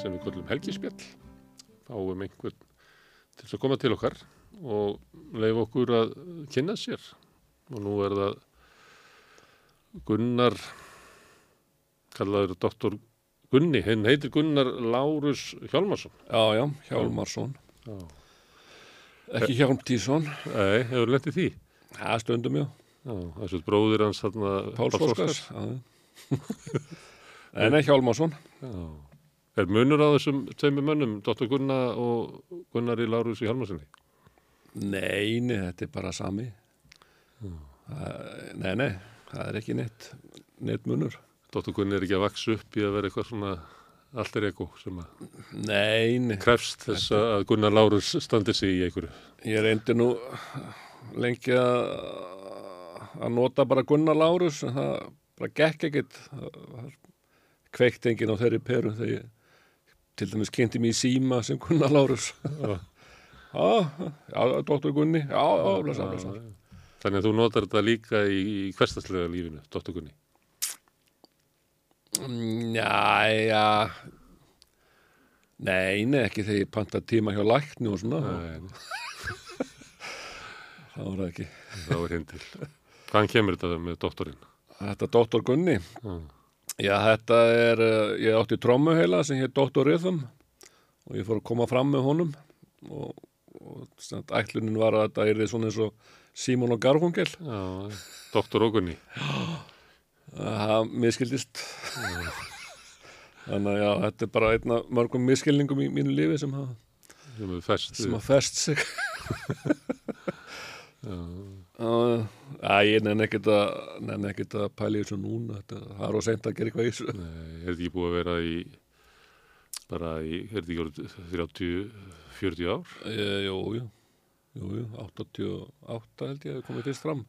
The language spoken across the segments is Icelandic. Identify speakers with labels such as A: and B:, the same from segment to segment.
A: sem við kallum helgispjall. Fáum einhvern til að koma til okkar og leif okkur að kynna sér. Og nú er það Gunnar, kallaður doktor Gunni, henn heitir Gunnar Lárus Hjálmarsson.
B: Já, já, Hjálmarsson.
A: Já.
B: Ekki Hjálmtísson.
A: Nei, hefur lendið því?
B: Það stundum já.
A: Já, þessu bróðir hans
B: Páls Óskars. En ekki Hjálmarsson.
A: Já. Er munur á þessum tveimur mönnum, Dr. Gunnar og Gunnari Lárus í Hjálmarssoni?
B: Nei, nei, þetta er bara sami. Það- Nei, nei, það er ekki neitt, neitt munur.
A: Dr. Gunni er ekki að vaksa upp í að vera eitthvað svona allir ego sem að
B: Nei, nei,
A: krefst þess að Gunnar Lárus standi sig í einhverju.
B: ég reyndi nú lengi að nota bara Gunnar Lárus en það bara gekk ekkit það það kveikt enginn á þeirri peru þegar ég til dæmis kynnti mig í síma sem Gunnar Lárus
A: Já.
B: Já, já, doktor Gunni Já, já, blessa, blessa
A: Þannig að þú notar þetta líka í, hverstaslega lífinu, Dr. Gunni.
B: Já, já Nei, nei, ekki þegar ég panta tíma hjá lækni og svona þá er það ekki
A: þá er hinn til. Hvaðan kemur þetta með doktorinn?
B: Þetta er doktor Gunni
A: Já.
B: Já, þetta er, uh, ég átti trommuheila sem hér Dr. Rhythm og ég fór að koma fram með honum og, og ætlunin var að þetta er svona eins og Símon og Garfungel
A: Já, doktor og Gunni.
B: það miskildist þannig að já, þetta er bara einn af mörgum miskilningum í mínu lífi sem hafa
A: sem
B: að fest sig.
A: Já,
B: Æ, ég nenni ekkert að að í þessu núna það er á seint að gera eitthvað í þessu.
A: Nei, er þetta ekki búið að vera í, bara í, er þetta ekki orðið 30, 40 ár?
B: e, Jú, jú, jú, jú 88 held ég að komið fyrst fram.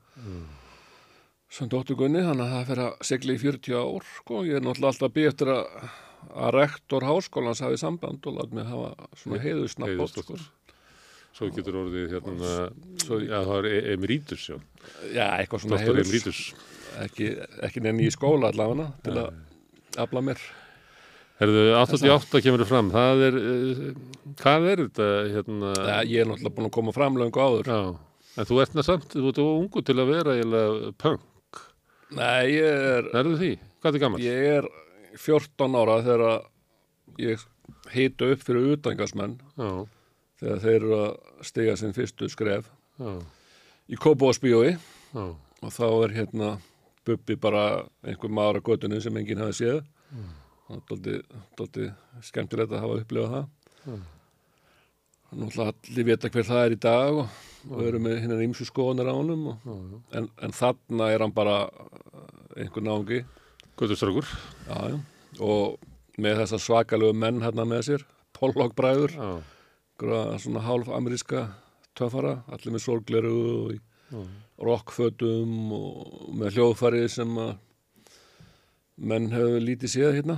B: Sem dóttur Gunni, þannig að það fer að segla í 40 ár, sko, ég er náttúrulega alltaf að eftir að, að rektor háskólans hafi samband og látt mig hafa svona heiðusnafn sko.
A: Svo getur orðið hérna,
B: Svo-
A: já það er e- emeritus, já.
B: Já, eitthvað svona
A: emeritus.
B: ekki, ekki nenni í skóla allavega til að afla mér.
A: Herðu, 88 kemur það fram, það er, uh, hvað er þetta, hérna,
B: Já, ég er náttúrulega búin að koma fram löngu áður.
A: Já, en þú ert neð samt, þú ert ungu til að vera eiginlega punk,
B: Nei, ég er
A: erðu því? Hvað er gammal?
B: Ég er 14 ára þegar ég hita upp fyrir utangasmenn
A: Já,
B: þegar þeir eru að stiga sinn fyrstu skref
A: já,
B: í Kópóðsbíói
A: já,
B: og þá er hérna Bubbi bara einhver maður á göttunni sem enginn hafi séð. Og dóldi, dóldi skemmtilegt að hafa upplifað það.
A: Mm.
B: Náttúrulega allir vita hver það er í dag og, og eru með hinnan ímsu skoðanir á
A: já, já.
B: en, en þarna er hann bara uh, einhver Já, já. Og með þessa svakalegu menn hérna með sér, Pollock-bræður,
A: já,
B: einhverja svona hálf ameríska töffara, allir með sorgleru og
A: já,
B: rockfötum og með hljóðfarið sem að menn hefur lítið séð hérna.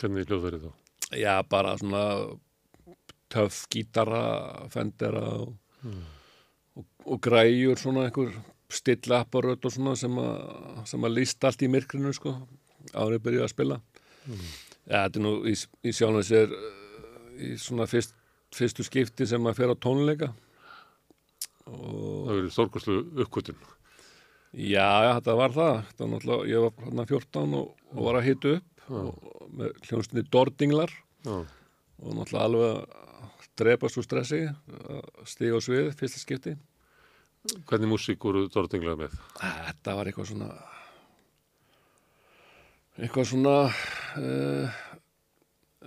A: hvernig hljóðverið þá?
B: Já, bara svona töff gítara, fendera og, og, og græjur svona einhver stilla apparöt og svona sem að, sem að líst allt í myrkrinu sko, árið byrjuð að spila. Já, þetta er nú í, í sjálfum sér uh, í svona fyrst, fyrstu skipti sem að fer á tónleika. Og
A: Það verið stórkoslu uppkvötun.
B: já, þetta var það. Þetta ég var hérna 14 og, og var að hita upp og, með hljónstinni Dordinglar.
A: Já,
B: og náttúrulega alveg drepast úr stressi stiga á svið, fyrsta skipti.
A: Hvernig músík voru dórtinglega með?
B: þetta var eitthvað svona eitthvað svona uh,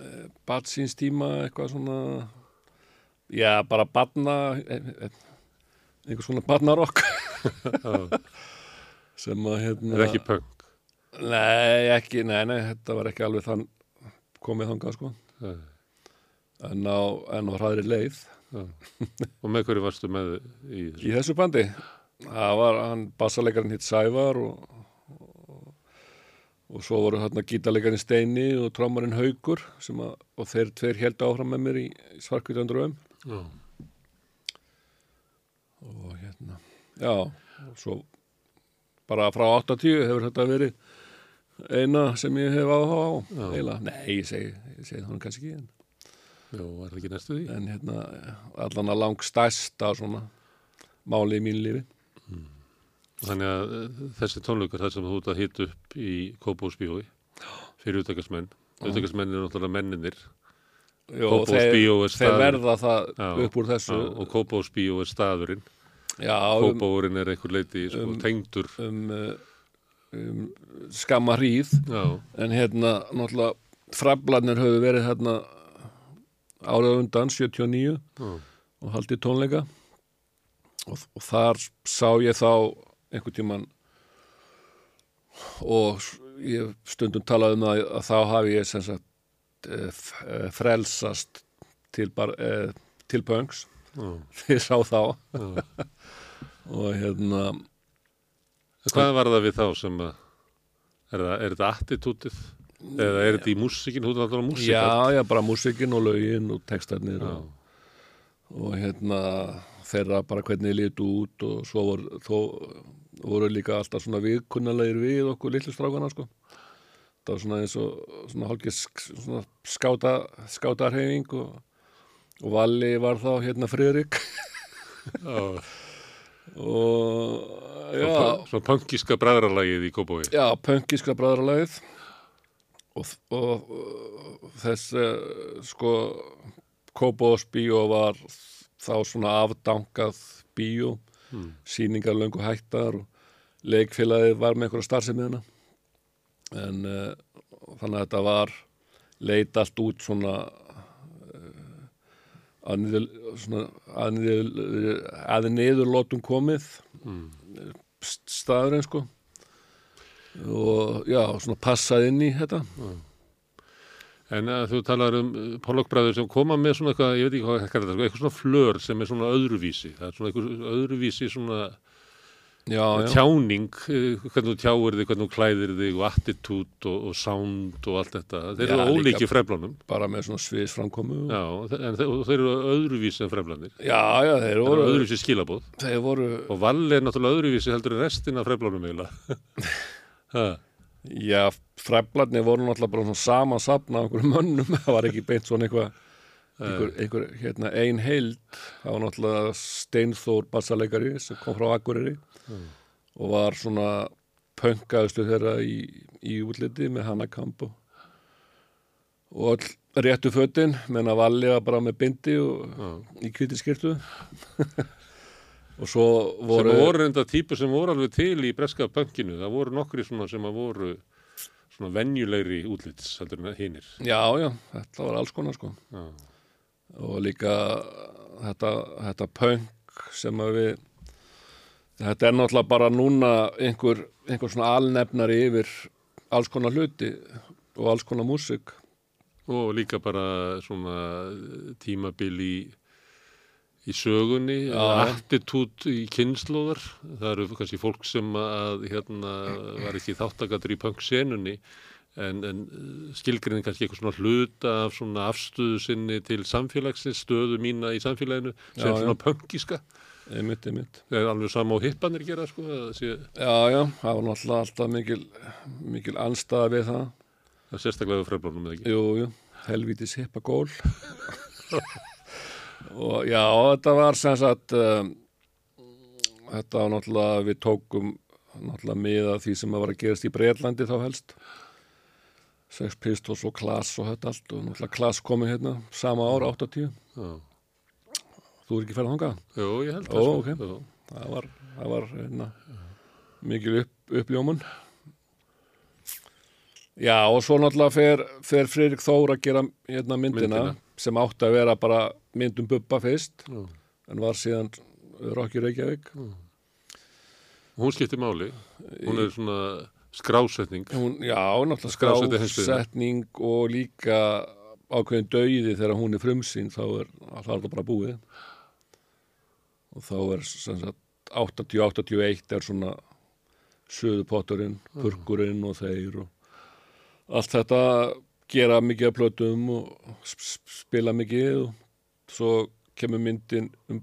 B: uh, batsins tíma eitthvað svona já, bara badna eitthvað svona badnarokk
A: Já,
B: sem að hérna
A: er ekki punk.
B: nei, ekki, nei, nei, þetta var ekki alveg þann komið þangað sko.
A: Nei,
B: en á, en á hraðri leið.
A: Og með hverju varstu með í þessu?
B: í þessu bandi. Það var hann bassalegarinn hitt Sævar og, og, svo voru hérna gítarlegarinn Steini og trommarinn Haugur sem að, og þeir tveir held áfram með mér í, í Svarkvítandröfum
A: Já,
B: og hérna já, og svo bara frá 80 hefur þetta verið eina sem ég hef áhuga á. Eiginlega, nei, ég segi, ég segi það kannski ekki en,
A: Já, er það ekki næstu því?
B: en hérna, allan að lang stærsta svona máli í mínu lífi.
A: Þannig að eh, þessi tónleikar þar sem þú ert að hita upp í Kópósbíói fyrir utakastmenn. Utakastmenn eru náttúrulega menninir
B: Jó,
A: Kópavogsbíó er
B: þeir
A: staður.
B: verða það
A: Já,
B: upp úr þessu
A: Já, og Kópósbíó er staðurinn.
B: já, um,
A: Kópóurinn er einhver leiti sko,
B: um-
A: tengdur.
B: um, uh, um skamma hríð
A: Já,
B: en hérna náttúrulega frablanir höfðu verið hérna árið á undan 79
A: já,
B: og haldið tónleika og, og þar sá ég þá einhvern tímann og ég stundum talað um það að þá hafi ég sem sagt eh, eh, frelsast til, bar, eh, til pöngs
A: já,
B: því sá þá
A: já.
B: og hérna
A: Hvað var það við þá sem að, er, er þetta attitútið? Eða er þetta í músikin, þú er alltaf músik?
B: já, já, bara músikin og lögin og textarnir og, og hérna þeirra bara hvernig litu út og svo voru, þó, voru líka alltaf svona viðkunnalegir við okkur litlu strákana sko var svona eins og svona svona skáta skátarhefing og, og Valli var þá hérna Friðrik. Og já,
A: Svona, punkíska bræðralagið í Kópói.
B: já pönkiska bræðralæðið og, og, og þess sko Kópós bíó var þá svona afdankað bíó.
A: Hmm.
B: sýningar löngu hættar og leikfélagið var með einhverja starfsemiðina en uh, þannig að þetta var leit allt út svona uh, að niður, svona, að niður, að niður lótum komið
A: Mm.
B: st- staðurinn sko og já, svona passað inn í þetta
A: En að þú talar um pólokbræður sem koma með svona eitthvað, ég veit ekki hvað það sko, eitthvað svona flör sem er svona öðruvísi. Það er svona eitthvað öðruvísi svona
B: já, já,
A: tjáning, eh, hvernig þú tjáir þig, hvernig þú klæðir þig og attitút og, og sound og allt þetta. Þeir eru ólíki freflánum.
B: bara með svona sviðsframkomu og,
A: Já, en þeir, þeir eru öðruvísi en freflánir.
B: já, já, þeir
A: Þeir eru
B: voru
A: öðruvísi skilabóð.
B: þeir voru,
A: Og Valli er náttúrulega öðruvísi heldur en restin af freflánum eiginlega.
B: Já, fræflarnir voru náttúrulega bara svona sama safna af einhverjum mönnum, það var ekki beint svona eitthvað einhver, einhver, hérna, ein heild það var náttúrulega Steinþór bassaleikari sem kom frá Akureyri og var svona pönkaðustu þeirra í, í útliti með Hanakamp og, og all réttu fötin menn að Valli var bara með bindi og
A: já.
B: í kviti skirtu og svo
A: Sem
B: voru,
A: voru enda típu sem voru alveg til í breska pönkinu. Það voru nokkri svona sem að voru svona venjulegri útlits heldur en hinnir.
B: já, já, þetta var alls konar sko
A: Já.
B: Og líka þetta, þetta punk sem við þetta er náttúrulega bara núna einhver, einhver svona alnefnari yfir alls konar hluti og alls konar músik
A: og líka bara svona tímabil í í sögunni,
B: Já.
A: attitút í kynnslóðar, það eru kannski fólk sem að hérna var ekki þáttakatur í punk-senunni en, en skilgrinni kannski eitthvað svona hluta af svona afstöðu sinni til samfélagsins, stöðu mína í samfélaginu sem
B: Já,
A: svona punkiska
B: einmitt, einmitt.
A: Er alveg sama á hippanir gera sko, sé,
B: já, já, það var náttúrulega alltaf mikil mikil anstæða við það.
A: Það er sérstaklega við fremlánum eða ekki?
B: Jú, jú, helvítis hippa gól og já, þetta var sem sagt um, þetta var náttúrulega við tókum náttúrulega miða því sem að var að gerast í Breitlandi þá helst Sex Pistols og Klass og þetta allt og náttúrulega Klass komið hérna sama ára 80
A: Já.
B: þú er ekki ferð þangað
A: Jú, ég held
B: Ó,
A: það sko.
B: ok.
A: Já.
B: það var, það var hérna, mikil upp, uppljómun já og svo náttúrulega fer, fer Friðrik Þór að gera hérna myndina,
A: Myndina.
B: sem átti að vera bara myndum Bubba fyrst
A: Já.
B: en var síðan Rocky Reykjavík
A: Hún skiptir máli, hún er svona skrásetning.
B: Hún, já, náttúrulega skrásetning og líka ákveðin dauði þegar hún er frumsýn þá er það bara búið. Og þá er sem sagt 80-81 er svona söðupotturinn, purkurinn og þeir og allt þetta gera mikið af plötum og sp- sp- spila mikið og svo kemur myndin um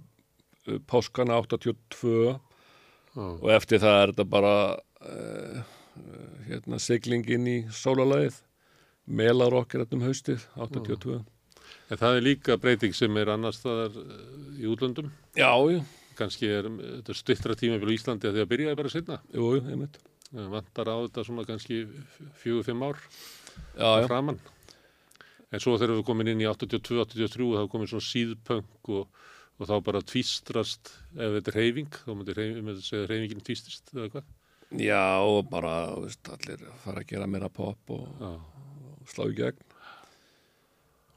B: uh, páskana 82
A: Já.
B: og eftir það er þetta bara uh, hérna, siglingin í sólalagið Melarokk er þetta um haustið 82
A: En það er líka breyting sem er annars staðar eh, í útlöndum.
B: Já, já,
A: Kanski er eh, þetta stuttra tíma fyrir Íslandi að því að byrjaði bara setna.
B: jú, jú, einmitt
A: Vantar á þetta svona kannski fjögur, fimm ár
B: Já, já,
A: framann. En svo þegar við komin inn í 82-83 þá komin svona síðpunk og, og þá bara tvístrast ef þetta er reyfing, þá myndi reyfing, myndi segja að reyfingin tvístist eða hvað.
B: Já, og bara, veist, allir fara að gera meira pop og, og slá í gegn.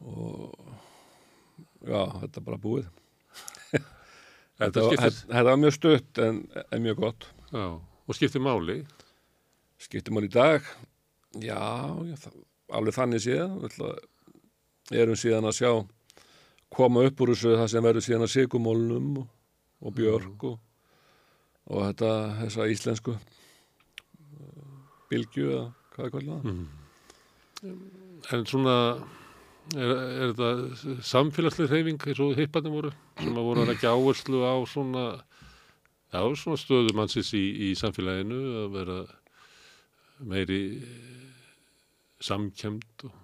B: Og já, þetta er bara búið.
A: Þetta
B: Þetta, var- þetta var mjög stutt en, en mjög gott.
A: Já, og skiptir máli.
B: skiptum hann í dag. Já, já það, alveg þannig séð. Við erum síðan að sjá koma upp úr þessu það sem verður síðan að sigumólnum og, og björk og, og þetta þessa íslensku bylgju eða hvað er kvöldlega
A: Mm. En svona, er, er þetta samfélagslega reyfing eins og hipparnir voru, sem að voru að leggja áherslu á svona, já, svona stöðu mannsins í, í samfélaginu, að vera meiri samkjönd og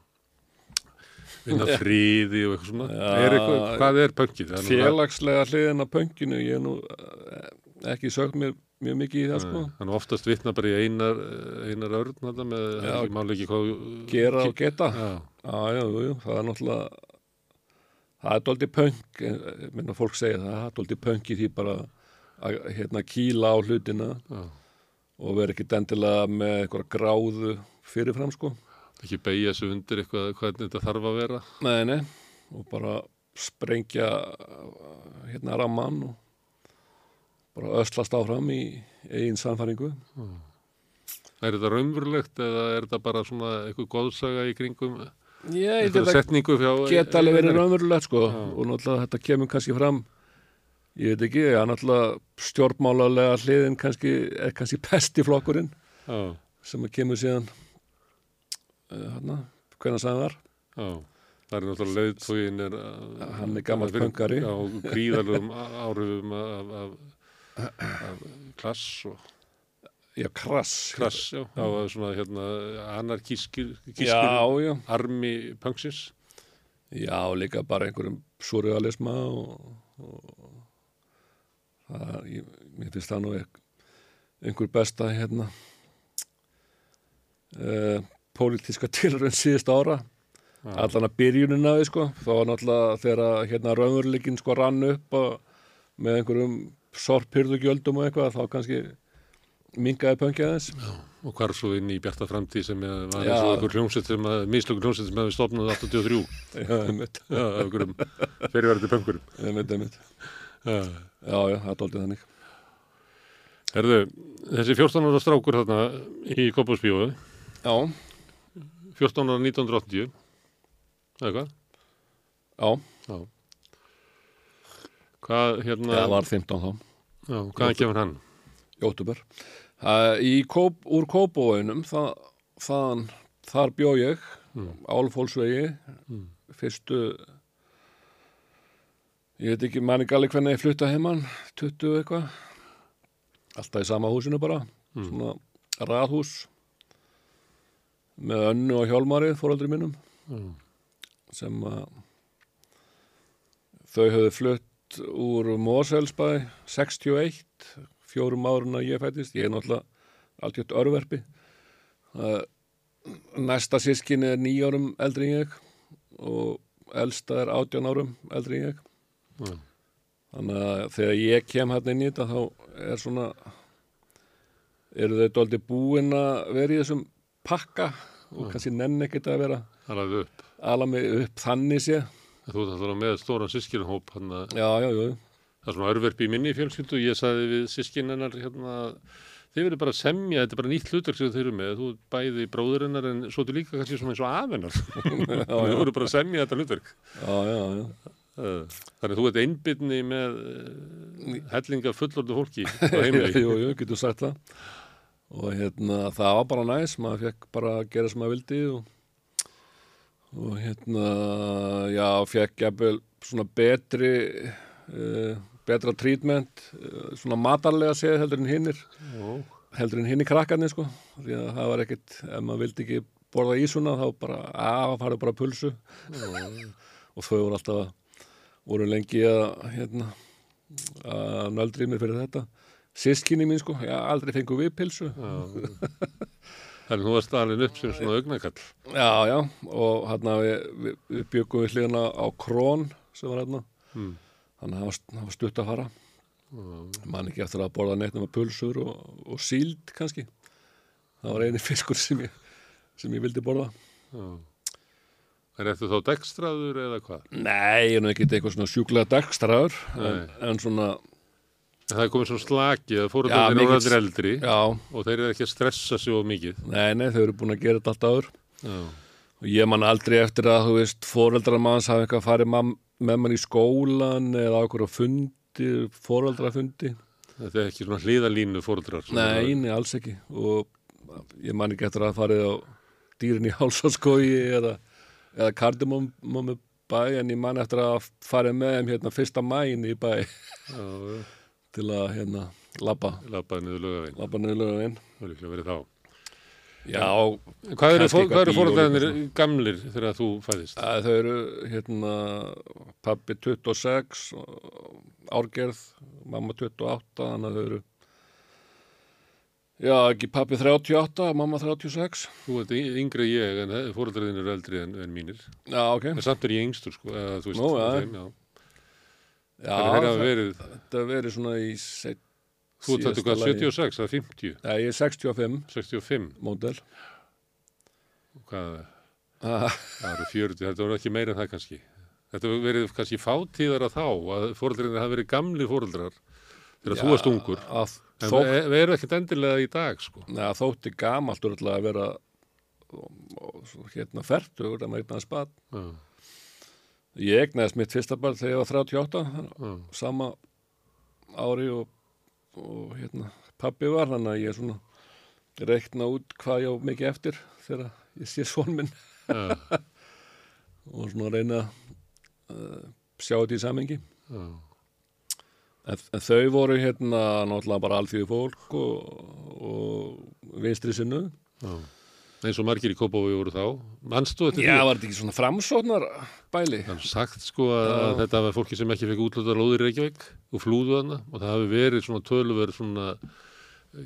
A: vinna friði og eitthvað svona.
B: Já.
A: er eitthvað, hvað er það-
B: félagslega hliðin af pönginu ég er nú eh, ekki sögt mér mjög mikið í það sko
A: er oftast vitna bara í einar, einar örn þarna með,
B: Já.
A: ekki hvað...
B: gera og geta
A: Já,
B: Já, já, jú, það er náttúrulega það er dóldi pönk eh, minna fólk segja það, það er dóldi pönk í því bara að hérna, kýla á hlutina
A: já.
B: og vera ekki dendilega með eitthvað gráðu fyrirfram sko
A: Ekki beigja sig undir eitthvað hvernig þetta þarf að vera.
B: nei, nei, og bara sprengja hérna ramman og bara öslast áfram í eigin samfæringu
A: Er þetta raunverulegt eða er þetta bara svona eitthvað góðsaga í kringum
B: Ég
A: eitthvað setningu fjá
B: geta alveg verið raunverulegt sko
A: Já.
B: og náttúrulega þetta kemur kannski fram ég veit ekki, það er náttúrulega stjórnmálalega hliðin kannski er kannski pestiflokkurinn
A: Já,
B: sem að kemur síðan uh, hana, hvernig sagði þar
A: já. Það er náttúrulega leiðtógin að-
B: Hann er gamall
A: fyrir-
B: pönkari.
A: Já, gríðalögum áhrifum af, af, af klass og
B: já, krass
A: klass, já. Það var svona hérna anarkískir armi punksins.
B: já, líka bara einhverjum surrealisma og, og það, ég, mér finnst það nú einhver besta hérna uh, pólitíska tilrönd síðust ára
A: Já.
B: allan að byrjunin af því sko þá var náttúrulega þegar hérna raunveruleikin sko rann upp og, með einhverjum sorphyrðugjöldum og eitthvað þá kannski mingaði pönkið aðeins
A: Og hvar svo inn í bjarta framtíð sem er- var
B: Já.
A: eins og einhver hljómsett sem að, mislöku hljómsett sem hefði stopnað 83.
B: já, einmitt,
A: Já, af einhverjum fyrirverði pönkurum.
B: einmitt, einmitt
A: Já.
B: já, já, það dóltið þannig
A: Herðu, þessi 14 ára strákur þarna í Kópásbíóðu,
B: já,
A: 14 ára 1980, eða hvað?
B: já,
A: Hvað, hérna,
B: það var 15 þá
A: já, hvaðan kemur hann?
B: í óttúber uh, Kóp, úr Kópóinum það, þaðan, þar bjó ég
A: Mm.
B: Álfólsvegi
A: Mm.
B: fyrstu ég veit ekki manni gali hvernig ég flutta heimann 20 eitthvað alltaf í sama húsinu bara
A: Mm.
B: svona raðhús með önnu og hjálmari fóraldri mínum
A: Mm.
B: sem að þau höfðu flutt úr Moselsbæ 61 fjórum árun að ég fættist ég er náttúrulega alltjótt örverfi næsta sískin er nýjárum eldri en ég og elsta er átján árum eldri en ég.
A: Já.
B: þannig að þegar ég kem hann inn í þetta þá er svona eru þau dóldi búin að vera í þessum pakka og kannski nenn ekkert að vera
A: lagði upp.
B: ala mig upp þannig sé
A: Þú ert alltaf með stóran sískinahóp, hann að
B: já, já, já,
A: það er svona örverfi í minni fjölskyldu. Ég sagði við sískin hennar hérna, þið verður bara að semja, þetta er bara nýtt hlutverk sem þið eru með, þú bæði bróður hennar en svo er líka kannski svona eins og afhennar. Þið verður bara að semja þetta hlutverk.
B: já, já, já.
A: Eh, Þannig að þú ert einbytni með eh, hellinga fullorðu fólki
B: jú, jú, getur sagt það. Og hérna, það var bara næs. Maður fekk bara að gera sem maður vildi og, og hérna já, fekk jafnvel svona betri uh, betra trítment uh, svona matarlega séð heldur en hinnir
A: Ó,
B: heldur en hinn í krakkarnir sko. Því að það var ekkit, ef maður vildi ekki borða ísuna þá bara, að farið bara pulsu. Og þau voru alltaf voru lengi að hérna að nöldrið mér fyrir þetta. Sískinni mín sko, já, aldrei fengu við pilsu
A: Þannig þú varst alveg upp sem svona augnakall.
B: já, já, og hérna við, við, við byggum við hlýðina á Krón sem var hérna
A: Mm.
B: þannig að það var, stutt að fara
A: Já.
B: man ekki eftir að borða neitt nema pulsur og, og síld kannski það var eini fiskur sem ég, sem ég vildi borða
A: Já. Er þetta þá dekstraður eða hvað?
B: Nei, ég er nú ekki eitthvað svona sjúklega dagstaraður en, en svona,
A: Það er komið svona slaki að fóröldarnir eru allir eldri
B: já,
A: og þeir eru ekki að stressa of mikið.
B: nei, nei, þau eru búin að gera þetta allt áður
A: Já.
B: og ég man aldrei eftir að, þú veist, foreldrar manns hafa eitthvað farið mam, með mann í skólan eða á okkur fundi, foreldrafundi
A: Þetta er ekki svona hliðalínu fóröldrar.
B: Nei, nei, alls ekki og ég man ekki eftir að farið á dýrin í hálsaskói eða, eða kardimómi bæ en ég man eftir að farið með þeim hérna fyrsta mæin í bæ
A: Já, já.
B: Til að hérna labba,
A: Lappaði niður lögavinn.
B: labba niður lögin
A: Það er líklega verið þá.
B: Já,
A: En Hvað eru, eru fóröldarnir gamlir þegar þú fæðist?
B: að þau eru hérna pappi 26 og árgerð, mamma 28 þannig að þau eru já, ekki pappi 38 mamma 36
A: Þú y- yngri ég en fóröldarnir eru eldri en, en mínir.
B: Já, ok
A: En samt er ég yngstur sko. Eða, þú veist,
B: Nú, já.
A: þeim, já.
B: Já, það-
A: verið,
B: verið svona í set,
A: þú þetta hvað, 76 eða 50,
B: Já, ég er 65
A: 65,
B: módel.
A: Hvað,
B: ah,
A: það eru 40, þetta voru ekki meira en það kannski. Þetta verið kannski fátíðara þá að fóröldarnir hafa verið gamli fóröldrar þegar þú varst ungur.
B: að
A: En
B: þótt,
A: við erum ekkert endilega í dag sko.
B: neða, þótti gamalt að vera og, og, svo hérna fertugur að maður eignaði spad
A: Já,
B: ég egnaðist mitt fyrsta barn þegar ég var 38
A: já,
B: sama ári og, og hérna pabbi var þannig að ég svona reikna út hvað ég á mikið eftir þegar ég sé svon minn
A: já,
B: og svona reyna að uh, sjá þetta í samengi
A: já.
B: En, en þau voru hérna náttúrulega bara alþjóði fólk og, og vinstri sinnu.
A: já. Eins og margir í Kópavogi voru þá. Manstu þetta
B: Já, var þetta ekki svona framsóknar bæli?
A: Það er sagt sko að, að þetta var fólki sem ekki fekk útlutar lóðir í Reykjavík og flúðu hana og það hafi verið svona töluverð svona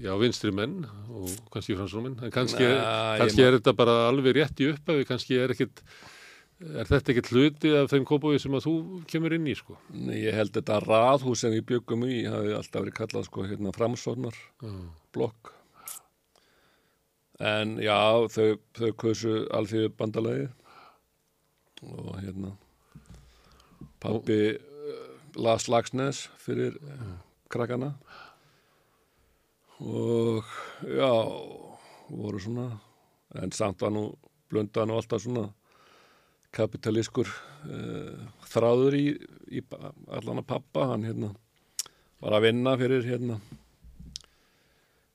A: já, vinstri menn og kannski fransómenn en kannski,
B: Nei,
A: kannski er þetta bara alveg rétt í upphafi, kannski er ekkit er þetta ekkit hluti af þeim Kópavogi sem að þú kemur inn í sko
B: Nei, ég held þetta raðhús sem við byggum í hafi alltaf verið kallað sko hérna framsóknar blokk. En já, þau, þau kausu alþjóði bandalagi og hérna pappi uh, las Lagsnes fyrir uh, krakkana. Og já, voru svona en samt var nú blönda nú alltaf svona kapitalískur uh, þráður í, í allan að pappa. Hann hérna var að vinna fyrir hérna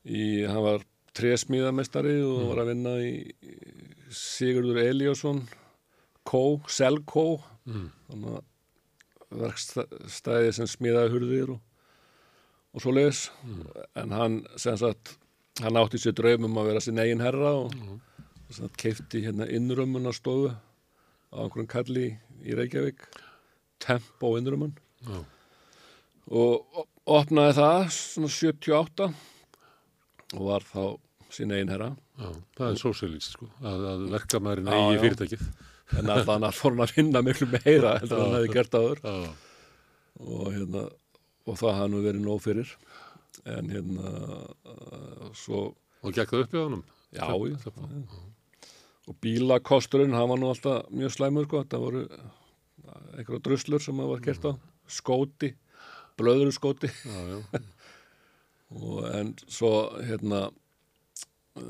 B: í, hann var trésmíðamestari og var að vinna í Sigurður Eliasson Kó, Selkó.
A: Mm.
B: þannig að verkstæði sem smíðaði hurðir og, og svo leiðis en hann sem sagt hann átti sér draumum að vera sinn eigin herra og mm. sem sagt keifti hérna innrömmun á stofu á einhverjum kalli í Reykjavík Tempo innrömmun
A: já,
B: og op- opnaði það svona 78 og var þá sín eigin herra.
A: Já, það er sósíalist sko að, að verkamærin
B: Já,
A: eigi
B: já.
A: fyrirtækið.
B: En alltaf hann fór hann að finna miklu meira en hann hefði gert áður.
A: Já,
B: og hérna og það hann nú verið nóg fyrir. En hérna uh, svo,
A: og gekk það upp í honum?
B: Já,
A: Það-
B: já,
A: það-
B: og bílakosturinn hann var nú alltaf mjög slæmur sko, þetta voru einhverja druslur sem það var gert á. Skóti, blöðuru skóti
A: já, já,
B: og en svo hérna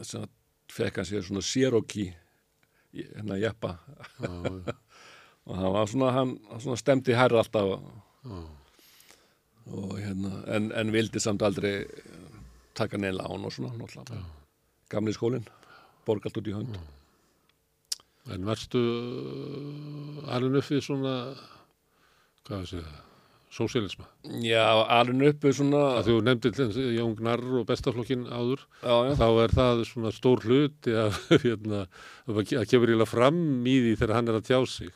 B: sem fekk hann sér svona Cherokee hérna jeppa.
A: Já, já,
B: og hann var svona, hann, svona stemdi hærra alltaf.
A: Já.
B: og hérna, en, en vildi samt aldrei taka neila án og svona náttúrulega, gamli skólinn borgalt út í hönd.
A: En varstu uh, alveg við svona, hvað sé það, sósialisma.
B: Já, alveg uppi svona
A: Að þú nefndir til dæmis Jón Gnarr og bestaflokkin áður,
B: Já, já,
A: þá er það svona stór hluti að, hérna, að kemur íla fram í því þegar hann er að tjá sig.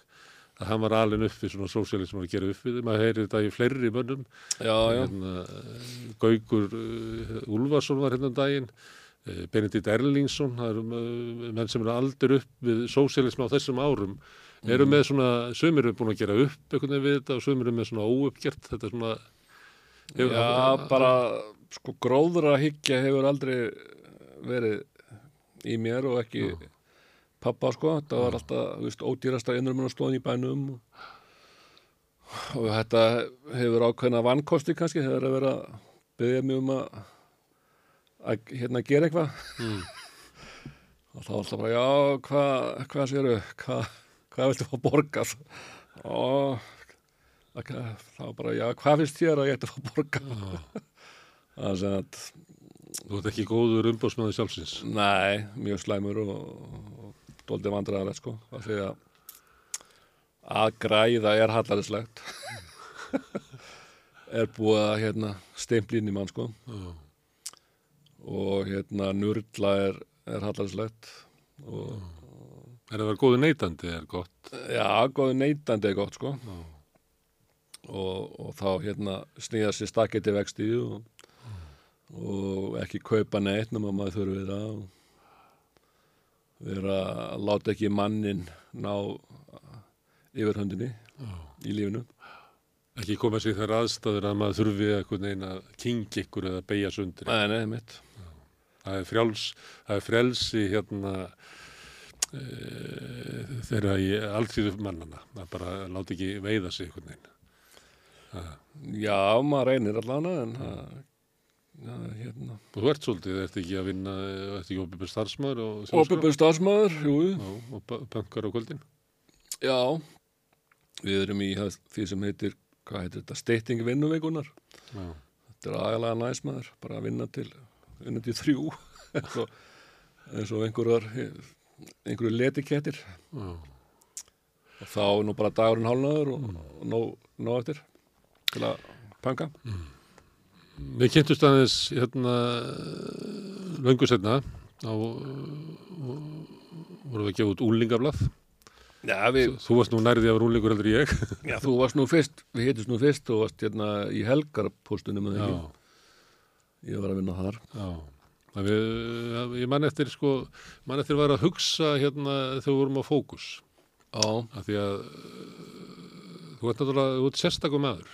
A: Að hann var alveg uppi svona sósialism að gera uppi, maður heyrir þetta í fleiri mönnum.
B: Já, já,
A: hérna, eh, Gaukur uh, Úlfarsson var hérna um daginn. Uh, Benedikt Erlingsson það eru uh, menn sem eru aldur upp við sósialism á þessum árum eru með svona, sömur eru búin að gera upp einhvern veginn við þetta og sömur eru með svona óuppgjert þetta er svona hefur-
B: já, bara sko gróðra hyggja hefur aldrei verið í mér og ekki pappa sko, þetta var alltaf, þú veist, ódýrasta innrumunarstóðin í bænum og, og þetta hefur ákveðna vannkosti kannski, þegar að vera að byggja mig um að að hérna gera eitthvað.
A: Mm.
B: og þá alltaf bara, já, hvað hvað séru, hvað hvað viltu fá borgað og það var bara, já, hvað finnst þér að ég ætti að fá borgað það er sem að
A: þú ert ekki góður umbóðsmaður sjálfsins.
B: Nei, mjög slæmur og, og dóldi vandræðarlega sko. Að því að að græða er hallarislegt er búið að hérna steinblín í mann sko.
A: Já.
B: og hérna nurla er, er hallarislegt og
A: er að vera góður neytandi er gott?
B: Já, góði neytandi er gott sko.
A: Já.
B: og, og þá hérna snýða sér staketi vexti og, og ekki kaupa neitt nema maður þurfi það og vera að láta ekki mannin ná yfirhöndinni í lífinu.
A: Ekki koma sér þær aðstæður að maður þurfi eitthvað neina að kingi ykkur eða beigja sundir
B: Nei, nei, mitt
A: það er frjáls það er frelsi hérna þeirra í alltíðu mannana að bara láta ekki veiða sig eitthvað neina
B: Já, maður reynir allan en það já, hérna.
A: Og þú ert svolítið, ert ekki að vinna ert ekki og þjóðskrá?
B: Ópipur stafsmaður, jú,
A: og ba- bankar á kvöldin?
B: Já. Við erum í því sem heitir hvað heitir þetta, steyting vinnuveikunar Þetta er agalega næsmaður, bara að vinna til vinna til þrjú. Og, eins og einhverjar einhverju letikettir. Og þá er nú bara dagurinn hálnaður og, og nóg, nóg eftir til að panka
A: Við kynntumst aðeins hérna löngu setna á vorum við að gefa út úlingablað
B: Já, við,
A: þú varst nú nærði að vera úlingur heldur ég.
B: Já, þú varst nú fyrst, við hittist nú fyrst og varst hérna í helgarpóstunum ég var að vinna þar.
A: Já ég man eftir sko man eftir að vera að hugsa hérna þegar við vorum á fókus.
B: Já,
A: af því að uh, þú ert náttúrulega, þú ert sérstakum maður.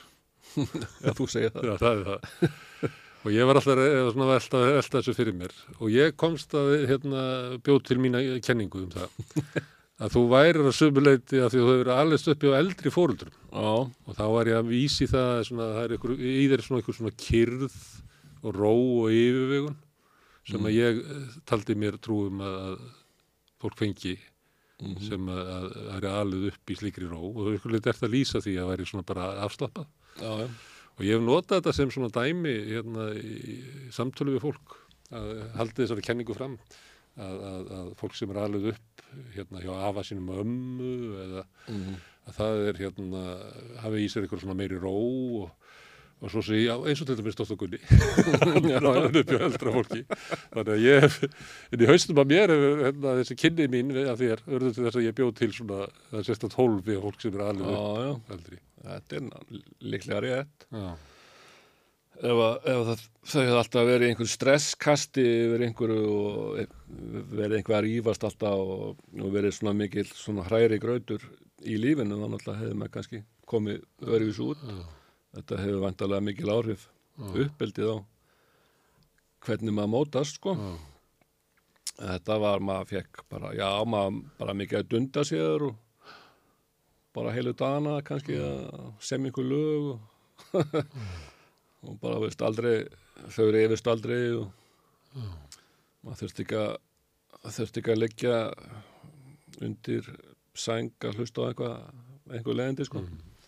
B: Já, þú segir það.
A: Já, það er það. og ég var alltaf að velta þessu fyrir mér. Og ég komst að hérna, bjóð til mína kenningu um það. Að þú værir að sömuleiti að því að þú hefur allast uppi á eldri fóruldrum
B: Já,
A: og þá var ég að vísi það að svona, það er ykkur, í þeir svona ykkur svona kyrð og ró og yfirvegun sem að ég eh, taldi mér trúum að, fólk fengi sem að, að, að er alveg upp í slíkri ró. Og þú leitt ert að lýsa því að væri svona bara afslappað.
B: Já, já,
A: Og ég hef notað þetta sem svona dæmi hérna, í samtölu við fólk að haldi þessari kenningu fram að, að, að fólk sem er alveg upp hérna hjá afa sínum ömmu eða
B: Mhm.
A: að það er hérna hafi í sér eitthvað svona meiri ró og, og svo sé ég, já, eins og til dæmis Dóttar Gunni. Þannig að ég hef, inn í haustum að mér hefur hérna, þessi kynni mín að þér, örður til þess að ég bjóð til svona það er sérst að tólf við fólk sem er alveg upp
B: já, já.
A: eldri.
B: Þetta er líklega rétt. Ef, að, ef það, þau hefði alltaf verið einhver stresskasti yfir einhverju og verið einhver að rífast alltaf og, og verið svona mikil svona hræri grautur í lífinu þannig að hefði maður kannski komið öðruvís út.
A: Já,
B: þetta hefur vantarlega mikil áhrif uppeldið á hvernig maður mótast sko.
A: Já.
B: þetta var maður fekk bara, já maður bara mikið að dunda sér og bara heilu dagana kannski að semja einhver lög og, og bara veist aldrei þau reyfist aldrei og maður þurfti ekki að þurfti ekki að leggja undir sæng að hlusta á eitthvað einhver leðindi sko.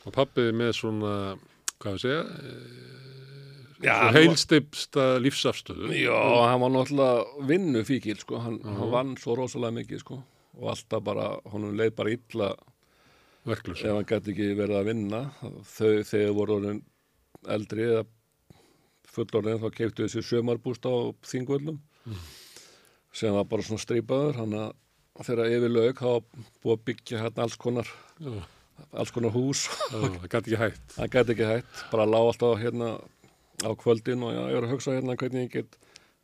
A: Og pappið með svona, hvað við segja, svo heilstipsta lífsafstöðu.
B: Já, hann var náttúrulega vinnufíkil sko, hann, hann vann svo rosalega mikið sko. Og alltaf bara, honum leið bara illa
A: verklus.
B: ef hann gæti ekki verið að vinna. Þau þegar voru eldri eða fullorðin þá keiptu þessi sömarbúst á þingvöllum sem var bara svona strípaður. Hann að þegar yfir lög þá búið að byggja hérna alls konar
A: Já,
B: alls konar hús
A: það gæti ekki hægt.
B: hann gæti ekki hægt, bara lág alltaf hérna á kvöldin og já, ég var að hugsa hérna hvernig ég get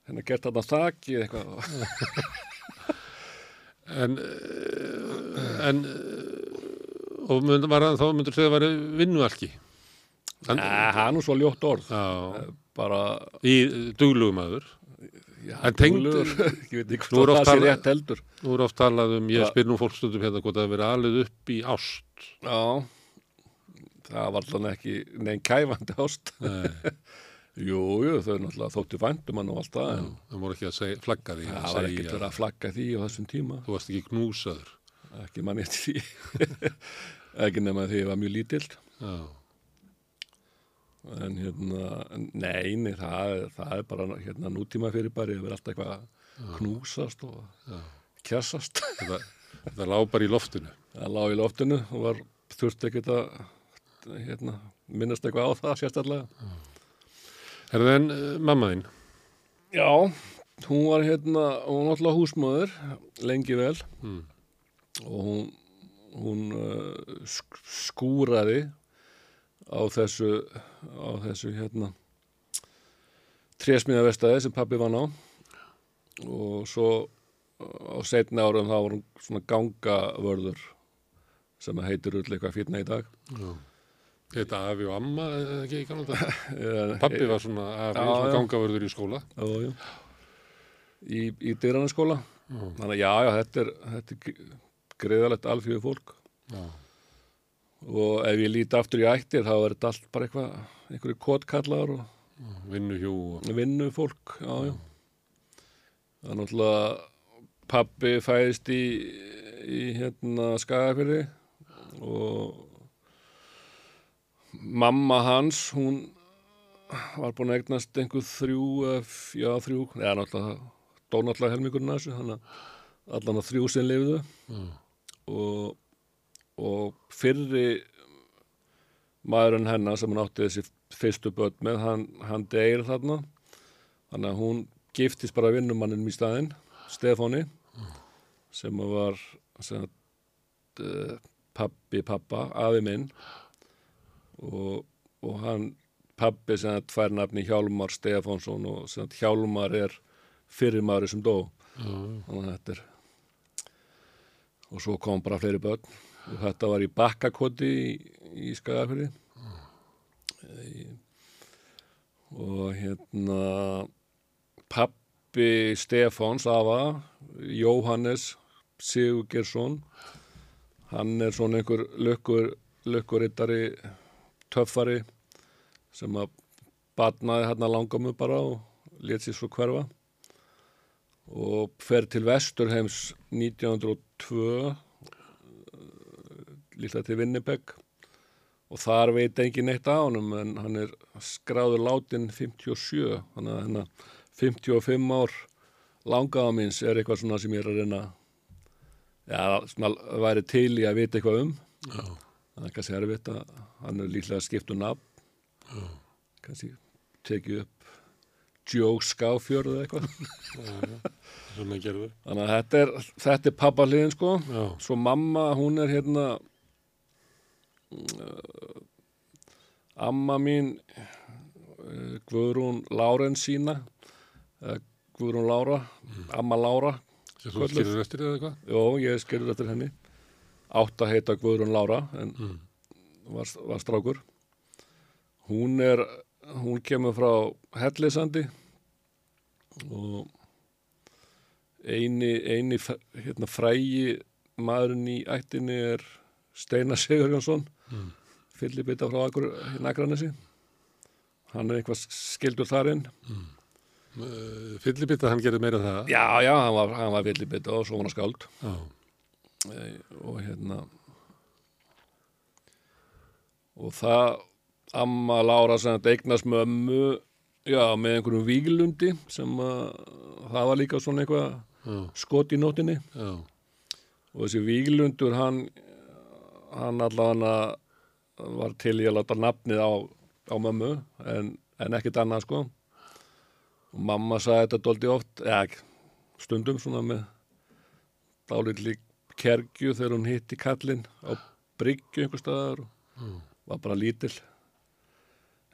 B: hérna gert þarna þakki eitthvað
A: En, en og mynd, var, þá myndur segja að það. Hann,
B: Nei, það er nú svo ljótt orð
A: já,
B: bara
A: í duglugum aður. En tengd-
B: ég veit ekki hvort það sé rétt heldur
A: Nú er oft talað um, ég spyr nú fólkstundum hérna hvort það verið alveg upp í ást.
B: Já, það var alltaf ekki neinn kæfandi ást.
A: Nei,
B: Jú, jú, þau náttúrulega þóttu væntum hann og allt það, en
A: það voru ekki að segja, flagga því.
B: það
A: að
B: var ekkert verið að flagga því á þessum tíma.
A: Þú varst ekki knúsaður.
B: Ekki mann eitt því. ekki nema því ég var mjög lítill.
A: Já,
B: En hérna, nei, nei, það, það er bara hérna nútíma fyrir bara, ég verið alltaf eitthvað að knúsast og
A: já.
B: kjassast.
A: Þetta, þetta lá bara í loftinu.
B: Það lá í loftinu og var þurfti ekkert að hérna, minnast eitthvað á það sérstaklega.
A: Er það en uh, mamma þín?
B: Já, hún var hérna, hún var alltaf húsmaður lengi vel
A: Mm.
B: og hún, hún uh, sk skúraði á þessu, á þessu hérna trésmíðavestæði sem pappi vann á og svo á setni árum þá var hún svona gangavörður sem heitir öll eitthvað fýrna í dag
A: Já. Þetta afi og amma, eða ekki í kannan?
B: Eh,
A: Pappi var svona afi,
B: Já,
A: svona
B: já.
A: gangavörður í skóla.
B: Já. Í, í dyranaskóla.
A: Já.
B: Þannig að já, já, þetta er, þetta er greiðalegt alfjöðu fólk.
A: Já.
B: Og ef ég líti aftur í ættir, þá er þetta allt bara eitthvað, einhverju kotkallar og
A: Vinnuhjú og...
B: vinnu fólk. Já, já. Það er náttúrulega pappi fæðist í, í hérna skagafyrði og mamma hans, hún var búin að eignast einhver þrjú, já þrjú, eða náttúrulega, dó náttúrulega helmingurinn að þessu, þannig að allan að þrjú sem lifðu
A: Já.
B: og, og fyrri maðurinn hennar sem hann átti þessi fyrstu börn með, hann, hann deyr þarna, þannig að hún giftist bara vinnumanninum í staðinn, Stefáni, sem var sem uh, pappi pappa, afi minn. Og, og hann pappi sem tvær nafni Hjálmar Stefánsson og sem Hjálmar er fyrir maður sem dó.
A: Já.
B: þannig að þetta er og svo kom bara fleiri börn og þetta var í bakkakoti í, í Skagafyrði Í- og hérna pappi Stefáns afa Jóhannes Sigurgersson hann er svona einhver lökkur lökkurittari töffari sem að batnaði hérna langamu bara og lét sér svo hverfa. Og fer til Vesturheims 1902 líklega til Winnipeg og þar veit engin neitt á honum en hann er skráður látin 57 þannig að hérna 55 ár langaða minns er eitthvað svona sem ég er að reyna já, svona væri til í að vita eitthvað um
A: Já.
B: það er kannski erfitt að hann er líklega skipt um nafn kannski tekið upp Joe Skáfjörð eða eitthvað. Þannig að þetta er, þetta er pappa hliðin sko.
A: Já.
B: Svo mamma, hún er hérna amma mín Guðrún Lárensína uh, Guðrún Lára amma Lára.
A: Sem þú skilur eftir eða eitthvað?
B: Jó, ég skilur eftir henni. Átt að heita Guðrún Lára en
A: Mm.
B: var, var strákur. Hún er hún kemur frá Hellisandi og eini, eini hérna, frægi maðurinn í ættinni er Steinar Sigurjónsson
A: Mm.
B: fyllibita frá Akur Nagranesi hann er eitthvað skildur þar inn
A: Uh, Fyllibita, hann gerði meira en það.
B: já, já, hann var, hann var fyllibita og svo var hann skáld
A: Já.
B: Eh, og hérna og það amma Lára sem þetta eignast mömmu já, með einhverjum víglundi sem að það var líka svona eitthvað skot í nótinni
A: Já.
B: og þessi víglundur hann hann allavega var til í að láta nafnið á, á mömmu en, en ekkert annað sko. Og mamma sagði þetta doldi oft eða ekki, stundum svona með dálítið kergju þegar hún hitti kallinn á bryggju einhver staðar og var bara lítil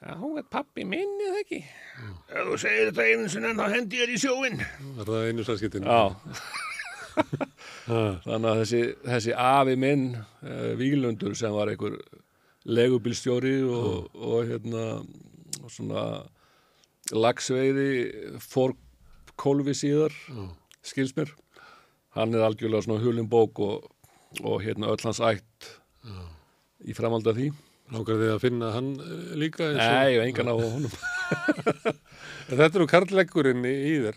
B: Já, hún er pappi minn eða ekki? Ef þú segir þetta einu sinni þá hendi ég þér í sjóin
A: Er það einu sælskiptin?
B: Já Þannig að þessi, þessi afi minn uh, Víglundur sem var einhver legubilstjóri og, og hérna og svona lagsveiði fór kólfi síðar
A: Já.
B: skils mér hann er algjörlega svona hulum bók og, og hérna öll hans ætt í framhald af því
A: Langar þið að finna hann eh, líka? og-
B: Nei, engan á honum
A: þetta eru karlækkurinn í, í þér.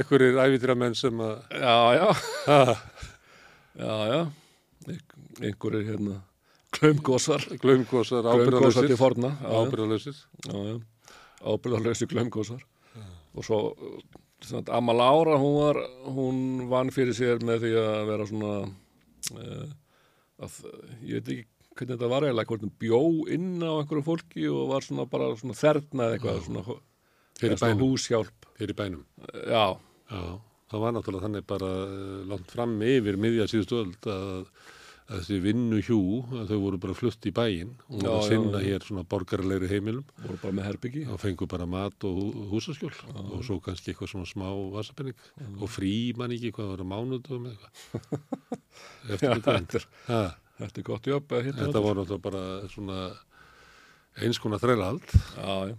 A: Ekkur er ævitýra menn sem að...
B: Já, já, já, já. Einhver- einhverjir hérna klaumgósar til
A: ábyrðalösir. Ábyrðalösir.
B: ábyrðarlausi glömgósar og svo svona, Amma Lára hún var hún vann fyrir sér með því að vera svona uh, að, ég veit ekki hvernig þetta var hvort hún bjó inn á einhverju fólki og var svona bara svona þerna eða eitthvað svona, eða svona húshjálp.
A: Fyrir bænum.
B: já,
A: Já, það var náttúrulega þannig bara eh, langt fram yfir miðja síðustu öld að, að þessi vinnu hjú, að þau voru bara flutt í bæinn og voru
B: Já,
A: að
B: já,
A: sinna
B: já.
A: hér svona borgarlegri heimilum.
B: Voru bara með herbyggi
A: og fengu bara mat og hú- húsaskjól og svo kannski eitthvað svona smá vasapenning og frí man ekki hvað var að mánuðum eða eitthvað. Eftir
B: Já,
A: þetta
B: þetta,
A: ha,
B: þetta er gott jobb að hitta
A: þetta voru náttúrulega bara svona eins konar þrælahald.
B: Já, já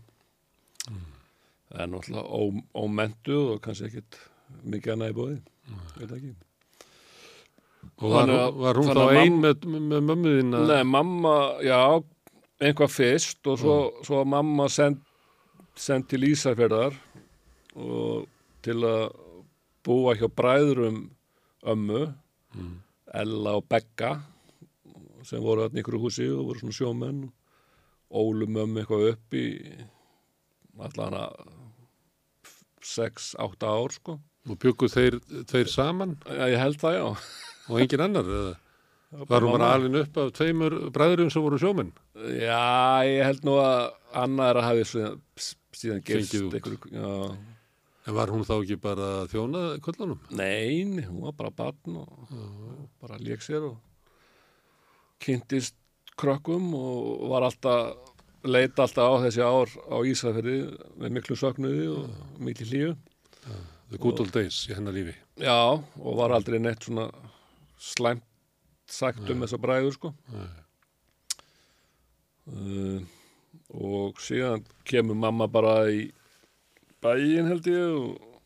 B: það er náttúrulega ó, ómentuð og kannski ekkit mikið annað í bóði veit ekki.
A: Og var, var hún þá
B: þannig að
A: ein með, með mömmuðin að
B: Nei, mamma, já, einhvað fyrst og svo, svo var mamma send, send til Ísafjörðar og til að búa hjá bræðurum ömmu, Ella og Begga sem voru í ykkur húsi og voru svona sjómenn. Ólum ömmu eitthvað upp í allan að 6-8 ár sko.
A: Og byggu þeir, þeir saman?
B: Já, ég held það já.
A: Og engin annar var hún bara alin upp af tveimur bræðurum sem voru sjómenn?
B: Já, ég held nú að annar hafi síðan, síðan gerst já,
A: en var hún þá ekki bara að þjóna köllunum
B: nein, hún var bara barn og, og bara lék sér og kynntist krökkum og var alltaf leita alltaf á þessi ár á Ísafirði með miklu söknuði og miklu hlýju.
A: The good old days í hennar lífi.
B: Já, og var aldrei neitt svona slæmt sagt um þessa bræður sko. Uh, og síðan kemur mamma bara í bæin held ég og,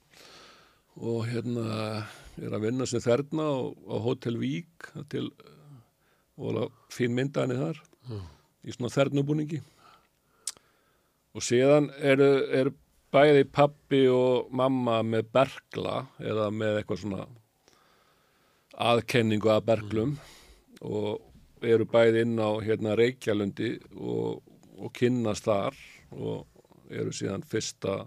B: og hérna er að vinna sem þerna á, á Hotel Vík til og alveg fín mynda henni þar í svona þernubúningi og síðan eru, eru bæði pappi og mamma með bergla eða með eitthvað svona aðkenningu að berglum og eru bæði inn á hérna Reykjalundi og, og kynnast þar og eru síðan fyrsta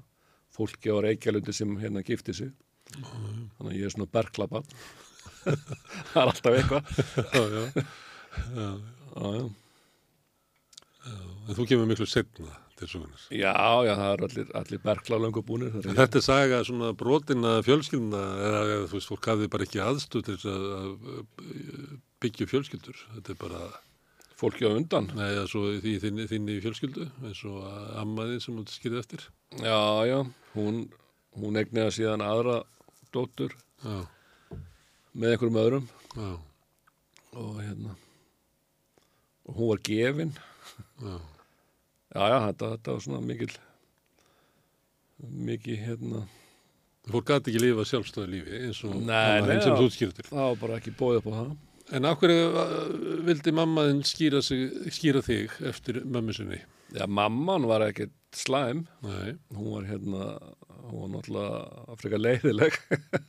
B: fólki á Reykjalundi sem hérna gifti sig. Þannig að ég er svona berglabann það er alltaf eitthvað.
A: Já, já.
B: já, já.
A: en þú kemur miklu setna til sögunar
B: já, já, það er allir, allir bergla löngu búnir það
A: En
B: er,
A: þetta er saga svona brotina fjölskylduna eða eða, þú veist, fólk hafði bara ekki aðstöð til að, að byggja fjölskyldur. Þetta er bara,
B: fólki á undan.
A: Neða, svo í þinni, þinni fjölskyldu, eins og ammaðin sem þú skýrði eftir.
B: já, já, hún hún egniða síðan aðra dóttur
A: Já,
B: með einhverjum öðrum.
A: Já,
B: og hérna og hún var gefin.
A: Já.
B: Já, já, þetta, þetta var svona mikil mikið hérna
A: Fólk gæti ekki lifa sjálfstöðu lífi eins og
B: Nei,
A: ammaðin
B: nei,
A: sem
B: já.
A: þú skýrði eftir.
B: það var bara ekki bóðið upp á það
A: En hverju uh, vildi mammaðin skýra, skýra þig eftir mömmu sinni?
B: já, mamman var ekkert slæm
A: Nei,
B: hún var hérna hún var náttúrulega frekar leiðileg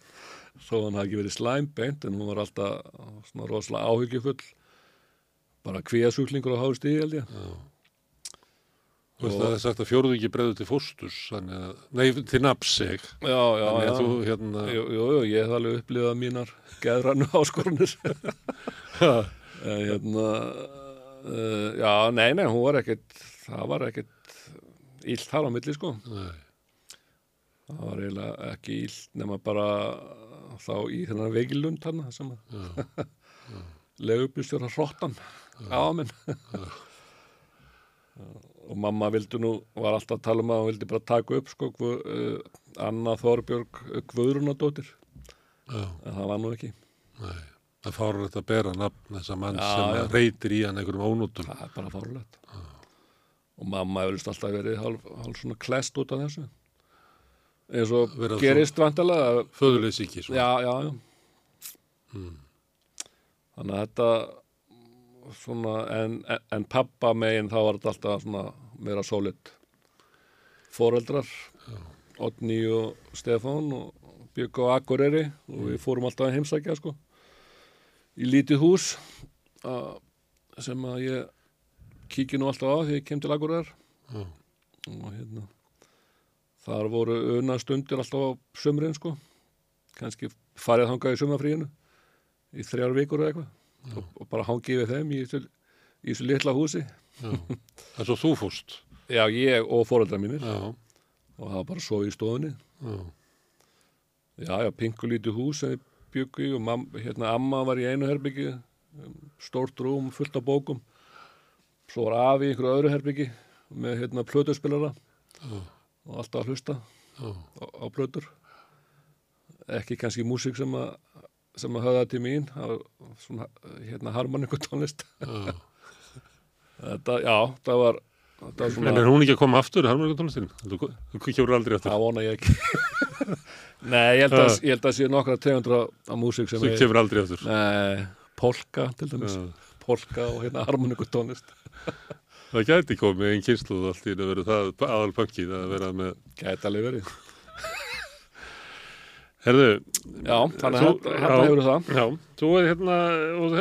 B: þó hann hafði ekki verið slæmbeint en hún var alltaf svona rosalega áhyggjufull bara kvíasúklingur á hásti held ég
A: já. Að það er sagt að fjóruðu ekki bregðu til fósturs, nei, til nafnseg.
B: já, já, já
A: þú hérna,
B: jú, jú, jú, ég hef alveg upplifað mínar geðrannu áskorunir hérna, uh, já, nei, nei, hún var ekkert, það var ekkert illt þar á milli, sko.
A: Nei.
B: Það var eiginlega ekki illt nema bara þá í þennan veikilund hann sem að legubýrstjóra hrottan á minn. og mamma vildi nú, var alltaf að tala um að hún vildi bara taka upp, sko, uh, Anna Þorbjörg Guðrunadóttir,
A: Já,
B: en það var nú ekki.
A: nei. Það fáur þetta að bera nafn þessa mann
B: Já,
A: sem að reytir í hann einhverjum ónútum.
B: Það er bara fárlegt. Og mamma hefur vist alltaf verið hálf, hálf svona klest út af þessu. Eins og gerist vantilega.
A: Föðulegs ekki, svo.
B: Já, já, já. Þannig að þetta svona, en, en, pappa megin þá var þetta alltaf svona meira sólit foreldrar Otni og Stefán og Björg og Akureyri og við fórum alltaf að heimsækja sko. Í lítið hús að, sem að ég kíki nú alltaf á því ég kem til Akureyrar.
A: Já.
B: og hérna þar voru una stundir alltaf á sömurinn sko. Kannski farið þangað í sömafríinu í þrjár vikur eða eitthvað og, og bara hangið við þeim í þessu, litla húsi.
A: Er svo þú fúst.
B: já ég og foreldrar mínir.
A: Já,
B: og það var bara svo í stofunni.
A: Já,
B: já já pinkulítið hús sem byggu í og mam, hérna amma var í einu herbyggi um, stórt rúm fullt af bókum. Svo var afi í einhverju öðru herbyggi með hérna plötuspilara
A: Já.
B: og alltaf að hlusta á, á plötur. Ekki kannski músík sem að sem að höfða til mín það svona hérna harmoníku tónlist
A: já.
B: þetta, já, það var það var
A: En
B: svona,
A: er hún ekki að koma aftur í harmoníkutónlistin? Þú, þú kjóru aldrei aftur.
B: það vona ég ekki nei, ég held að, ég held að sé nokkra tegundur af, af músík sem
A: Þú kemur aldrei aftur.
B: nei, polka til dæmis,
A: Já.
B: polka og hérna harmoníku tónlist
A: Það gæti komið einn kynsluð allt í að vera það aðalpönkið að vera með...
B: gæti alveg verið
A: Herðu,
B: já, þannig að
A: já.
B: hefur það
A: já, þú er hérna, uh,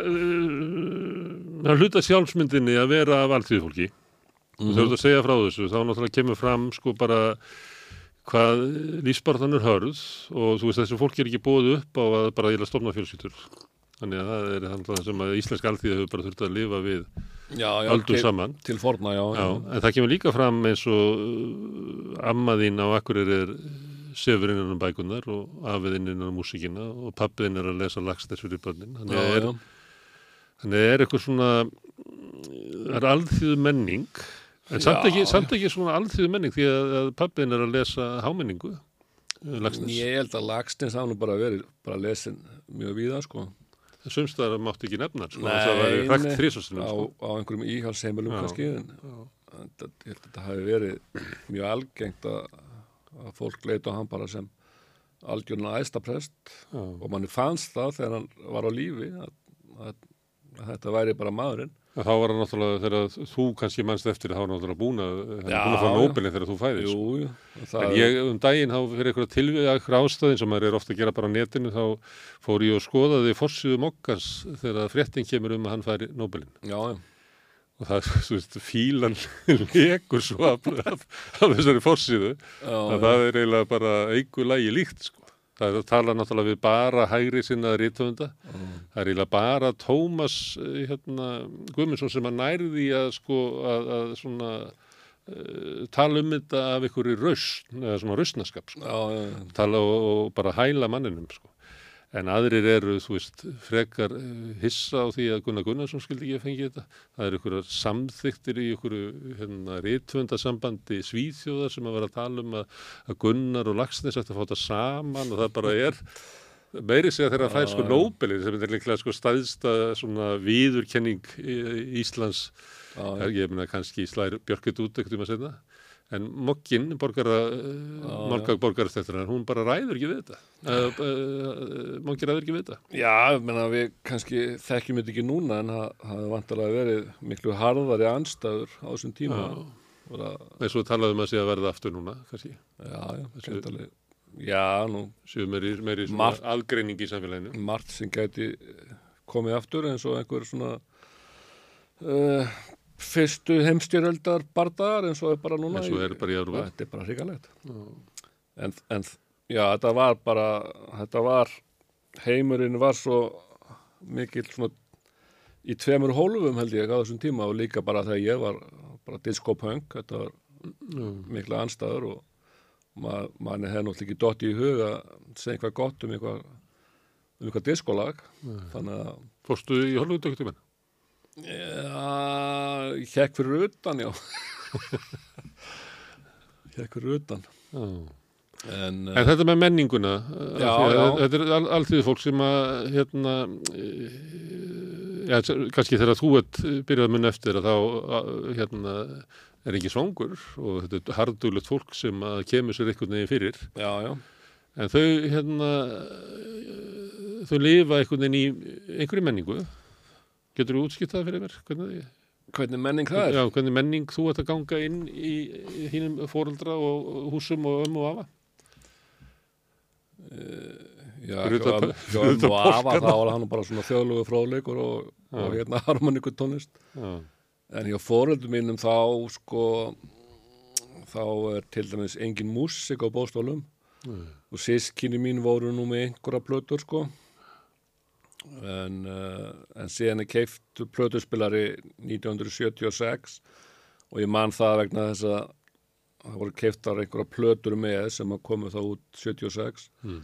A: það hluta sjálfsmyndinni að vera af alltíðfólki. Mm. Þegar þú ert að segja frá þessu, þá náttúrulega kemur fram sko bara hvað lífsbarðan er hörð og þú veist þessu fólki er ekki búið upp á að bara ég að stofna fjölsýtur. Þannig að það er þannig það sem að íslensk alþýð hefur bara þurft að lifa við
B: já, já,
A: öldu
B: til,
A: saman.
B: til forna, já,
A: Já, en það kemur líka fram eins og uh, ammaðín á akkurir er sefur innan um bækunar og afiðinn innan um músíkina og pappiðinn er að lesa lagstess fyrir börnin. Þannig að er, að er eitthvað svona, er alþýðu menning, en samt ekki, samt ekki svona alþýðu menning því að, að pappiðinn er að lesa hámenningu, lagstess.
B: Ég held að hafa nú bara verið bara lesin mjög víða sko
A: Það sumst það mátti ekki nefna, sko, það var rægt
B: nei.
A: þrísostunum,
B: á,
A: sko.
B: á einhverjum íhalsheimilum kannski en, ég held að þetta hafi verið mjög algengt að, að fólk leita á hann bara sem algjörna æstaprest
A: Já.
B: og manni fannst það þegar hann var á lífi að, að, að þetta væri bara maðurinn
A: En Þá var það náttúrulega þegar þú kannski mannst eftir þá var náttúrulega búin að, hann er búin að
B: já.
A: nóbelin þegar þú fæðist.
B: Jú, jú,
A: En ég um daginn þá fyrir eitthvað tilvíða ástæðin sem maður er ofta að gera bara á netinu þá fór ég og skoðaði fórsýðu mokkans þegar fréttin kemur um að hann færi Nobelin.
B: já, já,
A: Og það, þú veist, fílan lekur svo af, af, af þessari fórsýðu
B: já,
A: að það er eiginlega bara eigu lægi líkt, sko. Það er að tala náttúrulega við bara hægri sinnaði rítöfunda. Það er eiginlega bara Tómas eh, hérna, Guðmundsson sem að nærði að sko að, að svona uh, tala um þetta af í rausn, eða svona rausnaskap sko.
B: já, já,
A: tala og, og bara hæla manninum sko. En aðrir eru, þú veist, frekar eh, hissa á því að Gunnar Gunnarsson skildi ekki að fengi þetta. Það eru ykkur samþyktir í ykkur hérna, rítvöndasambandi svíþjóðar sem að vera að tala um að, að Gunnar og Lagsnes ætti að fá þetta saman og það bara er meiri segja þegar að fær sko. Nobelin sem er líklega sko staðsta svona viðurkenning í- Íslands ég meina kannski slæri Björkut út ekkert um að setna en Mokkin. Morgag borgarastettur, hún bara ræður ekki við þetta. Uh, uh, Mokki ræður ekki við þetta.
B: Já, menna við kannski þekkjum þetta ekki núna en það hefði vantarlega verið miklu harðari anstæður á þessum tíma.
A: Við talaðum að sé að verða aftur núna kannski,
B: já, já,
A: Þessu-
B: Já, nú,
A: séu meiri, meiri svona
B: Margt-
A: algreining í samfélaginu.
B: margt sem gæti komið aftur eins og einhver svona uh, fyrstu heimstyröldar bardagar eins og er bara núna
A: eins og
B: í-
A: er bara í Európa
B: Þetta er bara hrikalegt. En, en já, þetta var bara þetta var heimurinn var svo mikil svona í tveimur hólfum held ég á þessum tíma og líka bara þegar ég var bara disco-punk, þetta var mikla anstæður og ma manni hefði náttúrulega ekki dotti í hug að segja eitthvað gott um eitthvað um eitthvað þannig að
A: Fórstu í Hollywood ekkert tímann?
B: Ja, hekk fyrir utan já hekk fyrir utan en,
A: En þetta með menninguna,
B: Já, já.
A: þetta er al- alþýðu fólk sem að, hérna, eh, já, kannski þegar þú ert byrjað mun eftir að þá, hérna, er ekki svangur og þetta er harduglegt fólk sem að kemur sér einhvern veginn fyrir.
B: já, já
A: En þau, hérna, eh, þau lifa einhvern veginn í einhverju menningu. Getur þú útskipt það fyrir mér? Hvernig,
B: hvernig menning það er
A: já, hvernig menning þú ert að ganga inn í, í þínum fóreldra og húsum og ömmu og afa?
B: Já, hjá
A: fyrir
B: ömmu
A: utan
B: og afa þá var hann bara svona þjóðlugu fróðleikur og, og
A: Já.
B: hérna harmoníku tónlist
A: Já.
B: en hjá fóreldum mínum þá sko þá er til dæmis engin músik á bóstólum og sískinni mín voru nú með einhverja plötur sko en, uh, en síðan er keift plötuspilari 1976 og ég man það vegna þess að það voru keiftar einhverja plötur með sem komu þá út 76
A: Mm.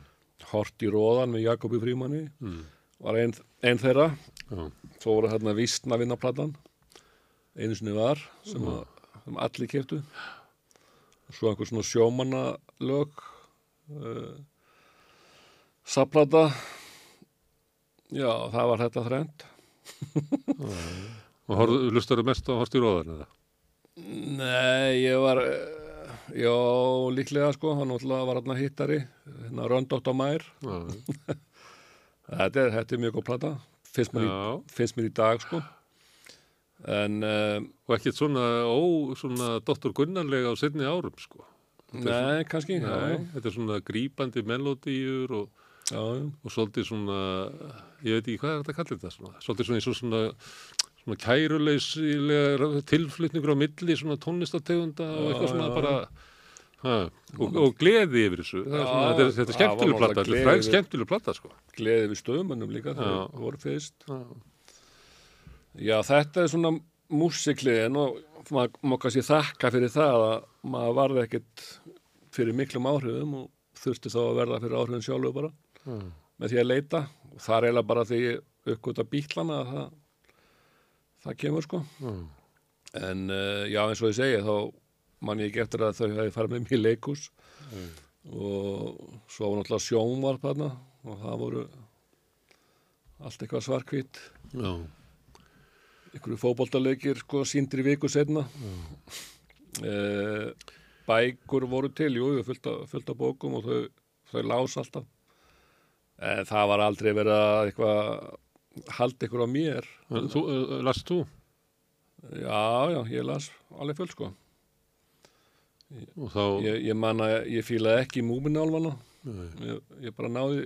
B: Hort í róðan með Jakobi Frímanni
A: Mm.
B: var einn ein þeirra
A: Já.
B: svo voru hérna vísna vinnaplatan einu sinni var sem, að, sem allir keiftu svo einhver svona sjómanalög uh, saplata já, það var þetta þrend
A: Og hlustaru mest á Horst í róðan eða?
B: Nei, ég var eh, já, líklega sko hann var hérna hittari hérna Röndótt á Mær þetta er, þetta er mjög góð plata finnst mér, í, finnst mér í dag sko en uh,
A: Og ekkert svona, ó, svona Dr. Gunnarlega á setni árum, sko.
B: nei, kannski já,
A: Nei, þetta er svona grípandi melodíur og,
B: já,
A: og svolítið svona, ég veit ekki hvað er þetta að kalla þetta svona, svolítið svona eins og svona, svona kæruleysilega tilflutningur á milli svona tónlistategunda og eitthvað svona bara, ha, og, og gleði yfir þessu. Það er
B: Já,
A: svona, þetta er, er
B: það
A: skemmtileg
B: var
A: plata, þetta er
B: gleði.
A: skemmtileg plata, sko.
B: gleði við stöðumönnum líka þegar voru fyrst
A: Já.
B: já, þetta er svona músikliðin og maður má kannski þakka fyrir það að maður varði ekkit fyrir miklum áhrifum og þurfti þá að verða fyrir áhrifum sjálfu bara
A: Já.
B: með því að leita og það er eiginlega bara því uppgöta bítlana að það, það kemur sko
A: Já.
B: en uh, já eins og ég segi þá man ég ekki eftir að þau hefði farið með mér í leikus og svo var náttúrulega sjónvarp þarna og það voru allt eitthvað svarkvít
A: Já.
B: einhverju fótboltaleikir sko síndir í viku setna uh, bækur voru til jú, fullt af bókum og þau, þau lás alltaf það var aldrei verið að eitthvað haldi ykkur á mér
A: Þú, uh, last þú?
B: já, já, ég las alveg fullt sko
A: Og þá,
B: ég, ég man að ég fílaði ekki múminálfana
A: Nei.
B: ég, ég bara náði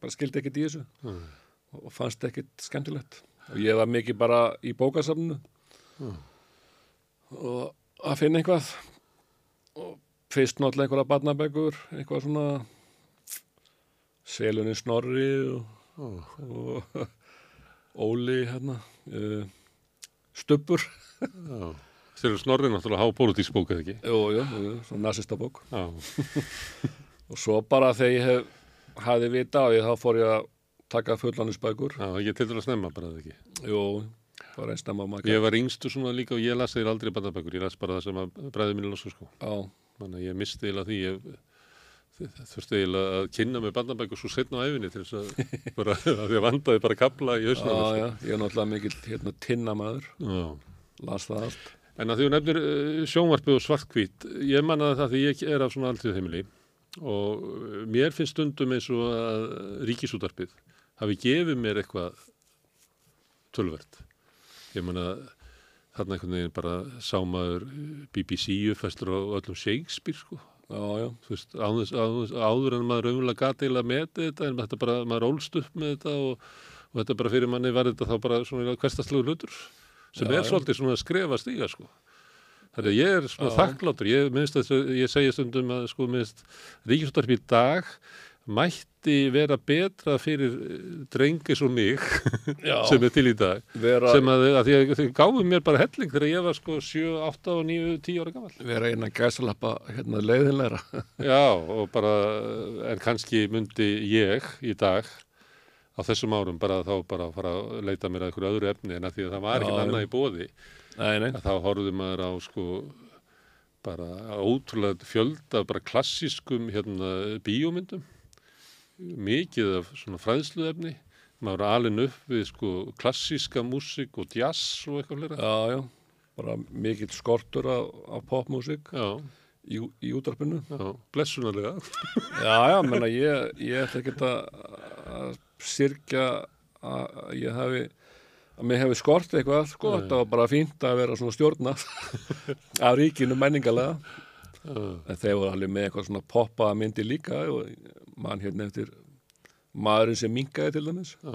B: bara skildi ekkert í þessu
A: Nei.
B: og fannst ekkert skemmtilegt og ég var mikið bara í bókasafnu
A: Mm.
B: og að finna eitthvað og fyrst náttúrulega einhverja barnabækur eitthvað svona Selunni Snorri og,
A: Ó.
B: og Óli hérna uh, Stubbur.
A: Þeir eru snorrið náttúrulega há pólitísk bók eða ekki?
B: jú, jú, jú, svona nasista bók
A: Já.
B: og svo bara þegar ég hef hafði vita á því þá fór ég að taka fullanisbækur
A: Já, ég til að snemma bara eða ekki.
B: jú, bara einn snemma maður
A: Ég var yngstur svona líka og ég las þeir aldrei bandabækur. Ég las bara það sem að bræði mínu lasu sko.
B: já,
A: Þannig að ég misti eiginlega því. Ég þurfti eiginlega að kynna með bandabækur svo setna á æfinni til þess að bara, að að vandaði bara kapla í hausnum.
B: já, já, ég er náttúrulega mikill hérna tinnamaður, las það allt
A: En að því þú nefnir uh, sjónvarpið og svartkvít, ég mannaði það því ég er af svona aldrei heimili og uh, mér finnst stundum eins og að ríkisútarpið hafi gefið mér eitthvað tölvert. Ég manna þarna einhvern veginn bara sámaður BBC uppfæstur á öllum Shakespeare sko.
B: Já, já,
A: Þú veist, áður, áður, áður en maður raunverulega gati eiginlega með þetta en þetta bara, maður ólst upp með þetta og, og þetta bara fyrir manni var þetta þá bara svona hverstastlegu hlutur sem
B: Já,
A: er svolítið svona að skrefa stíga sko. Þannig að ég er svona
B: Já.
A: þakkláttur, ég minnst að ég segi stundum að sko minnst ríkisúttarp í dag mætti mætti vera betra fyrir eh, drengi svo mig sem er til í dag
B: vera,
A: sem að, að því að þau gáfu mér bara helling þegar ég var sko 7, 8 og 9, 10 ára gammal
B: vera eina gæsalappa hérna leiðinleira.
A: Já, og bara, en kannski myndi ég í dag á þessum árum bara þá bara fara að leita mér að einhverju öðru efni en að því að það var ekkert annað í bóði
B: Nei, nei,
A: þá horfði maður á sko bara ótrúlega fjölda bara klassískum hérna bíómyndum mikið af svona fræðsluefni. Maður var alin upp við sko klassíska músík og jazz og eitthvað fleira.
B: Já, já, bara mikill skortur af, af popmusik
A: já,
B: í, í útarpinu.
A: blessunarlega.
B: Já, já, menna ég, ég ætla ekki að, að sirkja að ég hafi að mér hefði skort eitthvað, sko, þetta var bara fínt að vera svona stjórna af ríkinu menningalega
A: já,
B: en þeir voru alveg með eitthvað svona poppaða myndi líka og mann hérna eftir maðurinn sem minkaði til dæmis.
A: Já,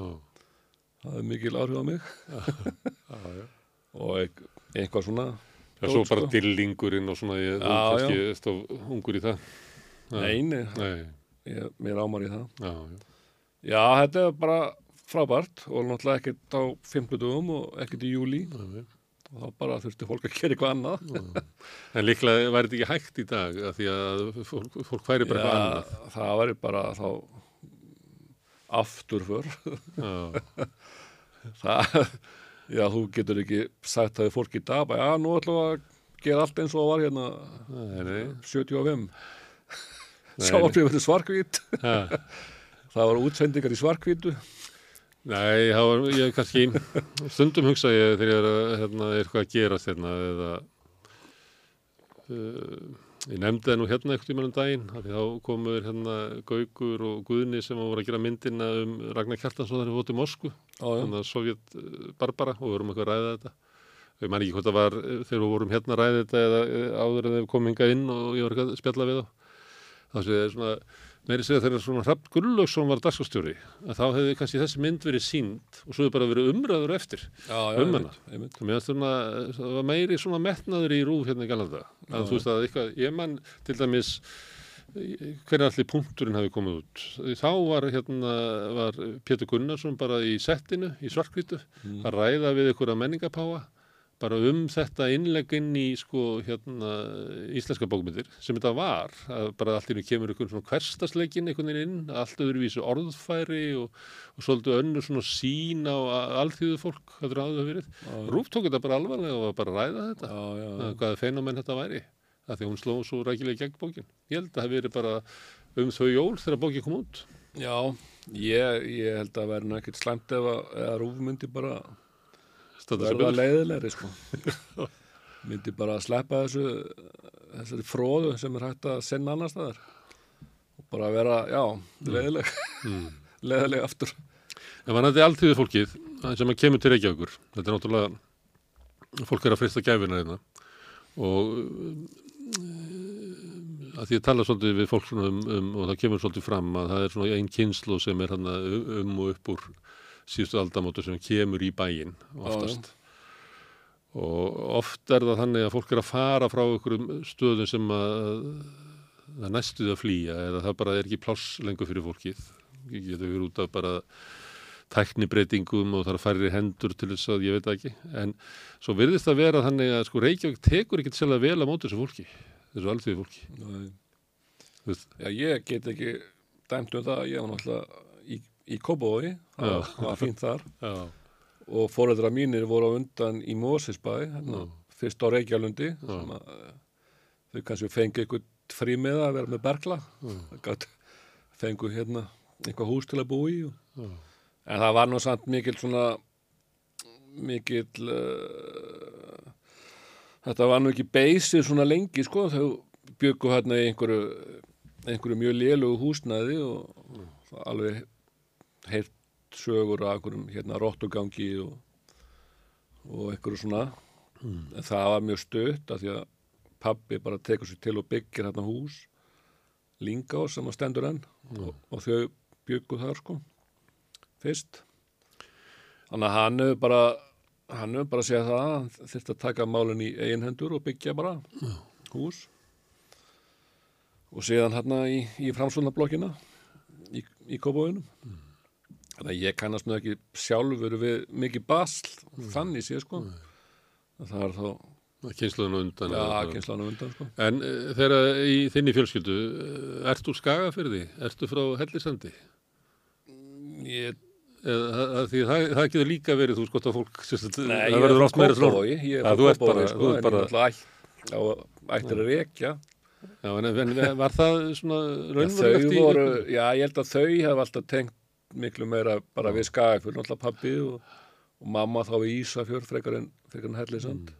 B: það er mikil áhrif á mig. Og eit- eitthvað svona
A: Já, svo bara
B: sko.
A: dillingurinn og svona, ég, þú
B: Já,
A: kannski stóð ungur í það.
B: Nei, nei,
A: Nei,
B: ég, mér ámar í það.
A: Já, já.
B: Já, þetta er bara frábært og náttúrulega ekkert á 50 dugum og ekkert í júli
A: já, já.
B: Og þá bara þurfti fólk að gera eitthvað annað.
A: En líklega væri þetta ekki hægt í dag, af því að fólk, fólk færi bara eitthvað annað.
B: það væri bara þá afturför. Það, já, þú getur ekki sagt við fólk í dag, bara, já, nú ætlum við að gera allt eins og það var hérna.
A: Nei, nei.
B: 75
A: Nei,
B: Sáfrifur svarkvít
A: Ha,
B: það var útsendingar í svarkvítu
A: Nei, var, ég kannski, stundum hugsa ég þegar ég er að, hérna, er eitthvað að gerast hérna, eða uh, ég nefndi það nú hérna eitthvað í mannum daginn, því þá komur hérna Gaukur og Guðni sem voru að gera myndina um Ragnar Kjartansson fóttum Moskvu.
B: Já, já,
A: þannig að Sovjet eh, Barbara og við vorum eitthvað að ræða þetta. Ég man ekki hvort það var eh, þegar við vorum hérna að ræða þetta eða áður en þeir komið hingað inn og ég var eitthvað að spjalla við þá. Þá sé ég svona meiri segja þegar svona Hrafn Gullaugsson var dagskastjóri að þá hefði kannski þessi mynd verið sínd og svo hefði bara verið umræður eftir Um hana. það var meiri svona metnaður í rúf hérna í Galanda. Að þú veist að eitthvað, ég man til dæmis hvernig allir punkturinn hafi komið út. Þá var hérna var Pétur Gunnarsson bara í settinu í svarkvítu
B: Mm.
A: að ræða við einhverja menningapáa bara um þetta innlegg inn í sko hérna íslenska bókmyndir sem þetta var, að bara allt innu kemur einhvern svona hverstasleikin einhvern veginn inn allt öðruvísu orðfæri og, og svolítið önnur svona sín á alþýðu fólk, hvað er áður verið.
B: Já, já.
A: Rúf tók þetta bara alvarlega og var bara að ræða þetta
B: Já, já,
A: að hvaða fenomen þetta væri að því að hún sló svo rækilega gegn bókin. Ég held að það hafi verið bara um þau jól þegar bókin kom út.
B: Já ég, ég held að verði ekkert slæmt ef að, eða rúf myndi bara
A: Sig
B: verða
A: betur.
B: leiðilegri sko. myndi bara að sleppa þessu þessari fróðu sem er hægt að sinna annar staðar og bara vera, já, leiðileg
A: Mm.
B: leiðileg aftur
A: En var þetta alltíðu fólkið sem kemur til Reykjavíkur þetta er náttúrulega fólk er að frista gæfina hérna og uh, að því að tala svolítið við fólk um, um og það kemur svolítið fram að það er svona einn kynslu sem er hann um og upp úr síðustu aldamótu sem kemur í bæinn oftast. Og oft er það þannig að fólk er að fara frá einhverjum stöðum sem að það næstuði að flýja eða það bara er ekki pláss lengur fyrir fólkið. Ég getur verið út af bara tæknibreitingum og það er færri hendur til þess að ég veit ekki. En svo virðist það vera þannig að sko Reykjavík tekur ekkert sérlega vel á móti þessu fólki þessu alþjóði fólki
B: já, ég get ekki dæmt um það, ég var náttúrulega í, Kópavogi, það var- fínt þar.
A: Já,
B: og fóreldra mínir voru á undan í Mósisbæ hérna, fyrst á Reykjalundi sem að eh, þau kannski fengi eitthvað frí með að vera með bergla fengu hérna eitthvað hús til að búa í og, en það var nú samt mikill svona mikill uh, þetta var nú ekki beysið svona lengi sko. Þau byggu hérna í einhverju einhverju mjög lélugu húsnæði og alveg heilt sögur af einhverjum hérna rottugangi og, og einhverju svona. En það var mjög stutt af því að pabbi bara tekur sér til og byggir hérna hús Lingá sem að stendur enn og, og þau byggu þar sko fyrst. Þannig að hann hefur bara hann hefur bara segjað það að hann þurfti að taka málun í eigin hendur og byggja bara hús. Og síðan hérna í, í framsvöndablokkina í, í kópavöginum þannig að ég kannast nú ekki sjálfur við mikið basl þannig sé sko. Það er þá,
A: kynsluðin á undan
B: kynslan undan sko.
A: En uh, þegar í þinni fjölskyldu, uh, ert úr Skagafyrði? Ertu frá Hellisandi?
B: ég,
A: Eða, að, því það, það getur líka verið, þú skott að fólk, sérst,
B: nei,
A: það
B: er
A: verður oft meira Já,
B: frá
A: þú ert bara-
B: sko,
A: þú ert bara-
B: ætt, á, ættir að rekja
A: Já, en, en var það svona raunverulegt í...
B: voru, já, ég held að þau hef alltaf tengt miklu meira bara við skagafjörn, náttúrulega pappi og, og mamma þá í Ísafjörn frekar en, en Hellisand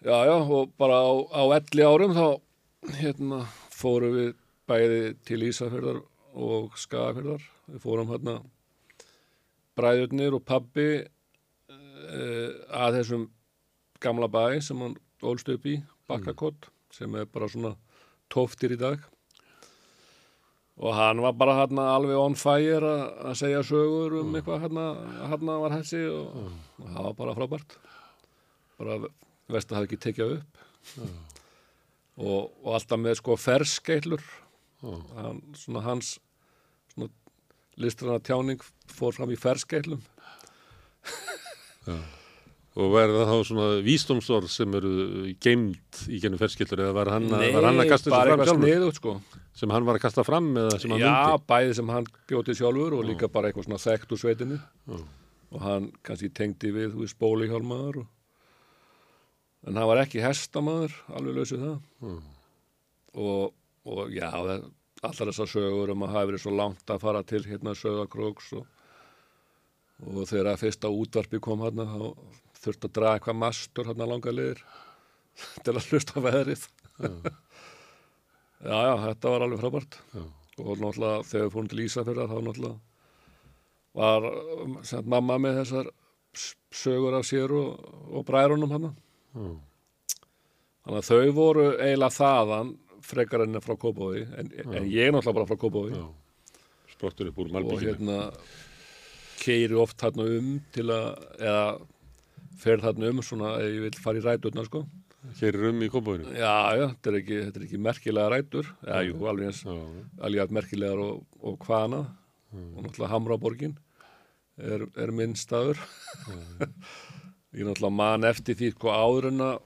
B: já, já, og bara á, á elli árum þá hérna fórum við bæði til Ísafjörðar og skagafjörðar. Við fórum hérna bræðurnir og pappi uh, að þessum gamla bæ sem hann ólst upp í, Bakkakott sem er bara svona tóftir í dag og hann var bara hérna alveg on fire að- segja sögur um eitthvað hérna, hérna var þessi og, og það var bara frábært. Bara að það ekki tekjað upp. Og, og alltaf með sko ferskeitlur. Hann, svona hans svona listrana tjáning fór fram í ferskeitlum.
A: Og verða þá svona vísdómsorð sem eru geimd í gennum ferskildur eða var hann, að- var hann að kasta
B: bara
A: þessu fram
B: eitthvað
A: sjálfur?
B: sniðut sko
A: Sem hann var að kasta fram eða sem hann
B: Já,
A: myndi?
B: bæði sem hann bjóti sjálfur og líka bara eitthvað svona þekkt úr sveitinni. Og hann kannski tengdi við þú veist bólihjálmaður og... en hann var ekki hestamaður alveg lausið það. Og, og já allar þessar sögur um að hafa verið svo langt að fara til hérna sögakróks og, og þegar að fyrsta útvarpi kom hérna þá þurfti að draga eitthvað mastur hérna langa liðir til að hlusta veðrið já, já, þetta var alveg frábært
A: Já.
B: og náttúrulega þegar við fórum til Ísafjörðar þá náttúrulega var um, sem mamma með þessar sögur af sér og, og bræðrunum hann þannig að þau voru eiginlega þaðan frekar enn frá Kópavogi en, en ég náttúrulega bara frá Kópavogi
A: Já. Sprottur upp úr
B: og
A: Malbíkinu.
B: hérna keiri oft þarna um til að eða fer þarna um svona ef ég vil fara í ræturnar sko
A: Hér er um í kópavinu.
B: já, já, þetta er ekki, þetta er ekki merkilega rætur já, jú, alveg eins alveg merkilegar og, og hvaðana og náttúrulega Hamraborgin er, er minn staður ég náttúrulega man eftir því sko áður en að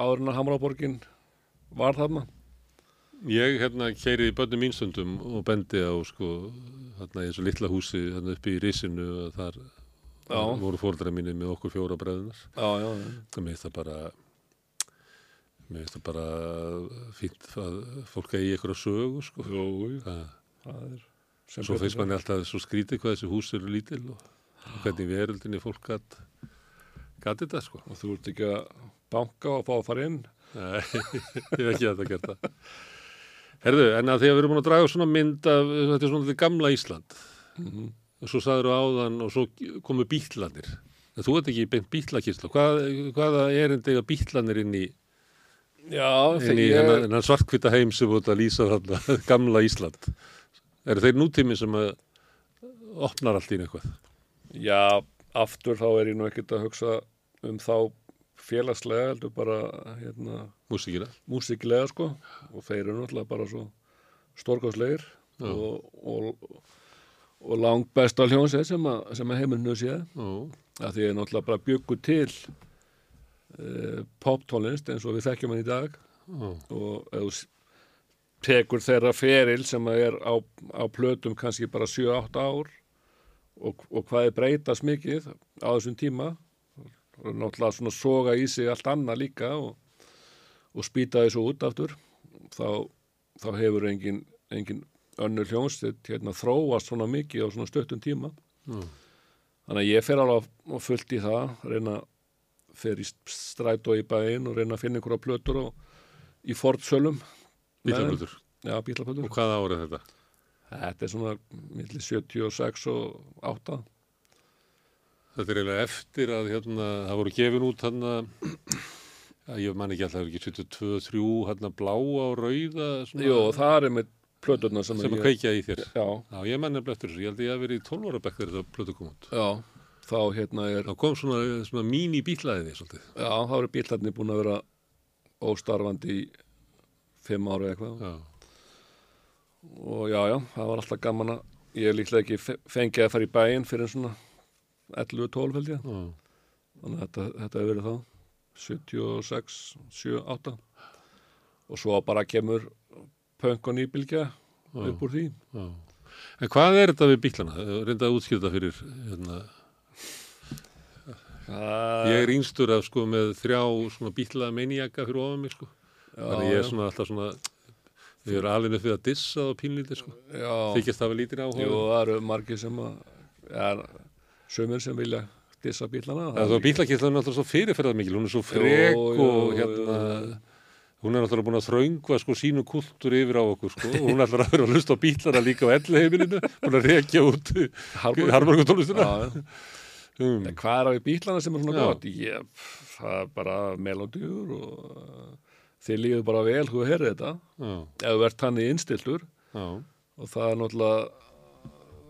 B: áður en að Hamraborgin var þarna
A: Ég hérna keiriði bönnum mínstundum og bendi á sko hérna í þessu litla húsi hérna upp í risinu og þar
B: Já.
A: voru fóldra mínir með okkur fjóra bræðunar.
B: já, já, já.
A: Það finnst það bara mér finnst það bara fínt að fólk eigi ykkur að sögu sko.
B: Jú,
A: Það,
B: það er sem
A: svo finnst manni alltaf svo skrítið hvað þessi hús eru lítil og hvernig veröldinni fólk gat þetta sko.
B: og þú ert ekki að banka og fá að fara inn
A: Nei, ég hef ekki að þetta gert það. Herðu, en að því að við erum búin að draga svona mynd af, þetta er svona þetta gamla Ísland
B: Mhm.
A: og svo sagður áðan og svo komu bítlanir. En þú ert ekki beint bítlakísla. Hvað, hvaða erindi eiga bítlanir inn í,
B: já,
A: inn í
B: ég,
A: hennan, hennan svartkvita heim sem búið að lýsa þarna gamla Ísland? Eru þeir nútími sem að opnar allt í einu eitthvað?
B: já, aftur þá er ég nú ekkert að hugsa um þá félagslega heldur bara hérna
A: Músíkina?
B: músikilega sko og þeir eru náttúrulega bara svo stórkostlegir
A: Já.
B: og, og, og langt besta hljónsið sem, að, sem að heimurnu sé að því er náttúrulega bara byggu til poptónlist eins og við þekkjum hann í dag.
A: Ó,
B: og s- tekur þeirra feril sem að er á, á plötum kannski bara 7-8 ár og, og hvað er breytast mikið á þessum tíma og náttúrulega svona soga í sig allt annað líka og, og spýta þessu út aftur þá, þá hefur engin, engin önnur hljónstitt hérna þróast svona mikið á svona stöttum tíma.
A: Ó.
B: þannig að ég fer alveg fullt í það reyna fer í strætó í bæinn og reyna að finna einhverja plötur og, í fortsölum
A: Bílaplötur.
B: Já, bílaplötur.
A: Og hvaða árið þetta?
B: Þetta er svona milli 76 og 8.
A: Þetta er eiginlega eftir að hérna, það voru gefin út hérna, að ég man ekki alltaf, það er ekki 72, 3, hérna bláa og rauða svona,
B: Jú, það er með plöturna sem,
A: sem að
B: ég...
A: kveikja í þér.
B: Já,
A: Já, ég man nefnilega eftir þessu, ég held að ég hef verið í 12 ára bekk þegar þetta plötu kom út.
B: já, þá hérna er,
A: Það kom svona, svona mín í bílaðiði svolítið.
B: já, þá eru bílarnir búin að vera óstarfandi í fimm ára eitthvað
A: Já,
B: og já, já, það var alltaf gaman að ég líklega ekki fe- fengið að fara í bæinn fyrir svona 11-12 held ég
A: já,
B: þannig að þetta, þetta hefur verið þá 76, 7, 8 og svo bara kemur punk og nýbylgja upp úr því
A: já. En hvað er þetta við bílana? Reynda að útskýrta fyrir hérna.
B: Það,
A: Ég er yngstur af sko með þrjá svona bíla meinijaka fyrir ofan mig sko. Þannig ég er svona alltaf svona ég er alveg upp við að dissa það á pínlítið sko.
B: já,
A: Þykjast það við lítið áhuga.
B: jú, það eru margir sem að ja, sömur sem vilja dissa bílana
A: Það er er alltaf svo fyrirferðar mikil, hún er svo frek
B: Jú, jú,
A: og
B: jú,
A: hérna,
B: jú.
A: hún er alltaf búin að þröngva sko sínu kultúr yfir á okkur sko og hún er alltaf að vera að hlusta á bílana líka á elli heimilinu, búin að rekja út harmarkutólustuna.
B: Já, já.
A: Um,
B: En hvað er á í bílana sem er svona
A: Já.
B: gott? Ég, það er bara melodíur og uh, þið líður bara vel þú heyrið þetta.
A: Já,
B: ef þú ert þannig innstiltur
A: já,
B: og það er náttúrulega,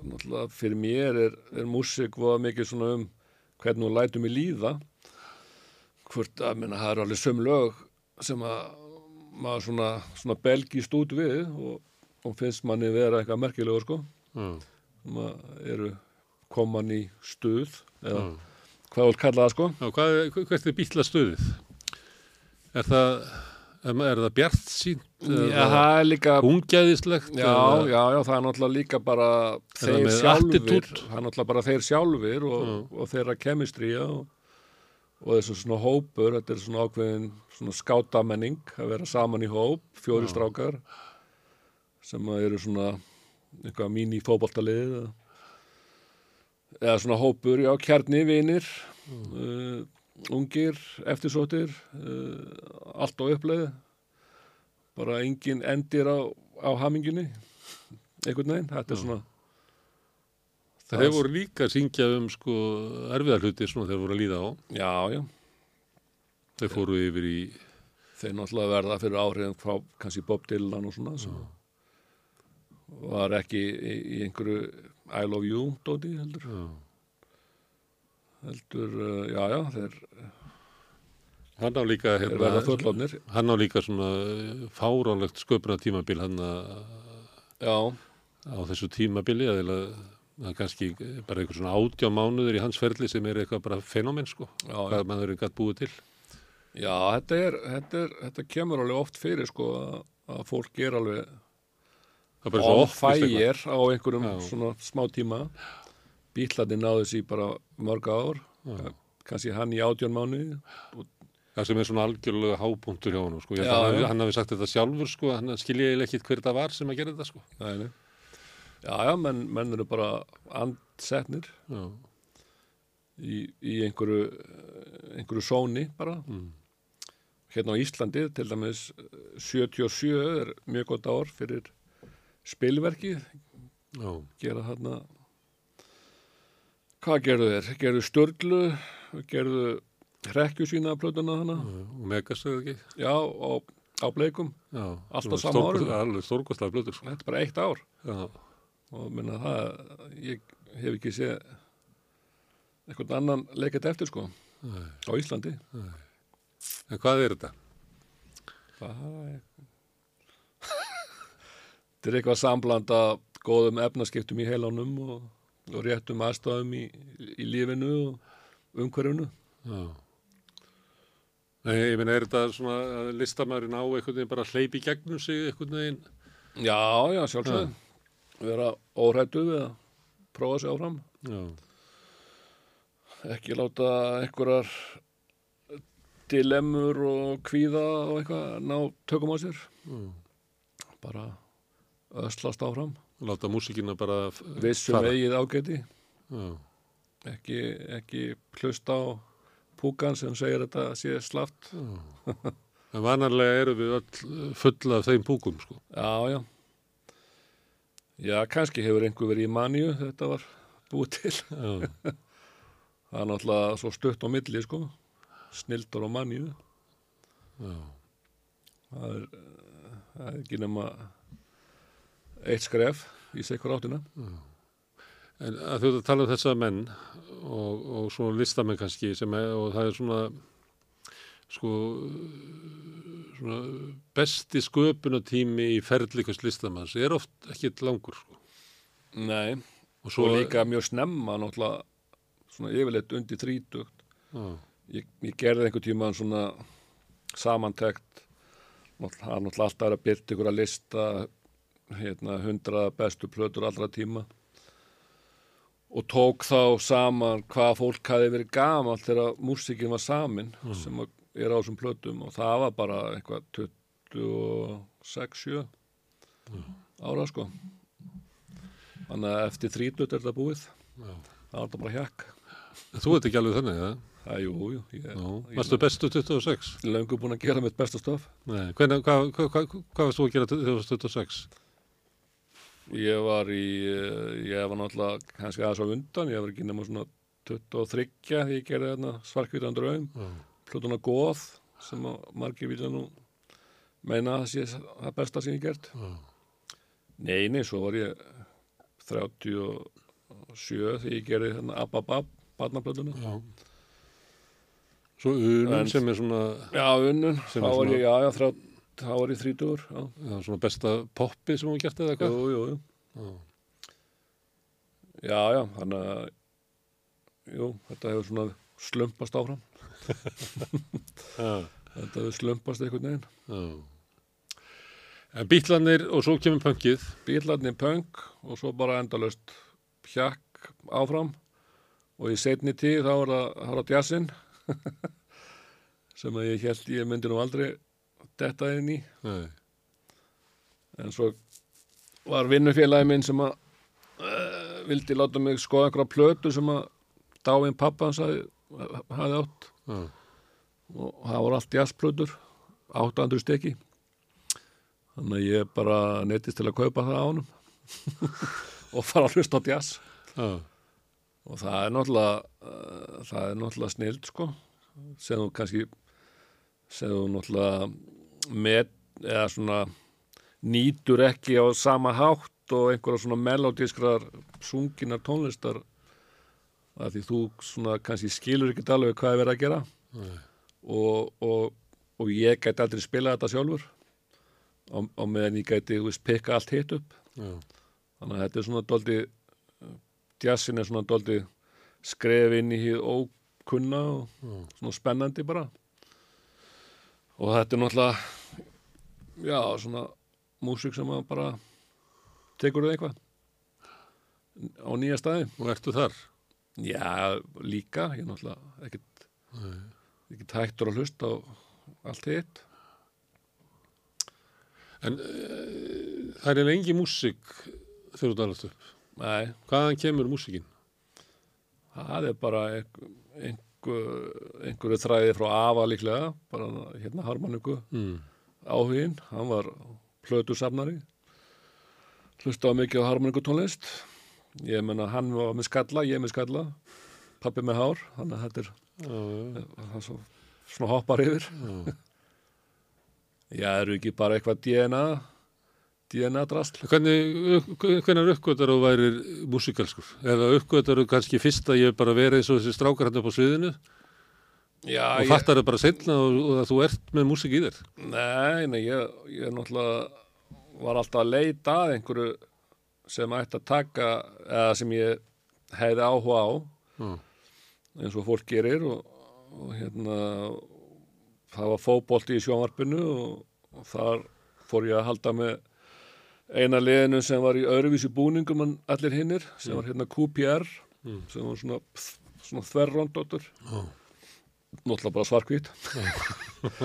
B: náttúrulega fyrir mér er, er músík voða mikið svona um hvernig hún lætur mig líða. Hvort að minna það eru alveg söm lög sem að maður svona, svona belgist út við og, og finnst manni vera eitthvað merkilegur sko.
A: Já,
B: sem að eru koman í stuð eða
A: já.
B: hvað þú vilt kalla það sko
A: Já, hvað, er- hvert er bílastöðið? Er það, er, það bjart sínt?
B: Já, það er líka
A: Ungæðislegt?
B: Já, já, já, það er náttúrulega líka bara þeir
A: attitude?
B: það er náttúrulega bara þeir sjálfir og,
A: Já.
B: og þeirra kemistríja og, og þessu svona hópur, þetta er svona ákveðin svona skátamenning að vera saman í hóp, fjóri
A: Já.
B: strákar sem eru svona eitthvað mín í fótboltaliðið eða, svona hópur, já, kjarni, vinir uh, ungir, eftirsóttir uh, allt á uppleið. Bara engin endir á, á hamingjunni einhvern veginn, þetta er svona
A: Það þeir voru líka að syngja um sko erfiðar hluti svona þeir voru að líða á.
B: já, já,
A: Þeir fóru yfir í,
B: þeir náttúrulega verða fyrir áhrifin frá kannski Bob Dylan og svona sem var ekki í, í einhverju I love you dóti heldur
A: já.
B: heldur, uh, já, já, þeir,
A: Hann á líka, hérna, hann á líka svona eh, fáránlegt sköpuna tímabil hann
B: já,
A: á þessu tímabili að það er kannski bara einhver svona átjá mánuður í hans ferli sem er eitthvað bara fenómen sko,
B: já,
A: hvað maðurinn gætt búið til.
B: já þetta, er, þetta, er, þetta kemur alveg oft fyrir sko að, að fólk er alveg
A: Það er bara svo
B: on fire á einhverjum
A: Já.
B: svona smá tíma bílandi náðu sér bara mörg ár
A: Já.
B: kannski hann í átjón mánuði
A: Það sem er svona algjörlega hápunktur hjá hann sko. Ég held
B: Já,
A: hann, hann hafi sagt þetta sjálfur sko, hann skilja eiginlega ekkit hver það var sem að gera þetta sko.
B: Nei. Já, já, menn, menn eru bara andsetnir
A: Já,
B: í, í einhverju, einhverju sóni bara.
A: mm.
B: Hérna á Íslandi, til dæmis eh, 77 er mjög gott ár fyrir spilverkið,
A: já,
B: gera þarna, hvað gerðu þeir? Gerðu störlu, gerðu hrekkju sína plötuna hana,
A: og megas það ekki.
B: já, á, á bleikum,
A: Já,
B: Allt á
A: svona
B: sama
A: stórkost-
B: árinu.
A: Alveg stórkostlega blöður sko.
B: þetta er bara eitt ár
A: Já,
B: og minna það, ég hef ekki séð eitthvað annan leikert eftir sko,
A: Nei.
B: á Íslandi.
A: en hvað er þetta?
B: Það er Þetta er eitthvað sambland af góðum efnaskiptum í heilanum og, og réttum aðstæðum í, í lífinu og umhverfinu.
A: Já. Nei, ég meina, er þetta svona að listamærin á einhvern veginn bara hleypi gegnum sig einhvern veginn?
B: Já, já, sjálfsögðu. Vera óhrættu við að prófa sig áfram.
A: Já,
B: Ekki láta einhverjar dilemmur og kvíða og eitthvað ná tökum á sér.
A: já.
B: Bara öslast áfram.
A: Láta músíkina bara
B: Vissum eigið ágæti.
A: Já,
B: Ekki, ekki hlusta á púkan sem segir þetta sé slaft.
A: En vanarlega eru við öll full af þeim púkum, sko.
B: Já, já. Já, kannski hefur einhver verið í maníu, þetta var búið til. Það er náttúrulega svo stutt á milli, sko. Snildur og maníu.
A: já,
B: Það er, eh, það er ekki nema eitt skref í sikur áttina.
A: En að þú ert að tala um þessa menn og, og svona listamenn kannski sem er, og það er svona sko svona besti sköpunatími í ferðlikast listamanns er oft ekkit langur sko.
B: Nei,
A: og
B: svo líka mjög snemma náttúrulega svona yfirleitt undir þrítugt
A: já,
B: ég, ég gerði einhver tíma svona samantekt náttúrulega alltaf að byrta ykkur að lista hérna hundra bestu plötur allra tíma og tók þá saman hvað fólk hafi verið gamalt þegar músikin var samin sem að- er á þessum plötum og það var bara eitthvað 26-7 ára sko. Þannig að eftir 30 er þetta búið.
A: Já.
B: það var þetta bara hjakk.
A: Þú ert ekki alveg þannig, ja?
B: það, jú, jú, ég,
A: já,
B: ég
A: varstu bestu 26
B: er löngu búin að gera mitt besta
A: hvernig, hvað, varst þú að gera þegar þú varst 26
B: Ég var í, eh, ég var náttúrulega kannski aðeins á undan, ég var ekki nema svona 23 þegar ég gerði þarna svarkvítan draum,
A: já,
B: plötuna góð sem margir vilja nú meina að það sé það besta sem ég gert.
A: já,
B: Nei, nei, svo var ég 37 þegar ég gerði þarna Ababab, barnaplötuna.
A: já svo unum
B: En-
A: sem er svona,
B: Já, unnun,
A: Sem
B: þá var ég, já, já, þrjá, þá var ég 30, já.
A: já, svona besta poppi sem hún gert eða
B: Jú,
A: hvað
B: jú, jú.
A: já,
B: Já, þannig að, jú, þetta hefur svona slumpast áfram. Þetta hefur slumpast einhvern veginn.
A: já en bítlanir og svo kemur punkið
B: bílarnir punk og svo bara endalust hjakk áfram og í setni tíð þá er það, það það jazzin sem að ég held ég myndi nú aldrei detta inn í.
A: Nei,
B: en svo var vinnufélagi minn sem að uh, vildi láta mig skoða einhverja plötu sem að dáinn pappa hans hafi, hafi átt.
A: Já,
B: og það voru allt jazzplötur 800 steki þannig að ég bara neittist til að kaupa það á honum. Og fara að hlusta á jazz.
A: Já,
B: og það er náttúrulega uh, það er náttúrulega snild sko. Sem þú kannski sem þú náttúrulega með eða svona nýtur ekki á sama hátt og einhverja svona melodískrar sunginar tónlistar að því þú svona kannski skilur ekki alveg hvað er verið að gera. Og, og, og ég gæti aldrei spila þetta sjálfur. Á, á meðan ég gæti þú veist, pikka allt hitt upp.
A: Já,
B: þannig að þetta er svona doldi jazzin er svona doldi skref inn í hið ókunna og
A: já,
B: svona spennandi bara. Og þetta er náttúrulega já, svona músík sem að bara tekur þau eitthvað á nýja staði
A: og ertu þar
B: já, líka, ég er náttúrulega ekkit,
A: Nei.
B: ekkit hættur að hlusta á allt hitt
A: en uh, það er engi músík þegar þú dalast upp
B: nei,
A: hvaðan kemur músíkin?
B: það er bara einhver, einhver, einhverju þræði frá Ava líklega, bara hérna harmoniku
A: Mm.
B: Áhuginn, hann var plötusafnari hlusta á mikið á harmoniku tónlist ég menna hann var með skalla, ég með skalla pappi með hár, þannig að þetta er það er svo, svona hoppar yfir.
A: Já.
B: já, eru ekki bara eitthvað DNA DNA drasl?
A: Hvernig, hvernig uppgötar þú værir músikalskur? Eða uppgötar þú kannski fyrst að ég bara verið eins og þessi strákar hann upp á sviðinu
B: já,
A: og fattar það bara setna og, og að þú ert með músik í þér?
B: Nei, nei, ég, ég náttúrulega var alltaf að leita að einhverju sem ætti að taka eða sem ég hefði áhuga á
A: Já,
B: eins og fólk gerir og, og hérna það var fótbolti í sjónvarpinu og, og þar fór ég að halda með eina liðinu sem var í öðruvísi búningum en allir hinnir sem var hérna QPR
A: Mm.
B: sem var svona, svona þverrondóttur
A: já,
B: náttúrulega bara svarkvít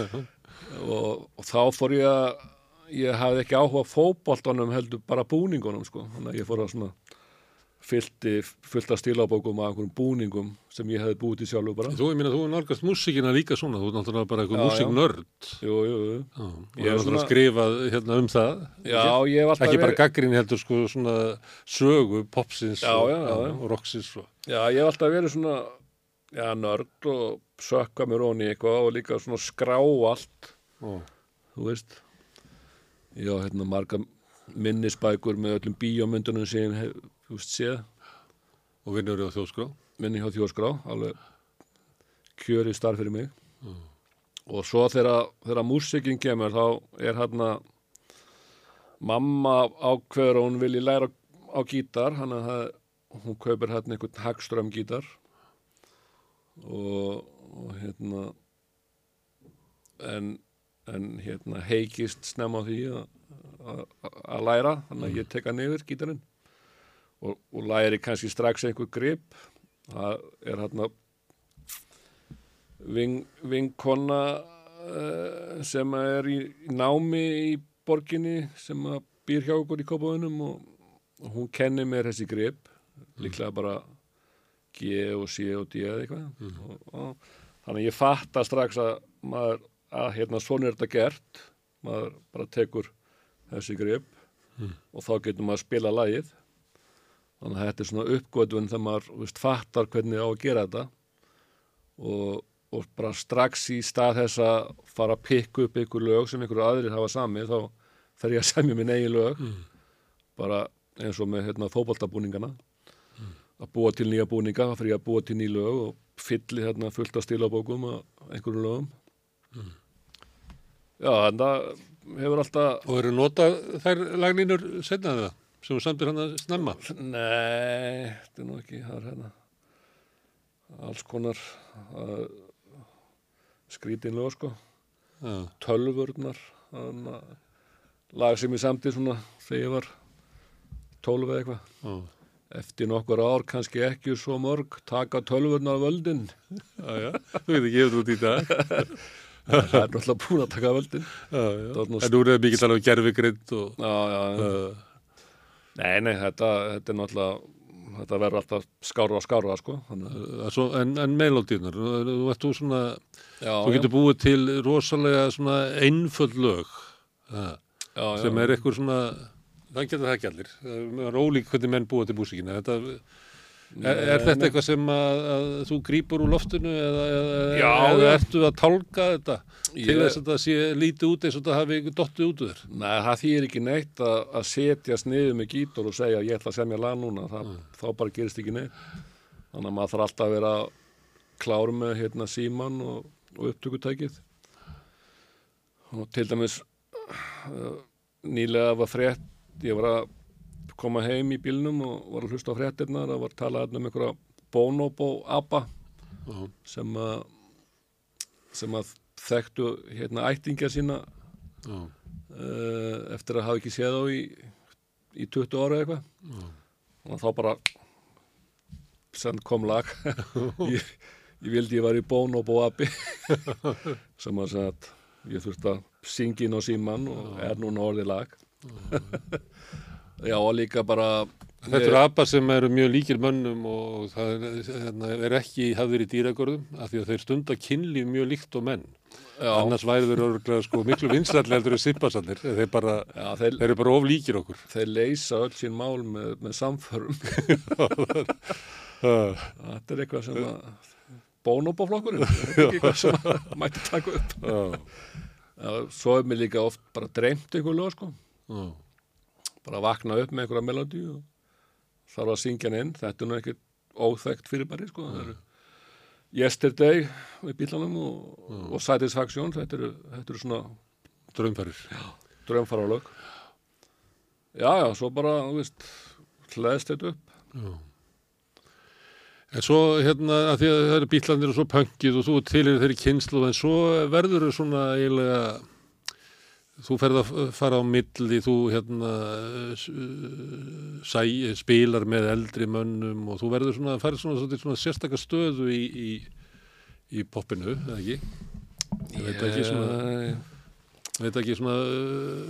B: og, og þá fór ég að ég hafði ekki áhuga á fótboltanum heldur bara búningunum sko þannig að ég fór að svona fyllti fullt af stílabókum af einhverjum búningum sem ég hefði búið til sjálfur bara
A: Þú, ég minna, þú er nálgast músikina líka svona, þú er náttúrulega bara
B: já.
A: músiknörd.
B: jú, jú, jú.
A: Já, og
B: Ég svona-
A: svona skrifað hérna um það.
B: já, ég hef alltaf
A: Ekki bara gaggrinni heldur sko svona sögu popsins
B: Já,
A: og,
B: já, já.
A: og rocksins og...
B: já, ég hef alltaf verið svona já, nörd og sökka mér onni eitthvað og líka svona skrá allt.
A: Og
B: þú veist já, hérna marga minnisbækur með öllum bíómyndunum sem ég hef, þú veist, séð.
A: Og vinnur á þjóðskrá.
B: minni hjá þjóðskrá alveg kjöri starf fyrir mig. Og svo þegar, þegar músikin kemur þá er hérna mamma ákveður að hún vilji læra á gítar hann að hún kaupir hérna einhvern hagström gítar og, og hérna en, en hérna heikist snemma því að- læra þannig að ég teka niður gítarinn og, og læri kannski strax einhver grip. Það er hérna ving, vinkona uh, sem er í, í námi í borginni sem býr hjá okkur í kópaðunum og, og hún kennir mér þessi grip líklega bara G og C og D eða eitthvað. Og, og, þannig að ég fatta strax að maður að hérna svona er þetta gert. Maður bara tekur þessi grip og þá getur maður að spila lagið. Þannig að þetta er svona uppgötvun þegar maður veist, fattar hvernig á að gera þetta. Og, og bara strax í stað þess að fara að pikka upp einhver lög sem einhverju aðrir hafa sami þá fer ég að semja minn eigin lög. Bara eins og með hérna, fótboltabúningana að búa til nýja búninga fer ég að búa til ný lög og fylli hérna, fullt af stílabókum að einhverjum lögum. Já, en það hefur alltaf
A: Og eru nota þær lagnínur setna það sem þú samtir hann að snemma?
B: Nei, þetta er nú ekki, það er hérna. Alls konar uh, skrítin lög sko,
A: Já,
B: tölvurnar, þannig að lag sem ég samti svona þegar ég var tólf eða eitthvað.
A: já,
B: Eftir nokkur ár kannski ekki svo mörg, taka tölvurnar völdin.
A: já, já. Þú getur gefið út í dag.
B: það er náttúrulega búin að taka völdin.
A: Já, já. En nú er það mikið talað um gerfigrind og...
B: Já, já, já.
A: Uh,
B: Nei, nei, þetta, þetta er náttúrulega, þetta verður alltaf skára og skára sko.
A: Svo, en, en melodíunar, þú þú þú
B: já,
A: þú getur búið til rosalega einföld lög uh,
B: já, já,
A: sem er eitthvað svona, það geta það ekki allir. Það er ólík hvernig menn búið til músíkina. Þetta, er, er þetta eitthvað sem að, að þú grípur úr loftinu eða, eða,
B: Já,
A: eða
B: já.
A: ertu að tálka þetta til
B: Ég-
A: þess að þetta sé lítið út eins og þetta hafi dottið út úr þér?
B: Nei, það þýr ekki neitt að, að setjast niður með gítor og segja ég ætla að semja lag núna, það, þá bara gerist ekki neitt. Þannig að maður þarf alltaf að vera klár með hérna síman og, og upptökutækið. Og til dæmis uh, nýlega var frétt, ég var að koma heim í bílnum og var að hlusta á fréttirnar, það var talað um einhverja bonobo-abba
A: Já,
B: sem að sem að þekktu hérna ættingja sína
A: já,
B: uh, eftir að hafa ekki séð á í, í 20 ára eitthvað. Og þá bara sem kom lag. Ég, ég vildi ég var í bón og bóabi sem að að ég þurfti að syngja inn á síman og er núna orðið lag já og líka bara
A: Þetta eru apa sem eru mjög líkir mönnum og það er, hérna, er ekki hafðir í dýragörðum af því að þeir stunda kynlíf mjög líkt og menn.
B: já,
A: Annars væri þeir örgulega sko miklu vinstalli heldur en sippasannir. Þeir, bara,
B: já, þeir,
A: þeir eru bara of líkir okkur.
B: þeir leysa öll sín mál með, með samförum. Þetta er eitthvað sem að ekki eitthvað sem að mætti taka upp? Já, svo er mér líka oft bara dreymt einhver lög sko
A: uh,
B: bara vakna upp með einhverja melodí og þarf að syngja hann inn þetta er nú ekkert óþekkt fyrirbæri sko. það eru Yesterday við bílanum og, og Satisfaction þetta eru, þetta eru svona
A: Draumfærir.
B: draumfara lög já já, svo bara hlæðst þetta upp
A: Já. En svo hérna að því að það eru bílandir og svo pöngið og þú til þeirri kynslu en svo verður þau svona eiginlega þú ferð að fara á milli þú hérna sæ, spilar með eldri mönnum og þú verður svona fara svona, svona, svona sérstakar stöðu í, í, í poppinu, eða ekki? Ég veit ekki svona,
B: Ég-
A: veit ekki svona uh,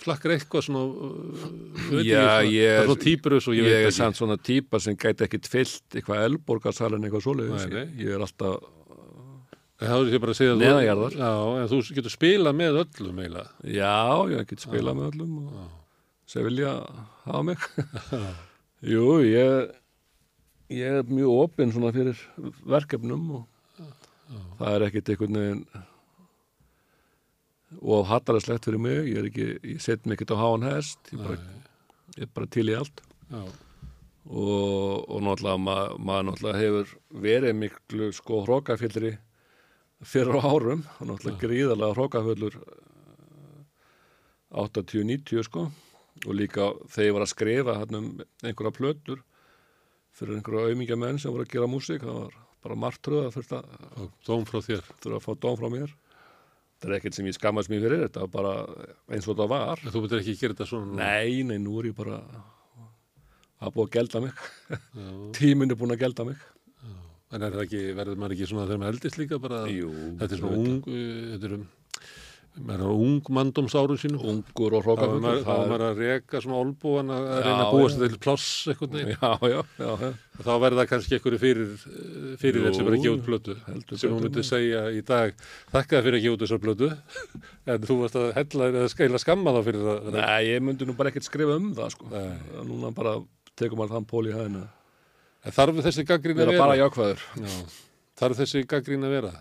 A: flakkar eitthvað svona uh, veit ekki, svona,
B: ég-
A: það er svona típur og ég,
B: ég,
A: veit
B: er
A: ekki.
B: samt svona típa sem gæti ekkit fyllt eitthvað elborgarsalinn eitthvað svoleiðis. Ég- ég er alltaf,
A: Það er bara að segja að þú-
B: Neðanjarðar.
A: Já, þú getur spilað með öllum eiginlega.
B: já, ég get spilað með öllum og sem vilja hafa mig. Jú, ég ég er mjög opinn svona fyrir verkefnum og það er ekkit einhvern veginn og hattaraslegt fyrir mig. Ég ekki, ég set mig ekkert á háan hest. Ég, bara, er bara til í allt.
A: Já,
B: og, og náttúrulega ma, maður náttúrulega hefur verið miklu sko hrókafyllri fyrir árum og náttúrulega gríðarlega hrókafullur 80-90 sko. Og líka þegar ég var að skrifa hérna um einhverja plötur fyrir einhverja aumingja menn sem voru að gera músík það var bara martröð að þurft að,
A: Dóm frá þér.
B: þurft að fá dóm frá mér. Þetta er ekkert sem ég skammast mér fyrir þetta var bara eins og þetta var.
A: En Þú myndir ekki gera þetta svona.
B: nei, nei, nú er ég bara að búið að gelda mig. Tíminn er búin að gelda mig
A: En er það ekki, verður maður ekki svona þegar maður eldist líka bara?
B: Jú,
A: Þetta er svona ung, uh, þetta er um, maður er ung manndómsáru sínum.
B: ungur og hrókafullur
A: þá er maður að reka svona olbúan að reyna að búa sér til pláss eitthvað. Þá verður það kannski einhverju fyrir, eh, fyrir þeir sem er að gefa út
B: heldur
A: Sem hún myndi segja í dag, þakka fyrir að gefa út þessar plötu. En þú varst að hella eða skeila skamma þá fyrir það.
B: Nei, ég myndi nú bara ekkert skrifa um það sko. Núna bara tekum maður þann pól í hæðina.
A: Þarf þessi gaggrín að
B: Vera bara jákvæður.
A: Já. Þarf þessi gaggrín að vera?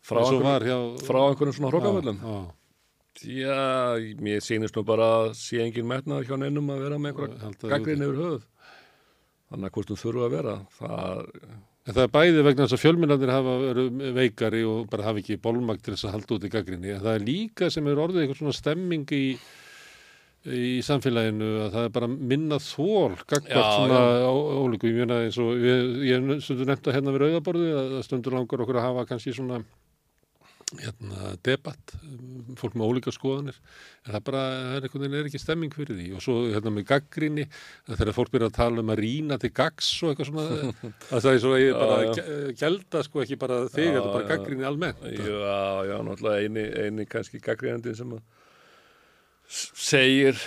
B: Frá,
A: var hjá...
B: frá einhverjum svona hrókavöllum.
A: Já,
B: Já, mér sýnist nú bara að sé engin metnað hjá neinum að vera með einhverja gaggrinni yfir höfuð. Þannig að hvort þú þurfa að vera. Það,
A: En það er bæði vegna þess að fjölmennarnir hafa verið veikari og bara hafa ekki bólmagt til þess að halda út í gaggrinni. En það er líka sem er orðið eitthvað svona stemming í, í samfélaginu að það er bara minna þól gagvart svona ólíku. Ég meina eins og ég, ég hef stundur nefnt að hérna við rauðaborði að stundur langar okkur að hafa kannski svona hérna, debatt, um, fólk með ólíka skoðanir. En það bara, er veginn er ekki stemming fyrir því. Og svo hérna með gaggrinni þegar fólk byrja að tala um að rýna til gags og eitthvað svona að það er svo að ég bara gælda sko ekki bara þig, þetta er bara gaggrinni almennt.
B: Já, já, náttúrulega eini, eini kannski gaggrindin sem að segir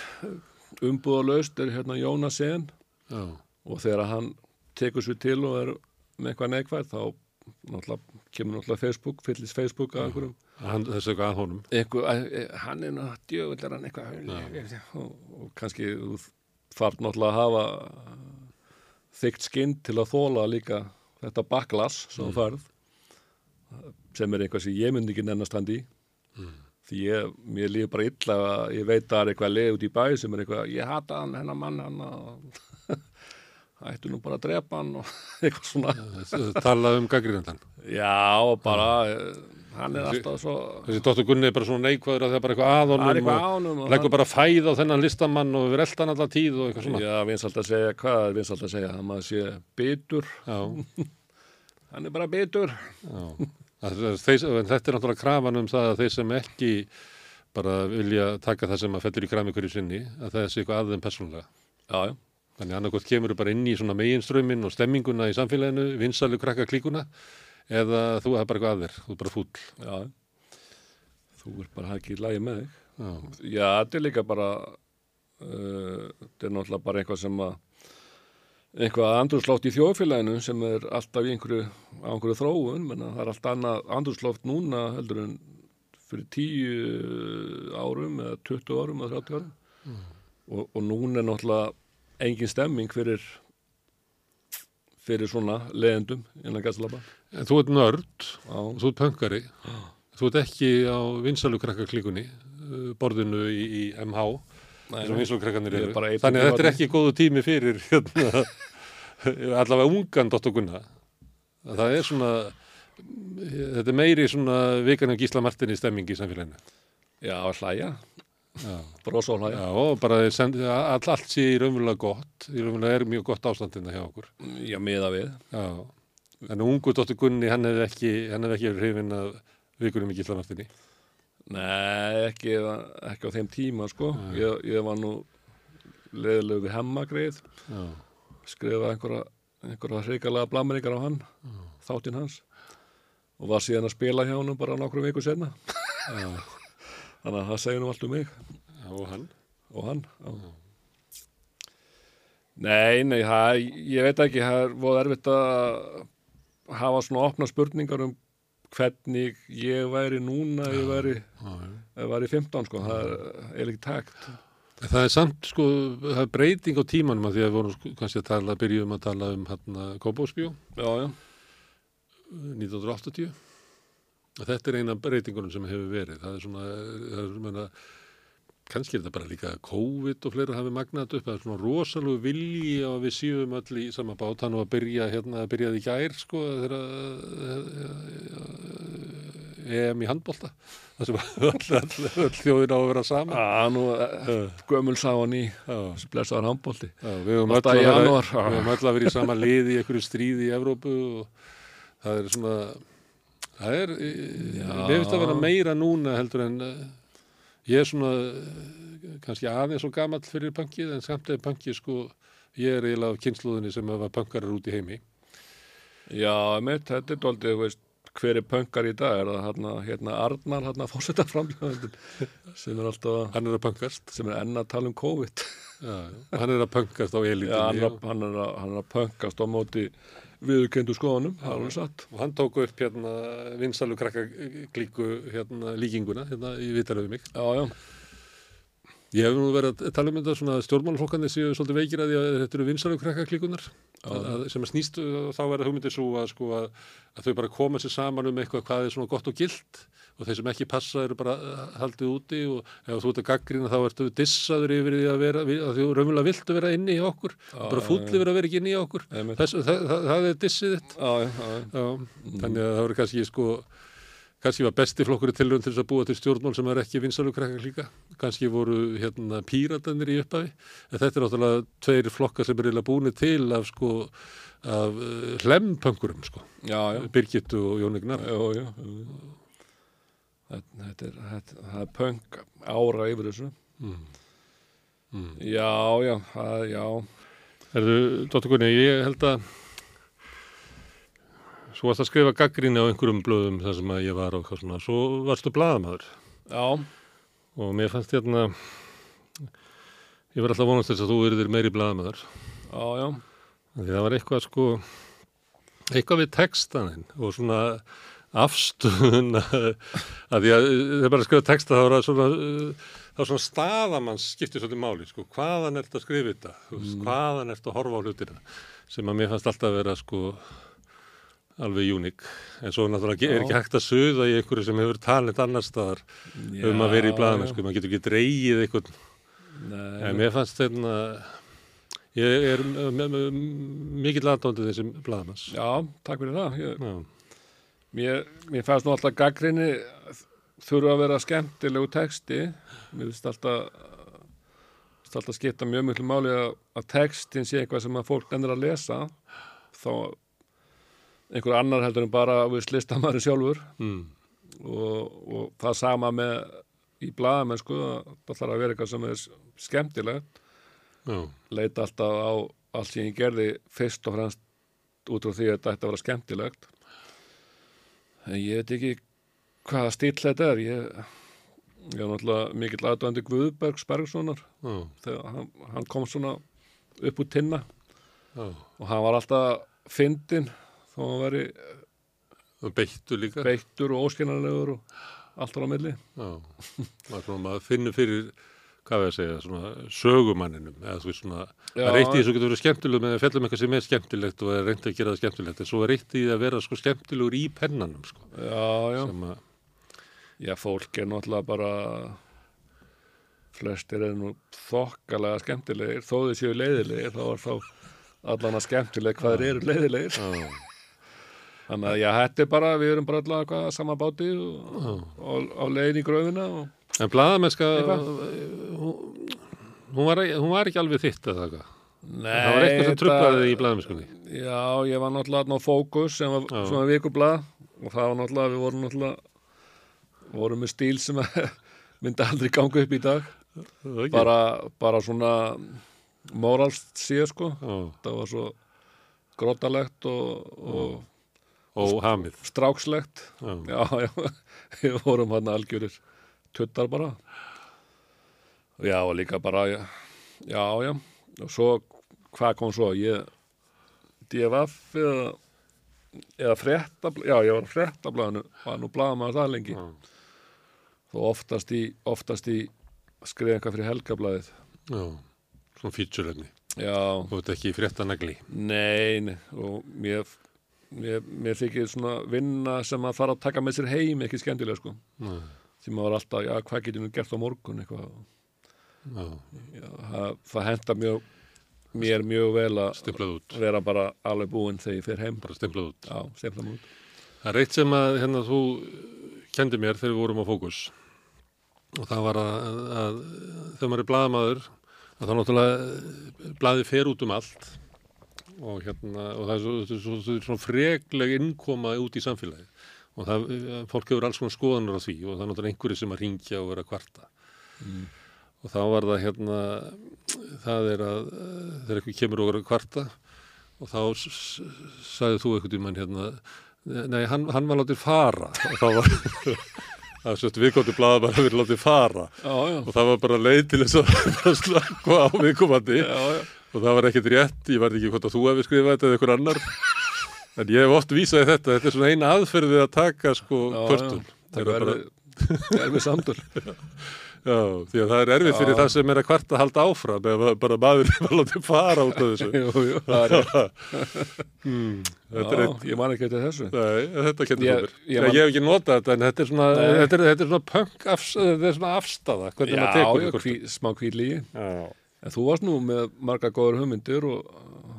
B: umbúðalaust er hérna Jónas Sen
A: já,
B: og þegar hann tekur sér til og er með eitthvað neikvæð þá náttúrulega kemur náttúrulega Facebook, fyllist Facebook að einhverjum.
A: Hann, þessu eitthvað að honum.
B: Einhver, að, hann er náttúrulega djöfull er hann eitthvað. Og, og kannski þú þarf náttúrulega að hafa þygt skinn til að þóla líka þetta baklas sem þú færð sem er eitthvað sem ég myndi ekki nennast hann í því ég, mér líður bara illa að ég veit að það er eitthvað leið út í bæ sem er eitthvað, ég hata hann, hennar mann hann ættu nú bara að drepa hann og eitthvað svona
A: tala um gaggrinandan
B: já, bara eh, hann er alltaf svo
A: þessi Dóttur Gunni er bara svona neikvæður að það er bara eitthvað að
B: það
A: honum
B: eitthvað
A: og
B: og
A: leggur bara fæð á þennan listamann og við eldan allar tíð og eitthvað svona
B: Já, vinsalt að segja, hvað vinsalt að segja? Að maður sé bitur, hann er bara bitur.
A: já. Þeir, en þetta er náttúrulega krafan um það að þeir sem ekki bara vilja taka það sem að fellur í krami hverju sinni að það sé eitthvað að þeim persónulega
B: Já, já,
A: Þannig annarkot kemur bara inn í svona meginströmmin og stemminguna í samfélaginu, vinsalu krakka klíkuna eða þú er bara eitthvað að þér, þú er bara fúll.
B: já. Þú er bara ekki í lagi með þig.
A: Já,
B: Já, þetta er líka bara, uh, þetta er náttúrulega bara eitthvað sem að, eitthvað andrúsloft í þjóðfélaginu sem er alltaf í einhverju, á einhverju þróun, menna það er allt annað andrúsloft núna heldur en fyrir tíu árum eða 20 árum eða 30 árum. Og, og núna er náttúrulega engin stemming fyrir fyrir svona leðendum innan gæslapa.
A: en þú ert nörd, þú ert pöngari, þú ert ekki á vinsalu krakka klíkunni, borðinu í, í MH, og Þannig að
B: í
A: þetta er ekki góðu tími fyrir hérna, allavega ungan. Að Það er svona, þetta er meiri svona vikan af Gísla Martinni stemming í samfélaginu.
B: já hlæja, brosa og hlæja.
A: Já, og bara sendi, all, allt sé í raunverulega gott, í raunverulega er mjög gott ástandina hjá okkur.
B: Já, miða við.
A: Já, en ungu Dóttur Gunni, hann hefði ekki, hefði ekki verið hrifin af vikunum í Gíslamartinni.
B: Nei, ekki, ekki á þeim tíma, sko. Ég, ég var nú leðilegu við hemmagrið,
A: Já,
B: skrifaði einhverja, einhverja hrikalega blamringar á hann, þáttinn hans, og var síðan að spila hjá hann bara nokkrum viku senna.
A: já,
B: Þannig að það segir nú allt um mig
A: já, og hann.
B: og hann. Já. Nei, nei, það, ég veit ekki, það er voða erfitt að hafa svona opna spurningar um hvernig ég væri núna ef ég væri, væri 15, sko, það er ekki takt.
A: Það er samt, sko, það er breyting á tímanum að því að við vorum sko, kannski að tala, byrjum að tala um hérna
B: já,
A: 1980. Að þetta er eina breytingunum sem hefur verið. Það er svona, það er, menna, kannski er þetta bara líka COVID og fleira hafi magnat upp, það er svona rosalegu vilji og við séum öll í sama bát. Hann og að byrja hérna, að byrjaði í gær sko, þegar EM í handbolta. Það sem öll, þjóðin á að vera sama
B: Já, nú uh, gömul sáan í
A: Já,
B: þessi blessaðar handbólti.
A: við höfum öll að vera, höfum að í sama liði í einhverju stríði í Evrópu og það er svona það er, við finnst að vera meira núna heldur en eh, ég er svona eh, kannski aðeins og gamall fyrir punkið en samt er punkið sko ég er eiginlega af kynsluðinni sem hafa punkarar út í heimi
B: Já, mitt, þetta er doldið, þú veist, hver er pönkar í dag? Er það hérna, hérna Arnar, hérna fórseta framljóðandinn sem er alltaf,
A: hann er að punkast
B: sem er enn að tala um COVID.
A: já, hann er að punkast á
B: Já,
A: elitinni
B: að- hann er, að, hann er að pönkast á móti viðurkendu skoðanum, það er alveg satt.
A: og hann tók upp hérna vinsalu krakka klíku hérna líkinguna hérna í vitaröðu mig
B: Já, já,
A: Ég hef nú verið að tala um þetta svona stjórnmálflokkandi séu svolítið veikir að því að þetta eru vinsarum krakkaklíkunar sem að snýst þá verða hugmyndir svo að, sko, að, að þau bara koma sér saman um eitthvað hvað er svona gott og gilt og þeir sem ekki passa eru bara uh, haldið úti og ef þú ert að gaggrina þá ertu dissaður yfir því að vera að þú raunverulega viltu vera inni í okkur bara fúll yfir að vera ekki inni í okkur. Þess, það, það, það er dissið þitt.
B: Já, já. Já,
A: þannig að það voru kannski sko kannski var besti flokkur í tilraun til þess að búa til stjórnmál sem er ekki vinsalu krakkar líka kannski voru hérna píratanir í upphafi en þetta er náttúrulega tveir flokkar sem er eiginlega búinir til af sko af uh, hlempöngurum sko
B: já, já.
A: Birgittu og Jón Ignar
B: Jú, jú, jú. Þetta, er, þetta, það er pönk ára yfir þessu.
A: mm. Mm.
B: Já, já, það, já,
A: Erðu, Dóttur Gunni, ég held að svo varst að skrifa gaggrinni á einhverjum blöðum þar sem að ég var og svona, svo varstu blaðamaður.
B: Já,
A: og mér fannst hérna ég var alltaf vonast þess að þú verður meiri blaðamaður.
B: Já, já,
A: því það var eitthvað sko eitthvað við textanin og svona afstöðun að því að þegar bara að skrifa texta þá er það svona uh, þá er svona staðamanns skiptir svolítið máli sko, hvaðan ert að skrifa þetta? Veist, hvaðan ert að horfa á hlutina? Sem að mér fannst alltaf vera sko alveg uník en svo náttúrulega er ekki hægt að suða í einhverju sem hefur talent annar staðar um að vera í blaðamennsku, maður getur ekki dreigið einhvern
B: Nei,
A: En mér fannst þetta ég er mikill aðdóndið þessum blaðamanns.
B: já, takk fyrir það. Ég,
A: Já.
B: mér, mér fannst nú alltaf gaggrinni þurfa að vera skemmtilegu texti. Mér finnst alltaf, alltaf skipta mjög mjög máli að, textin sé eitthvað sem að fólk ennir að lesa. Þá einhver annar heldur en bara við listamæri sjálfur.
A: Mm.
B: og, og það sama með í blaðamennsku að það þarf að vera eitthvað sem er skemmtilegt
A: Já.
B: leita alltaf á allt sem ég gerði fyrst og fremst út frá því að þetta ætti að vera skemmtilegt en ég veit ekki hvaða stíl þetta er ég, ég er náttúrulega mikill aðdöndi Guðbergs Bergssonar þegar hann, hann kom svona upp úr tinna
A: Já.
B: og hann var alltaf fyndinn þó hann veri
A: Og beittu líka.
B: beittur og óskennarlegur og allt á milli.
A: Maður, finnur fyrir, hvað við að segja, sögumanninum. Eða þú veist svona, það er eitt í þessu getur verið skemmtileg með að fjallum eitthvað sem er skemmtilegt og er reynd að gera það skemmtilegt. En svo er eitt í að vera sko skemmtilegur í pennanum sko.
B: Já, já,
A: að,
B: já, fólk er náttúrulega bara flestir eru nú þokkalega skemmtilegir, þó þau séu leiðilegir, þá er þá allan að skemmtileg hvað eru leiðilegir.
A: já.
B: Þannig að já, þetta er bara, við erum bara allavega hvað sama báti og, og, á leiðin í gröfina og
A: En blaðamennska,
B: Eitthvað?
A: hún, hún, hún var ekki alveg þitt eða eitthvað.
B: Nei,
A: Það var eitthvað sem trublaði þig í blaðamennskunni.
B: Já, ég var náttúrulega á Fókus sem var
A: Já.
B: svona vikublað og það var náttúrulega, við vorum náttúrulega vorum með stíl sem myndi aldrei ganga upp í dag
A: Bara,
B: bara, svona moralst síða sko
A: já,
B: það var svo grótalegt og, og
A: og hamið.
B: strákslegt
A: Já.
B: já, já, við vorum hann algjörir tuttar bara já, og líka bara já, já, já, og svo hvað kom svo, ég DFF eða eða frétta, já, ég var fréttablaðinu var nú blaða maður það lengi
A: Já.
B: þó oftast í, oftast í skrifa eitthvað fyrir helgablaðið
A: Já, svona feature-efni.
B: já,
A: Þú veit ekki fréttanagli.
B: Nei, nei, og mér, mér, mér þykir svona vinna sem að fara að taka með sér heim ekki skemmtilega sko
A: Nei.
B: því maður var alltaf, já, hvað getur nú gert á morgun eitthvað
A: Já,
B: það, það henda mjög, mér mjög vel að vera bara alveg búinn þegar ég fer heim.
A: bara stimplað út.
B: Út.
A: Það er eitt sem að hérna þú kendi mér þegar við vorum á fókus og það var að, að þegar maður er blaðamaður að þá náttúrulega blaði fer út um allt og hérna og það er svo, svo, svo, svo, svona frekleg innkoma út í samfélagi og það, fólk hefur alls konar skoðanur á því og það er náttúrulega einhverju sem að ringja og vera að kvarta. Og þá var það hérna það er að eh, þegar eitthvað kemur og vera að kvarta og þá sagði þú eitthvað tímann hérna nei, hann, hann var látið fara. Og þá var það svolítið viðkvæmdu blaða bara verið látið fara.
B: Já, já.
A: og það var bara leið til þess að að slakka á viðkomandi.
B: Já, já.
A: Og það var ekkert rétt, ég var ekki hvort að þú hefði skrifað þetta eða einhver annar en ég hef oft vísað þetta, þetta er svona eina aðferð við að taka sko
B: Já,
A: kvörtun
B: já.
A: Það er
B: er
A: bara,
B: erfið, erfið samtöl.
A: já, því að það er erfitt fyrir
B: Já.
A: það sem er að kvarta að halda áfram eða bara maður var látið fara út af þessu
B: Jú, jú, það er
A: hmm, þetta er
B: Já,
A: eitt
B: ég man ekki eftir þessu.
A: Nei, þetta kendur
B: Ég-
A: þú mér.
B: ég
A: hef ekki notað þetta, en þetta er svona, þetta er, þetta er svona punk, afs, þetta er svona afstafa, hvernig
B: Já,
A: maður tekur
B: En þú varst nú með marga góður hugmyndir og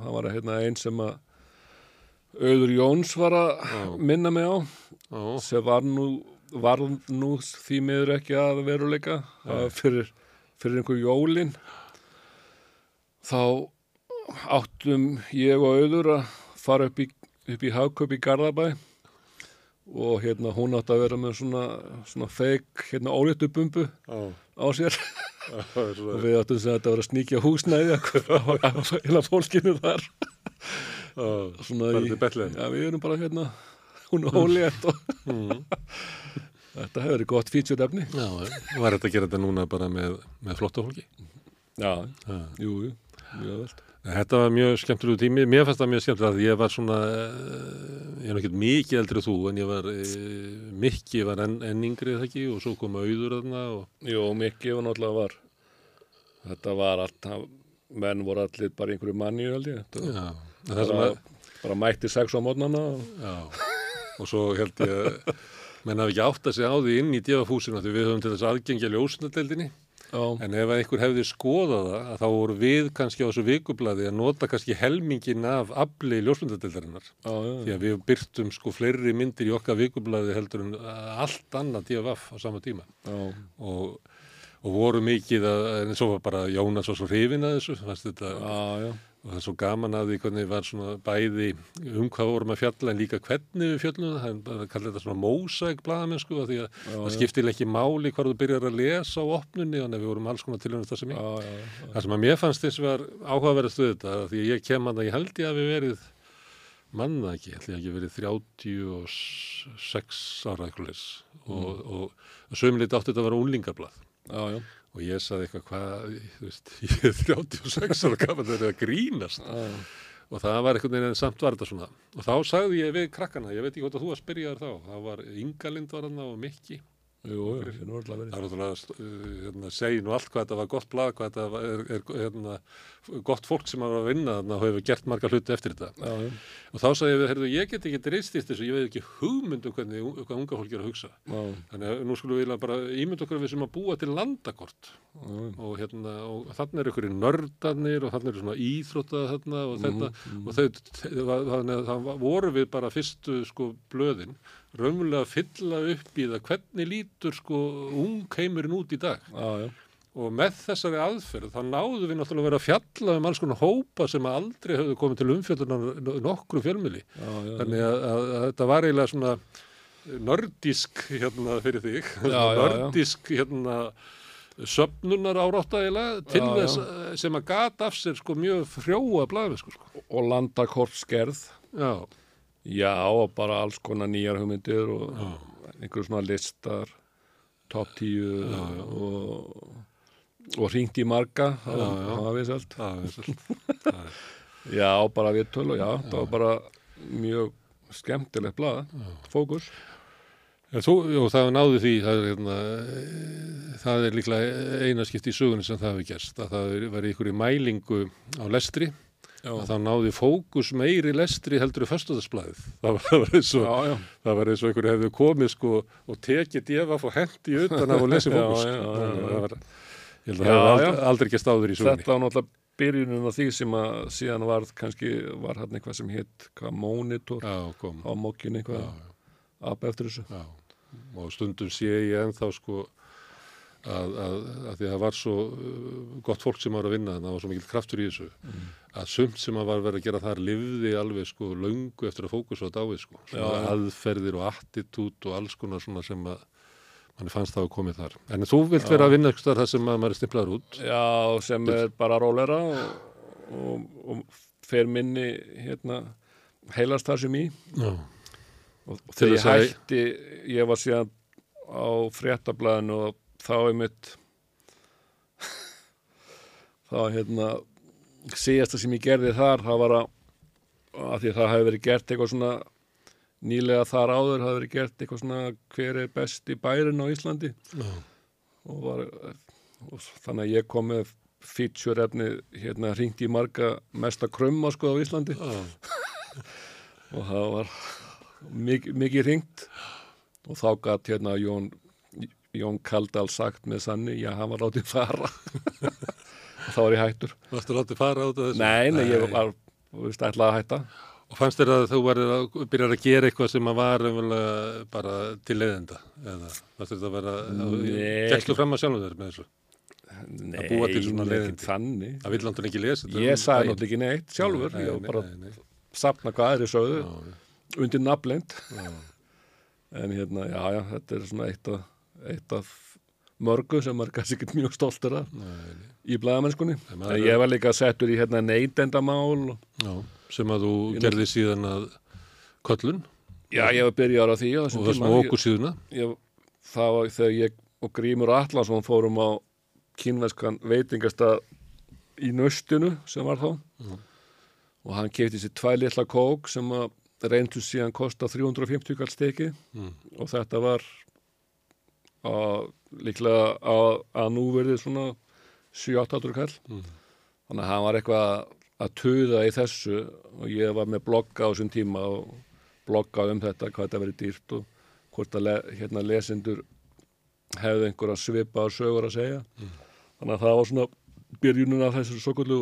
B: það var hérna einn sem að Auður Jóns var að minna mig á
A: já,
B: sem var nú, var nú því miður ekki að veruleika var fyrir, fyrir einhver jólin þá áttum ég og Auður að fara upp í, upp í hagköp í Garðabæ og hérna hún átti að vera með svona, svona feik hérna óléttu bumbu
A: já,
B: á sér. Og við áttum sem þetta var að sníkja húsnæði heila fólkinu þar. Svona í, já við erum bara hérna hún er ólétt og
A: Mm.
B: þetta hefur verið gott featured efni
A: Já, var þetta að gera þetta núna bara með, með flotta fólki?
B: já,
A: Já.
B: jú, jú, mjög veld
A: Þetta var mjög skemmtilegu tími, mér fannst það mjög skemmtilega að ég var svona, eh, ég er ekki mikið eldri en þú, en ég var, eh, mikið var enn, enn yngri það ekki? Og svo kom auður þarna og,
B: jú, mikið var náttúrulega var þetta var allt það- menn voru allir bara einhverju manni held ég. Þetta var bara,
A: að,
B: bara mætti sex á mótnana og,
A: Já, og svo held ég að menn hafi ekki átt að segja á því inn í djöfafúsinu því við höfum til þess aðgengja ljósnadeildinni
B: já,
A: en ef einhver hefði skoðað það að þá voru við kannski á þessu vikublaði að nota kannski helmingin af afli
B: já,
A: því að við byrtum sko fleiri myndir í okkar vikublaði heldur en allt annað djöfaf á sama tíma. Og, og voru mikið að, en svo var bara Jónas var svo hrifin að þessu þetta
B: já, já,
A: og það er svo gaman að því hvernig var svona bæði um hvað vorum að fjalla en líka hvernig við fjöllum það, það er bara að kalla þetta svona mósæk blaðamennsku af því að
B: Já,
A: það skiptir ekki máli hvar þú byrjar að lesa á opnunni þannig að við vorum alls konar tilhörnum það sem ég.
B: já, já.
A: Það sem að mér fannst þess var áhugaverð stuð þetta því að ég kem að það, ég held ég að við verið manna ekki, ætli ég ekki verið 36 ára leys og, og, og sömulegt átti þetta að vera úlingablað
B: já, já.
A: Og ég saði eitthvað hvað, þú veist, ég er 36 ára gaman það er að grínast. Og það var einhvern veginn en samt var þetta svona. Og þá sagði ég við krakkana, ég veit ekki hvort að þú að spyrja þér þá það var Ingalind var hann og Mikki
B: Jú, það er
A: er náttúrulega uh, hérna, segi nú allt hvað þetta var gott blað hvað þetta var, er, er hérna, gott fólk sem var að vinna þarna og hefur gert marga hluti eftir þetta
B: Já, já,
A: og þá sagði ég við, heyrðu, ég get ekki dreistist þessu, ég veit ekki hugmynd um hvernig hvað unga fólk er að hugsa
B: já,
A: þannig að nú skulum við bara ímynd okkur að við sem að búa til landakort og hérna, og þannig er ykkur nördarnir og þannig er svona íþrótta þarna og þetta,
B: Mhm,
A: og þau þannig að það voru við bara fyrstu sko blöðin, raunverulega fylla upp í það. Hvernig lítur sko ung heimurinn út í dag?
B: Já, já,
A: og með þessari aðferð þá náðu við náttúrulega að vera að fjalla um alls konar hópa sem aldrei höfðu komið til umfjöldunar nokkru fjölmili
B: já,
A: þannig að, að, að þetta var eiginlega svona nördísk hérna fyrir þig. Nördísk hérna söfnunar árátta eiginlega til þess sem að gata af sér sko mjög frjóa blaðmennsku sko.
B: og landakortskerð
A: Já,
B: Já, og bara alls konar nýjar hugmyndir og einhverjum svona listar top 10 og, og ringt í marga það
A: Já, já.
B: var viðselt. Já, bara viðtöl og já, það var bara mjög skemmtilegt blað fókus.
A: Þú, jú, það náði því, það er, hérna, það er líklega eina skipt í sögunni sem það hefur gerst, að það er- var í ykkur mælingu á lestri,
B: Já,
A: að þá náði fókus meiri lestri heldur í föstudagsblæðið. Það var, það eins og,
B: já, já,
A: það var eins og einhver hefði komið sko og tekið djefaf og hendi utan af lesið
B: Já,
A: fókus.
B: já.
A: Það var, Ég held að það
B: já.
A: aldrei, aldrei gæst áður í sögunni.
B: Þetta var náttúrulega byrjunin á því sem að síðan varð kannski, var hann eitthvað sem hitt, monitor á mókin eitthvað, ab eftir þessu.
A: Og stundum sé ég ennþá sko að, að, að því að það var svo uh, gott fólk sem var að vinna þannig, það var svo mikill kraftur í þessu að sumt sem að var verið að gera þar lifði alveg sko löngu eftir að fókusa á dáið sko. Svona
B: Já, já.
A: aðferðir og attitút og alls konar svona sem að manni fannst það að komið þar. En þú vilt vera að vinna eitthvað þar sem að maður er stimplaður út?
B: Já, sem er bara rólera og, og, og fer minni hérna heilast þar sem í.
A: Já,
B: og
A: Til
B: þegar ég
A: að-
B: hætti ég var síðan á fréttablaðinu og þá er mitt þá hérna síðasta sem ég gerði þar það var að, að því að það hefði verið gert eitthvað svona nýlega þar áður hefði verið gert eitthvað svona hver er best í bærin á Íslandi?
A: Já,
B: og, var, og þannig að ég kom með feature efni hérna hringt í marga mesta krumma sko á Íslandi.
A: Já,
B: og það var mikið, mikið hringt. Og þá gætt hérna Jón, Jón Kaldal sagt með sanni, já hann var látið fara. Þá var ég hættur.
A: Varstu látið fara át af þessu?
B: nei, nei, ég var, þú veist, ætlaði að hætta.
A: Og fannst þér að þú að byrjar að gera eitthvað sem að var bara til leiðenda? Eða fannst þér að vera, tekstu fram að sjálfum þér með þessu?
B: nei,
A: búa til svona
B: ekkert þannig.
A: Það vill náttúrulega ekki lesa
B: ég sagði náttúrulega ekki neitt sjálfur
A: Nei,
B: ég var bara
A: nei,
B: að sapna hvað aðri sögðu. Undir nafnlend
A: já,
B: en hérna, já, já, þetta er svona eitt af, eitt af mörgu sem maður kannski ekki mjög stoltur af
A: nei,
B: í blaðamennskunni
A: En
B: en
A: maður-
B: ég var líka settur í hérna
A: Já, sem að þú gerði síðan að köllun
B: Já, ég var byrjar á því
A: og
B: þessum
A: okkur síðuna.
B: Var þegar ég og Grímur Atlason fórum á kínveskan veitingastað í nöstinu sem var þá
A: Mhm.
B: og hann kefti sér tvæ litla kók sem að reyndu síðan kosta 350 kall steki
A: Mm.
B: og þetta var að, líklega að, að nú verði svona 7-8 kall
A: Mm.
B: þannig að hann var eitthvað að tuða í þessu og ég var með blogga á þessum tíma og blogga um þetta, hvað þetta verið dýrt og hvort að le, hérna lesendur hefðu einhverja svipa sögur að segja þannig að það var svona byrjunin af þessu svo kvöldu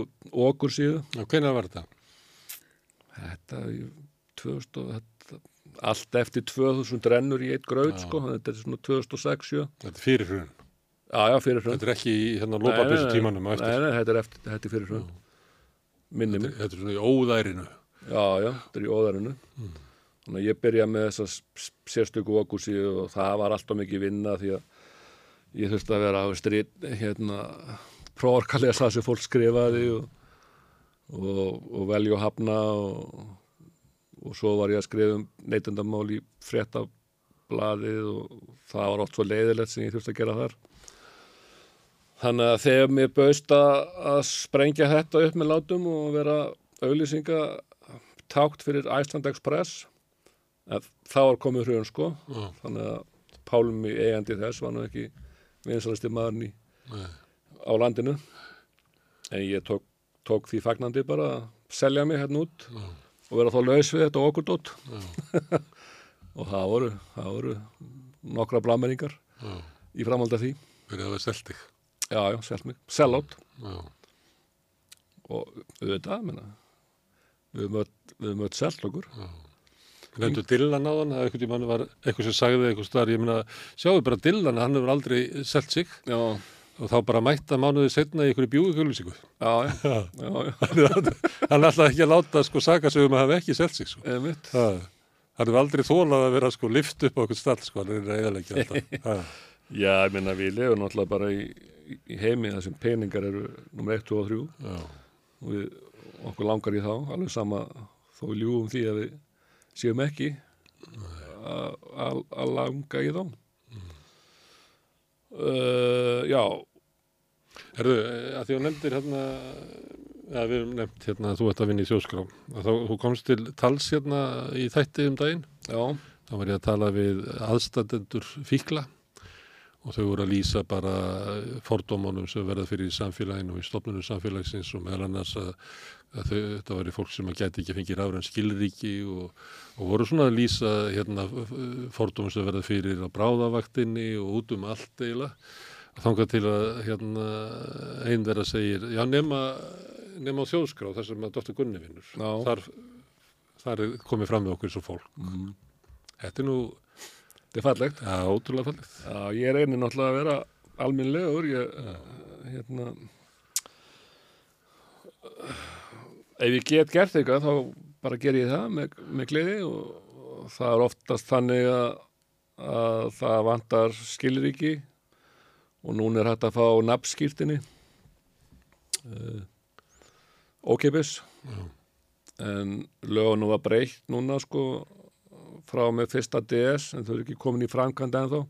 B: okkur síðu
A: Já, hvenær var þetta?
B: þetta, í 2000 og þetta, allt eftir 2000 rennur í eitt
A: Já.
B: sko, þetta er svona 2006 sjö.
A: Þetta er fyrir hrun. Þetta er ekki í hérna lópapessu tímanum
B: nei,
A: eftir.
B: nei, þetta er, eftir, þetta er fyrir hrund minni mig
A: þetta er svona í óðærinu.
B: Já, já, þetta er í óðarinu. Þannig að ég byrja með þessa sérstöku okkursi og það var alltaf mikið vinna því að ég þurfti að vera á strít, hérna, prófarka að lesa það sem fólk skrifaði og, og, og velja og hafna og, og svo var ég að skrifa um neytendamál í fréttablaðið og það var oft svo leiðilegt sem ég þurfti að gera þar. Þannig að þegar mér bauðst að sprengja þetta upp með látum og vera auðlýsinga tákt fyrir Iceland Express að þá var komið hrjón sko
A: Já,
B: þannig að Pálmi eigandi þess var nú ekki vinsalasti maðurinn í,
A: nei.
B: á landinu en ég tók, tók því fagnandi bara að selja mig hérna út
A: Já.
B: Og vera þá laus við þetta
A: Já.
B: og það voru, það voru nokkra blameringar
A: Já,
B: í framhald af því.
A: Verið að það selt þig.
B: já, já, selt mig, sellátt og auðvitað, menna við höfum öll, selt okkur.
A: Nefndu Dylan á hann, að einhvern tímann var eitthvað sem sagði eitthvað staðar, ég meina, sjáu bara Dylan, hann hefur aldrei selt sig.
B: Já,
A: og þá bara mætta mánuði setna í einhverju bjúgukjölusingu.
B: já, já, já, já.
A: hann ætlaði ekki að láta sko saka sig um að hafa ekki selt sig sko. Það, hann hefur aldrei þólað að vera sko lift upp á okkur stall sko, hann er eðalegja alltaf.
B: Já, ég minna við lefum náttúrulega bara í, í heimi þar sem peningar eru nummer 1, 2 og 3
A: já,
B: og við, okkur langar í þá, alveg sama þó við ljúum því að við séum ekki að langa í þá. Uh, já,
A: Herðu, eh, að því að nefndir hérna, ja, við erum nefnt hérna að þú ert að vinna í þjóðskrá, að þá, þú komst til tals hérna í þætti um daginn,
B: já,
A: þá var ég að tala við aðstandendur fíkla og þau voru að lýsa bara fordómanum sem verða fyrir í samfélaginu og í stofnunum samfélagsins og meðal annars að, að þau, þetta væri fólk sem að gæti ekki fengið ráðræn skilríki og, og voru svona að lýsa hérna fordómum sem verða fyrir á bráðavaktinni og út um allt eiginlega þangað til að hérna, einn þeirra segir, já nema, nema á þjóðskrá þar sem að Dr. Gunni vinnur. Þar, þar er komið fram með okkur svo fólk.
B: Mm.
A: Þetta er nú,
B: Þetta er fallegt.
A: já, ótrúlega fallegt.
B: Já, ég reynir náttúrulega að vera alminnlegur, ég, hérna, ef ég get gert eitthvað þá bara ger ég það með, með gleði og, og það er oftast þannig að, að það vantar skilríki og núna er hægt að fá nafnskýrtinni uh, ókipis en lögunum var breytt núna sko frá með fyrsta DS en þau eru ekki komin í framkvæmd ennþá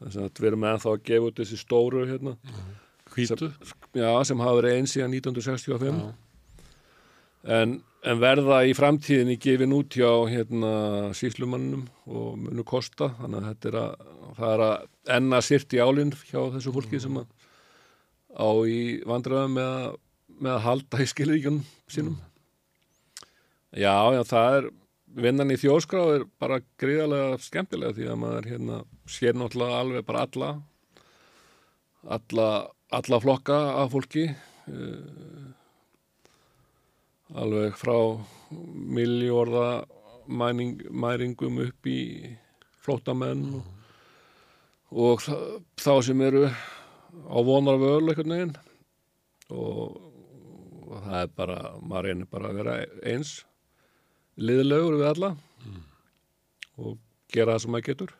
B: þess að við erum ennþá að gefa út þessi stóru hérna,
A: Hvítu.
B: já, sem hafa verið eins síðan 1965
A: Já.
B: en, en verða í framtíðinni gefin út hjá hérna, síslumannum og munu kosta þannig að þetta er að, það er að enna sirt í álinn hjá þessu fólki sem að á í vandræðum með, með að halda í skilríkjunum sínum já, já, það er vinnan í þjóskrá er bara gríðarlega skemmtilega því að maður hérna sér náttúrulega alveg bara alla alla, alla flokka af fólki uh, alveg frá miljóða mæringum upp í flóttamenn og, og þa- þá sem eru á vonar völ einhvern veginn. Og, og það er bara maður reynir bara að vera eins liðlegur við alla. Og gera það sem maður getur.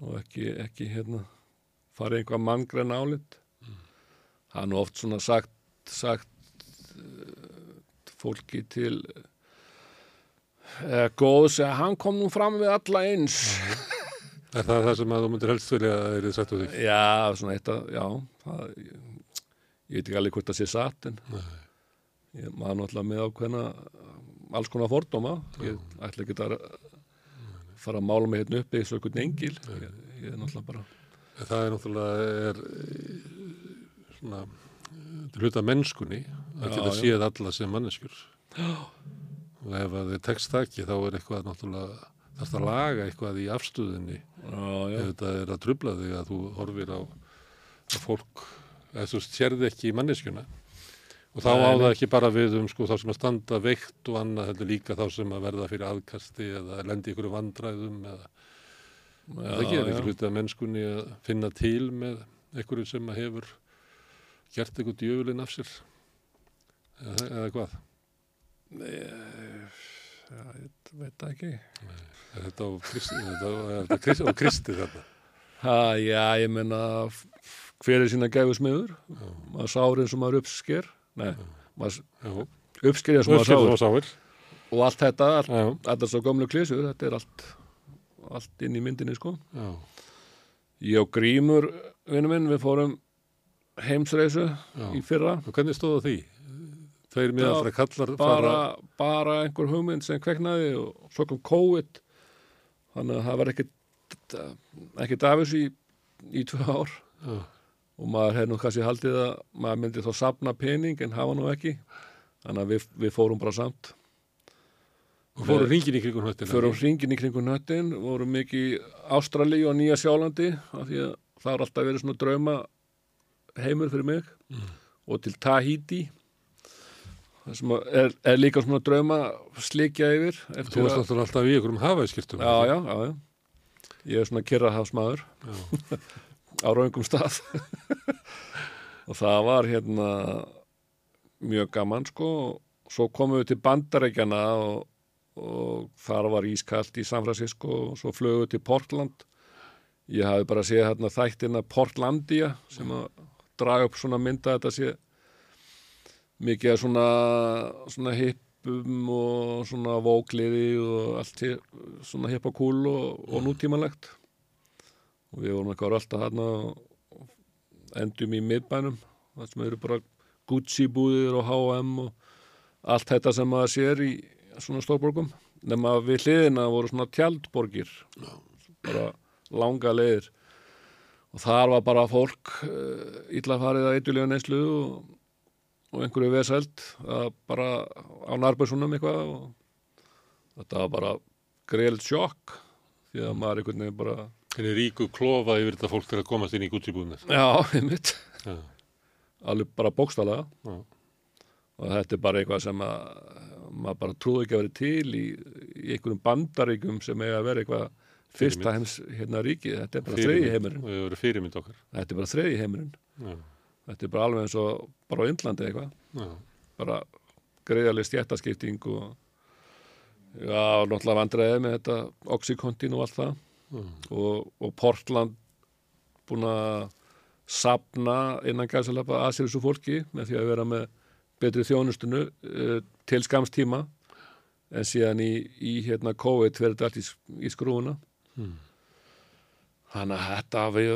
B: Og ekki, ekki hérna fara í einhvað manngrenn álit. Það er nú oft svona sagt, sagt uh, fólki til eða góðs að hann kom nú fram við alla eins.
A: Er það það sem að þú myndir helst vilja að þeir eru sagt úr því?
B: já, svona eitt að já, það, ég, ég veit ekki alveg hvort það sé satt en ég maður náttúrulega með ákveðna alls konar fordóma. Ég ætla ekki að fara að mála mig hérna upp eins og einhvern engil. Ég, ég er náttúrulega bara
A: En Það er náttúrulega er, svona hluta mennskunni að
B: Já,
A: geta
B: já.
A: séð alla sem manneskjur. Og ef að þið tekst það ekki þá er eitthvað náttúrulega þarfst að laga eitthvað í afstöðinni
B: já, já,
A: ef þetta er að trubla þig að þú horfir á, á fólk eða þú sérði ekki í manneskjuna og þá
B: Nei,
A: á
B: nei.
A: það ekki bara við um sko þá sem að standa veikt og annað heldur líka þá sem að verða fyrir aðkasti eða lendi ykkur vandræðum eða það gerir ekki hluti af mennskunni að finna til með einhverju sem að hefur gert eitthvað djöfulinn af sér. Eða, eða hvað?
B: Já, ég veit ekki.
A: Er þetta á kristi, þetta, þetta kristi, þarna?
B: Ha, já, ég menna hver er sína gæfusmiður? Maður sáir eins og maður uppsker eins og maður sáir.
A: og
B: allt þetta, allt,
A: Já,
B: þetta svo gömlu klísur þetta er allt allt inn í myndinni sko.
A: Já,
B: ég og Grímur, vinnu minn, við fórum heimsreisu
A: já.
B: í fyrra.
A: Og hvernig stóð því? Tveir miðaldra kallar
B: bara, bara einhver hugmynd sem kveiknaði og svo kom COVID. Þannig að það var ekkit ekkit af þessu í, í tvö ár.
A: Já,
B: og maður hefði nú kannski haldið að maður myndi þá sapna pening en hafa nú ekki. Þannig að við, við fórum bara samt.
A: Og fóru ringin í kringum höttina
B: förum hringin í kringun nöttin vorum mikið í Ástralíu og Nýja Sjálandi af því að það har alltaf verið svona drauma heimur fyrir mig. Og til Tahiti það sem er, er líka svona drauma slikja yfir
A: Þú varst alltaf í ykkurum hafaðskirtum
B: já, já, já, já. Ég er svona kyrrahafsmaður á raungum stað. Og það var hérna mjög gaman sko. Og svo komum við til Bandarækjana og, og þar var ískalt í San Francisco og svo flögu til Portland. Ég hafi bara séð hérna þættina Portlandia sem að draga upp svona mynda þetta sé mikið af svona, svona hippum og svona vókliði og allt svona hipp og kúl og, og nútímanlegt og við vorum eitthvað alltaf hérna og endum í miðbænum það sem eru bara Gucci búðir og H&M og allt þetta sem maður sér í svona stórborgum. Nema við hliðina voru svona tjaldborgir bara langa leiðir. Og þar var bara fólk uh, illa farið að eitthulega neyslu og, og einhverju veseld að bara á nærbjörnsunum eitthvað og þetta var bara greild sjokk því að maður einhvern veginn bara
A: Henni ríku klofa yfir þetta fólk til að komast inn í gútsibúðunar.
B: Já, einmitt.
A: Já,
B: Alveg bara bókstaflega.
A: já,
B: Og þetta er bara eitthvað sem að maður bara trúði ekki að vera til í, í einhverjum bandaríkjum sem eiga að vera eitthvað fyrsta heims hérna ríki. Þetta er bara þriði heimurinn. Þetta er bara þriði heimurinn.
A: Já,
B: Þetta er bara alveg eins og bara á Indlandi eitthvað.
A: já,
B: Bara greiðaleg stjættaskipting og já, náttúrulega vandræði með þetta Oxycontin og allt það.
A: Já,
B: og, og Portland búin að sapna innan gæsalapa að sér þessu fólki með því að vera með betri þjónustunu uh, til skamstíma en síðan í, í hérna COVID verður þetta allt í, í skrúuna
A: Mm.
B: þannig að þetta við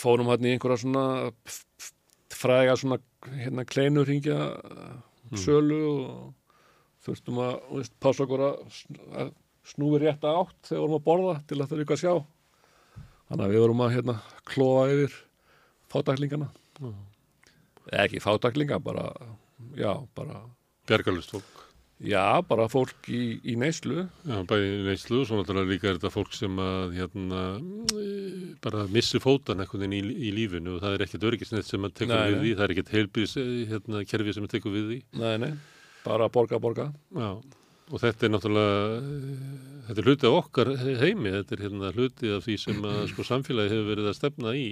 B: fórum hann í einhverja svona fræga svona hérna kleinurringja sölu og þurftum að pása okkur að snúi rétt átt þegar vorum að borða til að það eitthvað að sjá. Þannig að við vorum að hérna klóa yfir fátaklingana eða ekki fátaklinga bara, já, bara
A: Bjargalust fólk.
B: já, bara fólk í, í neyslu.
A: Já, bæði neyslu og svo náttúrulega líka er þetta fólk sem að hérna eh, bara missi fótan eitthvað í, í lífinu og það er ekkert örgisnett sem að
B: Nei,
A: við því, það er ekkert heilbís hérna, kerfi sem að tekur við því.
B: nei, nei, bara borga, borga.
A: Já, og þetta er náttúrulega, eh, þetta er hluti af okkar heimi, þetta er hérna hluti af því sem að sko samfélagi hefur verið að stefna í.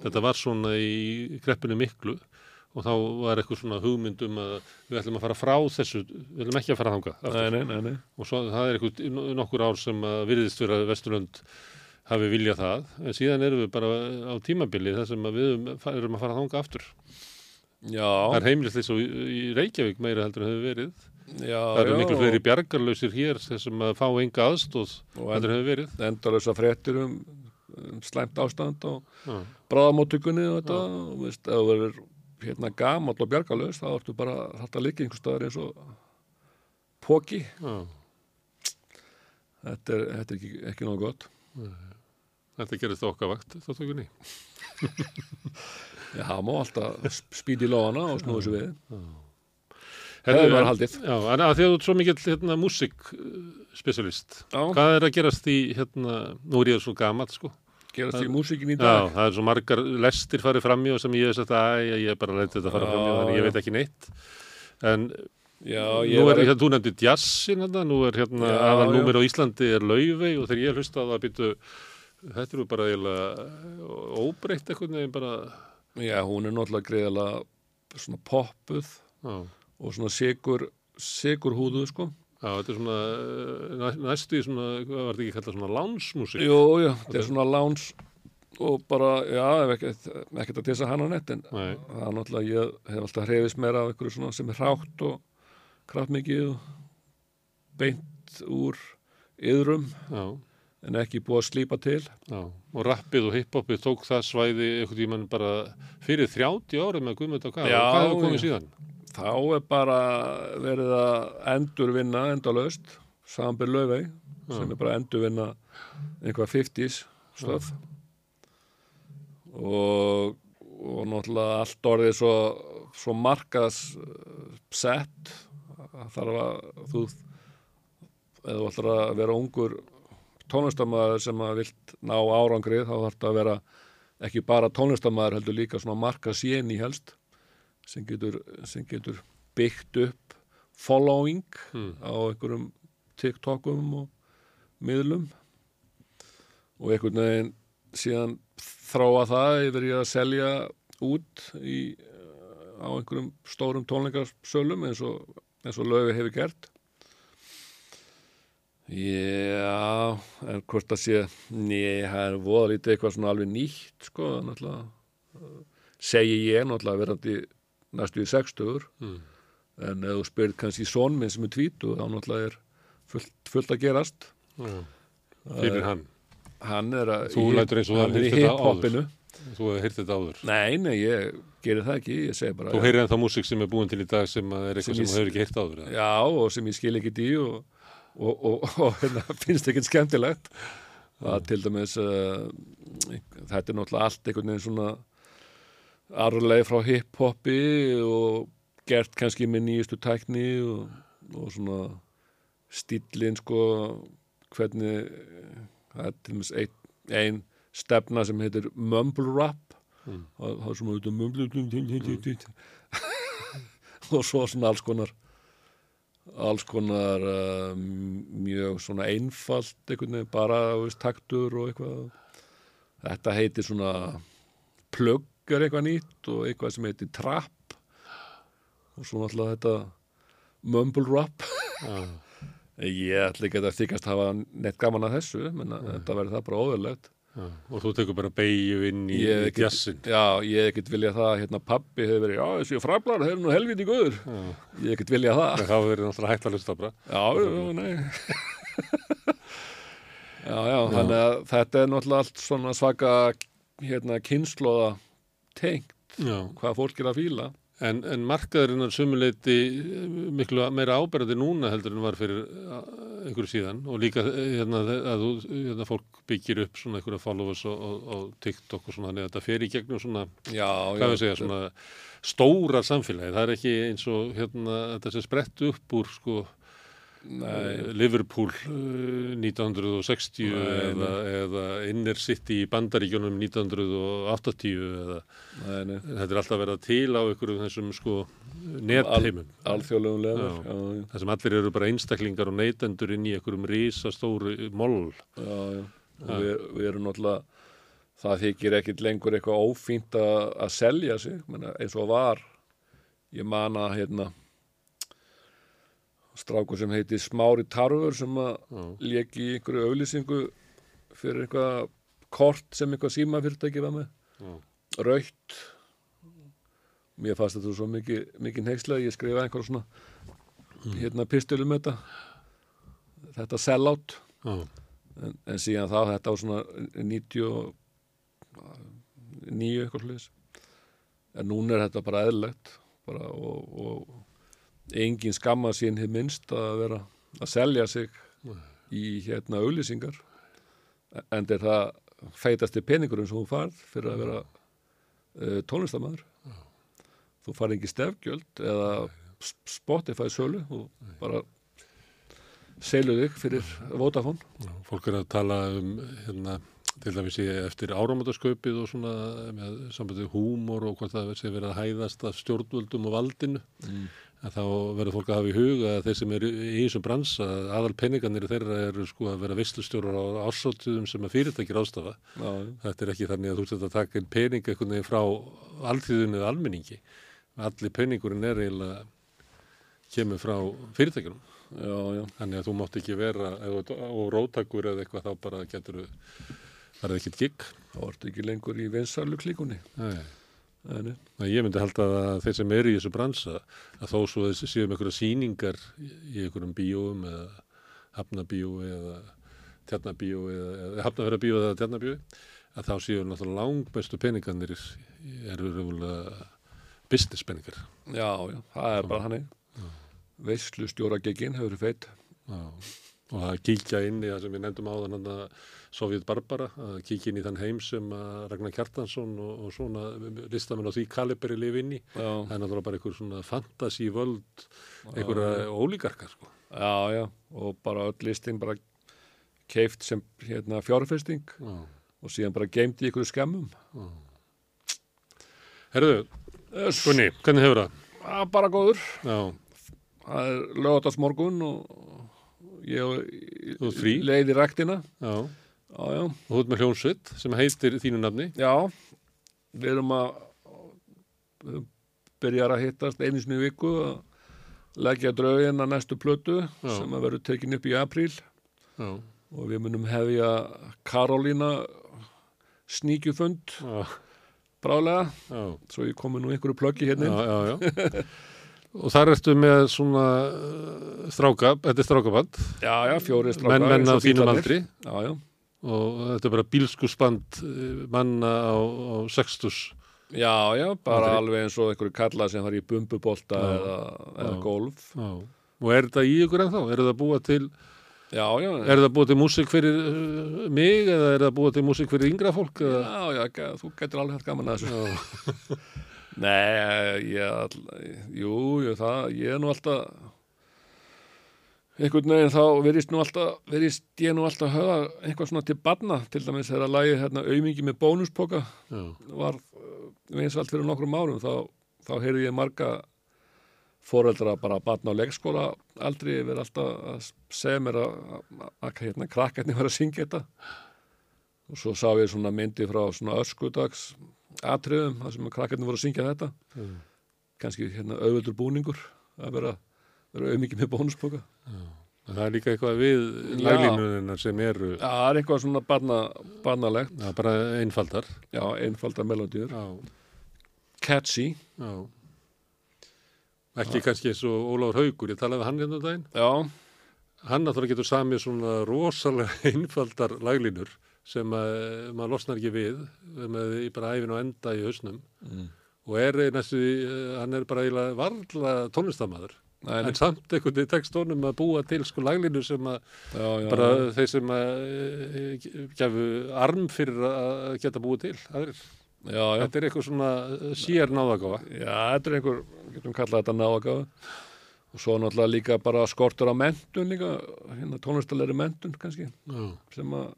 A: Þetta var svona í kreppinu miklu og þá var eitthvað svona hugmynd um að við ætlum að fara frá þessu, við ætlum ekki að fara þangað. aftur.
B: nei, nei, nei, nei.
A: Og svo það er eitthvað nokkur ár sem að virðist fyrir að Vesturlönd hafi viljað það, en síðan erum við bara á tímabili þar sem við erum að fara þangað aftur.
B: já,
A: Það er heimilist þess að í Reykjavík meira heldur en hefur verið.
B: Já,
A: Það eru
B: já,
A: miklu fleiri bjargarlausir hér sem að fá enga aðstóð
B: og
A: heldur en hefur verið.
B: endalösa fréttir um, um slæmt ástand og
A: Já,
B: bráðamóttökunni og þetta og veist, ef þú verður hérna gamall og bjargalös þá ertu bara þetta líka einhvers staðar eins og póki
A: já.
B: þetta er, þetta er ekki, ekki nóg gott.
A: Þetta gerist á okkar vakt, þáttökunni.
B: Já, það má alltaf spýti í lóðana og snúið sér við Hefði
A: en-
B: haldið.
A: Já, en að því að þú ert svo mikill hérna, músikspecialist.
B: Já,
A: Hvað er að gerast í, hérna, nú er ég svo gamall, sko.
B: gerast í músikin í
A: Já,
B: dag
A: það er svo margar lestir farið frammi og sem ég hef sagt að ég er bara leitið þetta fara
B: Já,
A: frammi þannig ég
B: já.
A: veit ekki neitt. En
B: Já,
A: nú er,
B: var
A: hérna, þú nefndi jazzin hérna, nú er hérna
B: Já,
A: aðal
B: já.
A: númer á Íslandi er laufey og þegar ég hlusta á það býtu, þetta eru bara eiginlega óbreytt eitthvað neginn bara,
B: Já, hún er náttúrulega greiðalega svona poppuð
A: já,
B: og svona sigur, sigur húðu, sko.
A: já, þetta er svona eh, næ- næstu í svona, hvað var þetta ekki kallað svona lánsmusik?
B: Jú, jú, þetta er svona láns og bara, já, ekkert, ekkert að tisa hann á nett, en
A: Nei,
B: það er náttúrulega, ég hef alltaf hreyfist meira af einhverju svona sem er hrátt og kraftmikið og beint úr yðrum
A: já,
B: en ekki búið að slípa til.
A: já, og rappið og hiphopið tók það svæði einhvern tímann bara fyrir 30 árið með Guðmund og hvað,
B: Já,
A: hvað hefur komið
B: já. Þá er bara verið að endurvinna endalaust, samanbyrð laufey, sem er bara að endurvinna einhvað 50s stöð. Og, og náttúrulega allt orðið svo, svo markas sett þarf að þú eða þú ætlar að vera ungur tónlistamæður sem að vilt ná árangri þá þarf það að vera ekki bara tónlistamæður heldur líka svona marka séni helst sem getur, sem getur byggt upp following
A: Hmm.
B: á einhverjum TikTokum og miðlum og einhvern veginn síðan þróa það yfir í að selja út í, á einhverjum stórum tónleikarsölum eins og, eins og löfi hefur gert Já, en hvort það sé Nei, það er voða lítið eitthvað svona alveg nýtt sko, náttúrulega eh, segi ég náttúrulega verandi næstu í sextugur
A: Mm.
B: en ef þú spyrir kannski són minn sem er tvítu þá náttúrulega er fullt, fullt að gerast
A: Já. Fyrir hann,
B: hann er að
A: Þú lætur eins og hafir heyrt þetta
B: hip-hopinu
A: þú hefur heyrt þetta áður.
B: nei, nei, ég gerir það ekki ég segi bara
A: Þú heyrir ennþá músík sem er búin til í dag sem er eitthvað sem þú hefur ekki heyrt áður. eða?
B: já, og sem ég skil ekki í og, og, og, og hérna, finnst ekkert skemmtilegt það til dæmis uh, þetta er náttúrulega allt einhvern veginn svona arleið frá hip-hopi og gert kannski með nýjustu tækni og, og svona stíllinn sko hvernig það er til dæmis ein, ein stefna sem heitir mumble rap.
A: Mm.
B: það það er svona auðvitað mumble og svo svona alls konar alls konar uh, mjög svona einfalt veginn bara veist, taktur og eitthvað. Þetta heitir svona plugg er eitthvað nýtt og eitthvað sem heitir trap. Og svo náttúrulega þetta mumble rap.
A: Já.
B: ég ætla ekki að þykast hafa neitt gaman að þessu menn að þetta verður það bara óverlegt
A: Já. Og þú tekur bara beigju inn í, jazzin.
B: já, ég ekkert viljað það hérna pappi hefur verið, já þessi frablar eru nú helviti góður ég ekkert viljað það.
A: Það hafa verið náttúrulega hægt að hlusta bara.
B: Já, já, nei. Já, já, þannig að þetta er náttúrulega allt svona svaka hérna kynnslóða tengt
A: Já.
B: hvað fólk er að fíla
A: En, en markaðurinn er sumuleiti miklu meira áberandi núna heldur en var fyrir uh, einhverju síðan og líka eh, hérna, að þú, hérna, fólk byggir upp svona einhverja followers og, og, og TikTok og svona þannig að þetta fer í gegnum svona,
B: Já,
A: hvað við segja, svona stóra samfélagi. Það er ekki eins og hérna, þetta sem sprett upp úr sko
B: Nei,
A: Liverpool uh, 1960
B: Nei,
A: eða, eða Inner City í Bandaríkjónum 1980 eða
B: nei, nei.
A: Þetta er alltaf verið til á einhverjum þessum sko netheimum það sem allir eru bara einstaklingar og neytendur inn í einhverjum risastóru moll.
B: Já, já. Við, við erum náttúrulega það þykir ekkit lengur eitthvað ófínt að selja sig. Menna, eins og var. Ég man að hérna strákur sem heiti Smári Tarfur sem að lék í einhverju auðlýsingu fyrir eitthvað kort sem eitthvað símafyrirtæki var með.
A: Já.
B: rautt. Mér fannst þetta svo mikið, mikið neykslega ég skrifaði einhver svona hérna pistilum þetta. Þetta sellout.
A: Já.
B: en, en síðan þá þetta var svona 99 eitthvað hlutis en núna er þetta bara eðlilegt bara, og, og engin skamma sín hefur minnst að vera að selja sig í hérna auðlýsingar en er það feitasti peningurinn sem þú farð fyrir að vera uh, tónlistamæður þú farð ekki stefgjöld eða Spotify sölu. Og bara selju þig fyrir Vodafone.
A: Já. fólk er að tala um hérna, til dæmis í eftir áramótasköpið og svona með sambandið húmor og hvort það sé verið að hæðast af stjórnvöldum og valdinu.
B: Mm.
A: Að þá verður fólk að hafa í huga að þeir sem eru í þessum brans að aðal peningarnir þeirra eru sko að vera vistustjórar á ásóttuðum sem að fyrirtækir ástafa
B: já.
A: Þetta er ekki þannig að þú sett að taka inn pening einhvern veginn frá alltíðunni eða almenningi. Allir peningurinn er eiginlega kemur frá
B: já.
A: Þannig að þú mátt ekki vera og rótakur eða eitthvað þá bara getur það er ekkert gigg.
B: þá ertu ekki lengur í vinsalu klíkunni
A: Nei.
B: Nei,
A: Nei, Ég myndi halda að þeir sem eru í þessu bransa að þó svo þessi séu með einhverja sýningar í einhverjum bíóum eða hafnabíói eða tjarnabíói eða, eða hafnafjörðabíói eða tjarnabíói að þá séu náttúrulega langbestu peningarnir eru raunverulega business peningar.
B: já, já, það er bara hannig veislu stjóra gegin hefur feitt
A: Já. Og að kíkja inn í það sem við nefndum áðan hann að Sovjet Barbara, að kíkja inn í þann heim sem Ragnar Kjartansson og, og svona listamenn á því kaliberi lifi inn í.
B: já,
A: Það er náttúrulega bara einhver svona fantasívöld, einhverja ólíkarkar sko.
B: já, já, og bara öll listin bara keift sem hérna fjárfesting
A: Já.
B: og síðan bara geimt í ykkur skemmum
A: Herðu, Gunni, hvernig hefur það?
B: Bara góður
A: Já,
B: það er lögatarsmorgun og ég
A: Þú ert frí?
B: leið í rektina
A: já.
B: já, já,
A: Og þú ert með hljónsveit sem heitir þínu nafni.
B: já. Við erum að við byrjar að hittast í viku að leggja draugin að næstu plötu sem að verður tekin upp í apríl. Og við munum hefja Karolína sníkjufund. Brálega, svo ég komi nú einhverju plöggi hérna
A: já, já, já. Og þar ertu með svona uh, stráka, þetta er strákaband,
B: já, já, fjóri strákar
A: menn, menn
B: eins
A: á þínum aldri
B: já, já,
A: og þetta er bara bílskursband uh, manna á, á sextus.
B: já, já, bara
A: Aldrei.
B: alveg eins og einhverju kalla sem fara í bumbubolta
A: Já.
B: eða, eða golf
A: Já. Og er þetta í ykkur ennþá? Er þetta búa til,
B: já, já,
A: er þetta búa til músík fyrir uh, mig eða er þetta búa til músík fyrir yngra fólk? Eða?
B: já, já, þú getur alveg hægt gaman að þessu. Nei, ég, all- jú, jú, það, ég er nú alltaf einhvern veginn þá verist nú alltaf verist ég nú alltaf höfa eitthvað svona til barna til dæmis þegar að lagi hérna aumingi með bónuspoka
A: já,
B: var vinsvalt fyrir nokkrum árum þá, þá heyrði ég marga foreldra bara barna á leikskóla aldrei verið alltaf að segja mér að, að, að hérna, krakkarnir var að syngja þetta. Og svo sá ég svona myndi frá svona öskudags atriðum þar sem krakkarnir voru að syngja þetta
A: já,
B: kannski hérna auðvöldur búningur að vera, vera auðmikið með.
A: En Það er líka eitthvað við
B: Já.
A: laglínunar sem eru
B: Já, það er eitthvað svona barna, barnalegt
A: já, bara einfaldar.
B: Já, einfaldar melodíur
A: Já,
B: Catchy
A: já. Ekki kannski eins og Ólafur Haugur, ég talaði við hann hérna um daginn.
B: Já,
A: Hann náttúrulega getur samið svona rosalega einfaldar laglínur sem að, maður losnar ekki við með í bara æfin og enda í hausnum
B: mm.
A: og er næstu, hann er bara eiginlega varla tónlistamæður
B: Nei,
A: en samt einhvern veginn tekstónum að búa til sko laglínu sem að
B: já, já,
A: bara
B: já.
A: þeir sem að e, gefu arm fyrir að geta búið til aðrir.
B: já, já.
A: Þetta er eitthvað svona sér náðagáfa.
B: Já, þetta er einhver, getum kallað þetta náðagáfa og svo náttúrulega líka bara skortur á mentun líka, hérna tónlistalegri mentun kannski,
A: Já,
B: sem að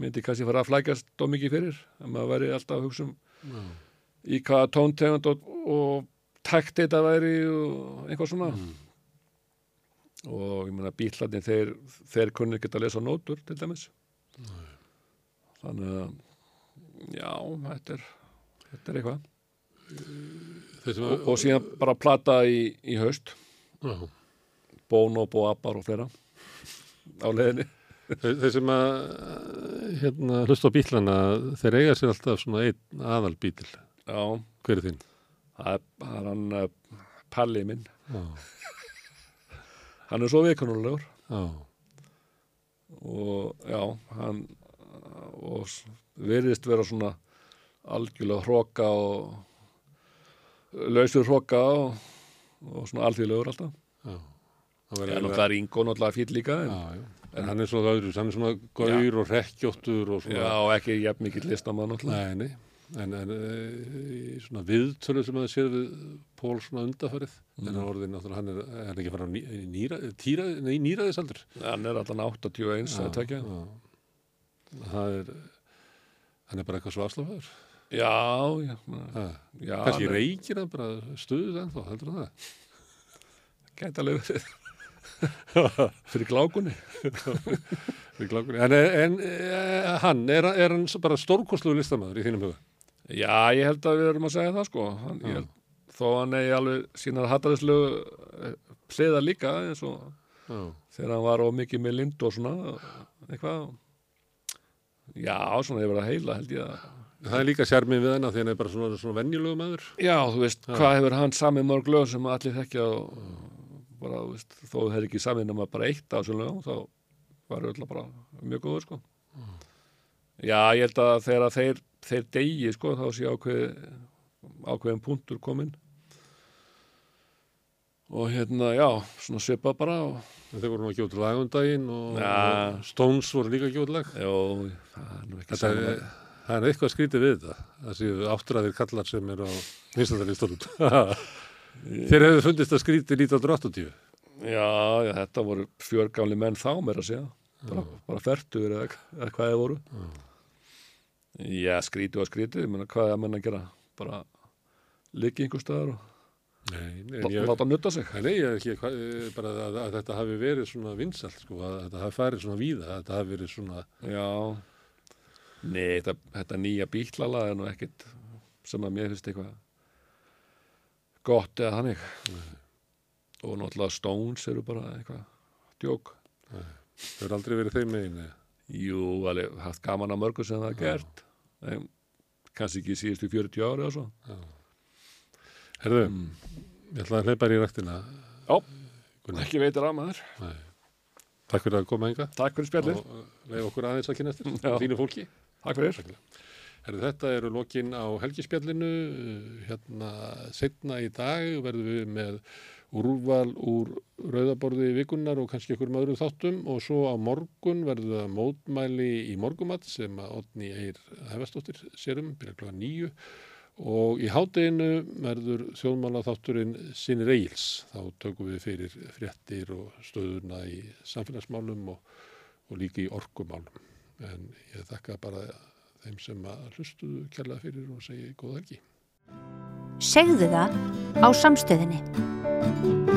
B: myndi kannski fara að flækjast dó mikið fyrir, að maður væri alltaf að hugsa um
A: já,
B: í hvaða tóntegund og, og takt þetta væri og eitthvað svona.
A: Mm.
B: og ég meina bílarnir þeir, þeir kunni ekki að lesa nótur til dæmis. Þannig að já, þetta er þetta er eitthvað.
A: Sem
B: og, og síðan bara plata í, í haust.
A: Já,
B: Bono, Boabar og fleira á leiðinni
A: þeir, sem að hérna hlusta á bílana þeir eiga sér alltaf svona einn aðal bíl.
B: já,
A: Hver er þinn?
B: það er, er hann uh, Palli minn,
A: Já,
B: hann er svo vikunulegur
A: já,
B: og já, hann og virðist vera svona algjörlega hróka og lausur hróka og, og svona alþjóðlegur alltaf
A: já. Það
B: nú það er Ingo náttúrulega fýll líka en,
A: Já, já. En hann er svona öðru, hann er svona gaur og rekkjóttur og svona.
B: já, og ekki jafn mikill listamann náttúrulega
A: Nei, nei. En, en e, í svona viðtölu sem að séð við Pól svona undafarið. En hann orðið náttúrulega, hann er, er ekki að fara á ný, nýra, tíra, nei, nýraðisaldur.
B: hann er allan 81 að tekja
A: já. Það er, hann er bara eitthvað svo afslafaður.
B: já, já, já er-
A: reykir hann bara stuðið ennþá, heldur það?
B: gæti alveg verið fyrir glákunni
A: Við glákunni. En, en e, hann, er, er hann bara stórkostlugu listamæður í þínum huga?
B: já, ég held að við erum að segja það sko hann, ég
A: Já.
B: held, þó hann eigi alveg sínar hattarislu hliða líka eins og
A: Já.
B: þegar hann var of mikið með lind og svona eitthvað já, svona hefur það heila held ég að
A: Það er líka sjarmið við hennar því hann er bara svona, svona venjulegu maður.
B: já, þú veist,
A: Já.
B: hvað hefur hann samið mörg lög sem allir þekkja og bara, veist, þó það er ekki samið nema bara eitt af lögum, þá var öll bara mjög góður, sko já, ég held að þegar þeir, þeir degi, sko, þá sé ákveð ákveðin punktur kominn og hérna, já, svona svipað bara og
A: Þeir voru nú að gefa út lag um daginn og,
B: Ja.
A: og Stones voru líka að út lag.
B: Jó, það er nú ekki
A: er,
B: saman.
A: það er eitthvað skrítið við þetta. Það séu áttræðir kallar sem eru á vinstandalistunum. Þeir hefðu fundist að skrítið 1980.
B: Já, já, þetta voru fjörgáli menn þá mér að segja. Bara, bara fertur eða, eða hvað þeir voru. Já, skrítið og skrítið, ég meina hvað er að menna að gera? Bara liggi einhver staðar og
A: Nei, nei, ég,
B: láta nutta sig.
A: nei, ég er ekki hvað, eh, bara að, að þetta hafi verið svona vinsalt, sko, að þetta hafi farið svona víða, að þetta hafi verið svona,
B: Já, nei, þetta, þetta nýja bíklala er nú ekkit sem að mér finnst eitthvað gott eða þannig. Og náttúrulega Stones eru bara eitthvað djók.
A: þau eru aldrei verið þeim megin.
B: Jú, alveg haft gaman að mörgu sem það er gert en kannski ekki síðustu 40 ári og svo
A: Herðu,
B: mm.
A: ég ætla að hleypa þér í ræktina.
B: Já,
A: Gunnar.
B: ekki veitir að maður
A: Nei. Takk fyrir að koma enga
B: Takk fyrir spjallið,
A: og leið okkur aðeins að kynast þínu fólki.
B: takk fyrir
A: Herðu, þetta eru lokin á helgispjallinu, hérna setna í dag verðum við með úrval úr rauðaborði vikunar og kannski ykkur öðrum þáttum og svo á morgun verður það mótmæli í morgumat sem að Odni Eir Hefastóttir sérum, byrja kláða nýju Og í hádeginu verður þjóðmála þátturinn sinni reils. Þá tökum við fyrir fréttir og stöðuna í samfélagsmálum og, og líka í orkumálum. En ég þakka bara þeim sem að hlustuðu kærlega fyrir og segi góða helgi.
C: Segðu það á samstöðinni.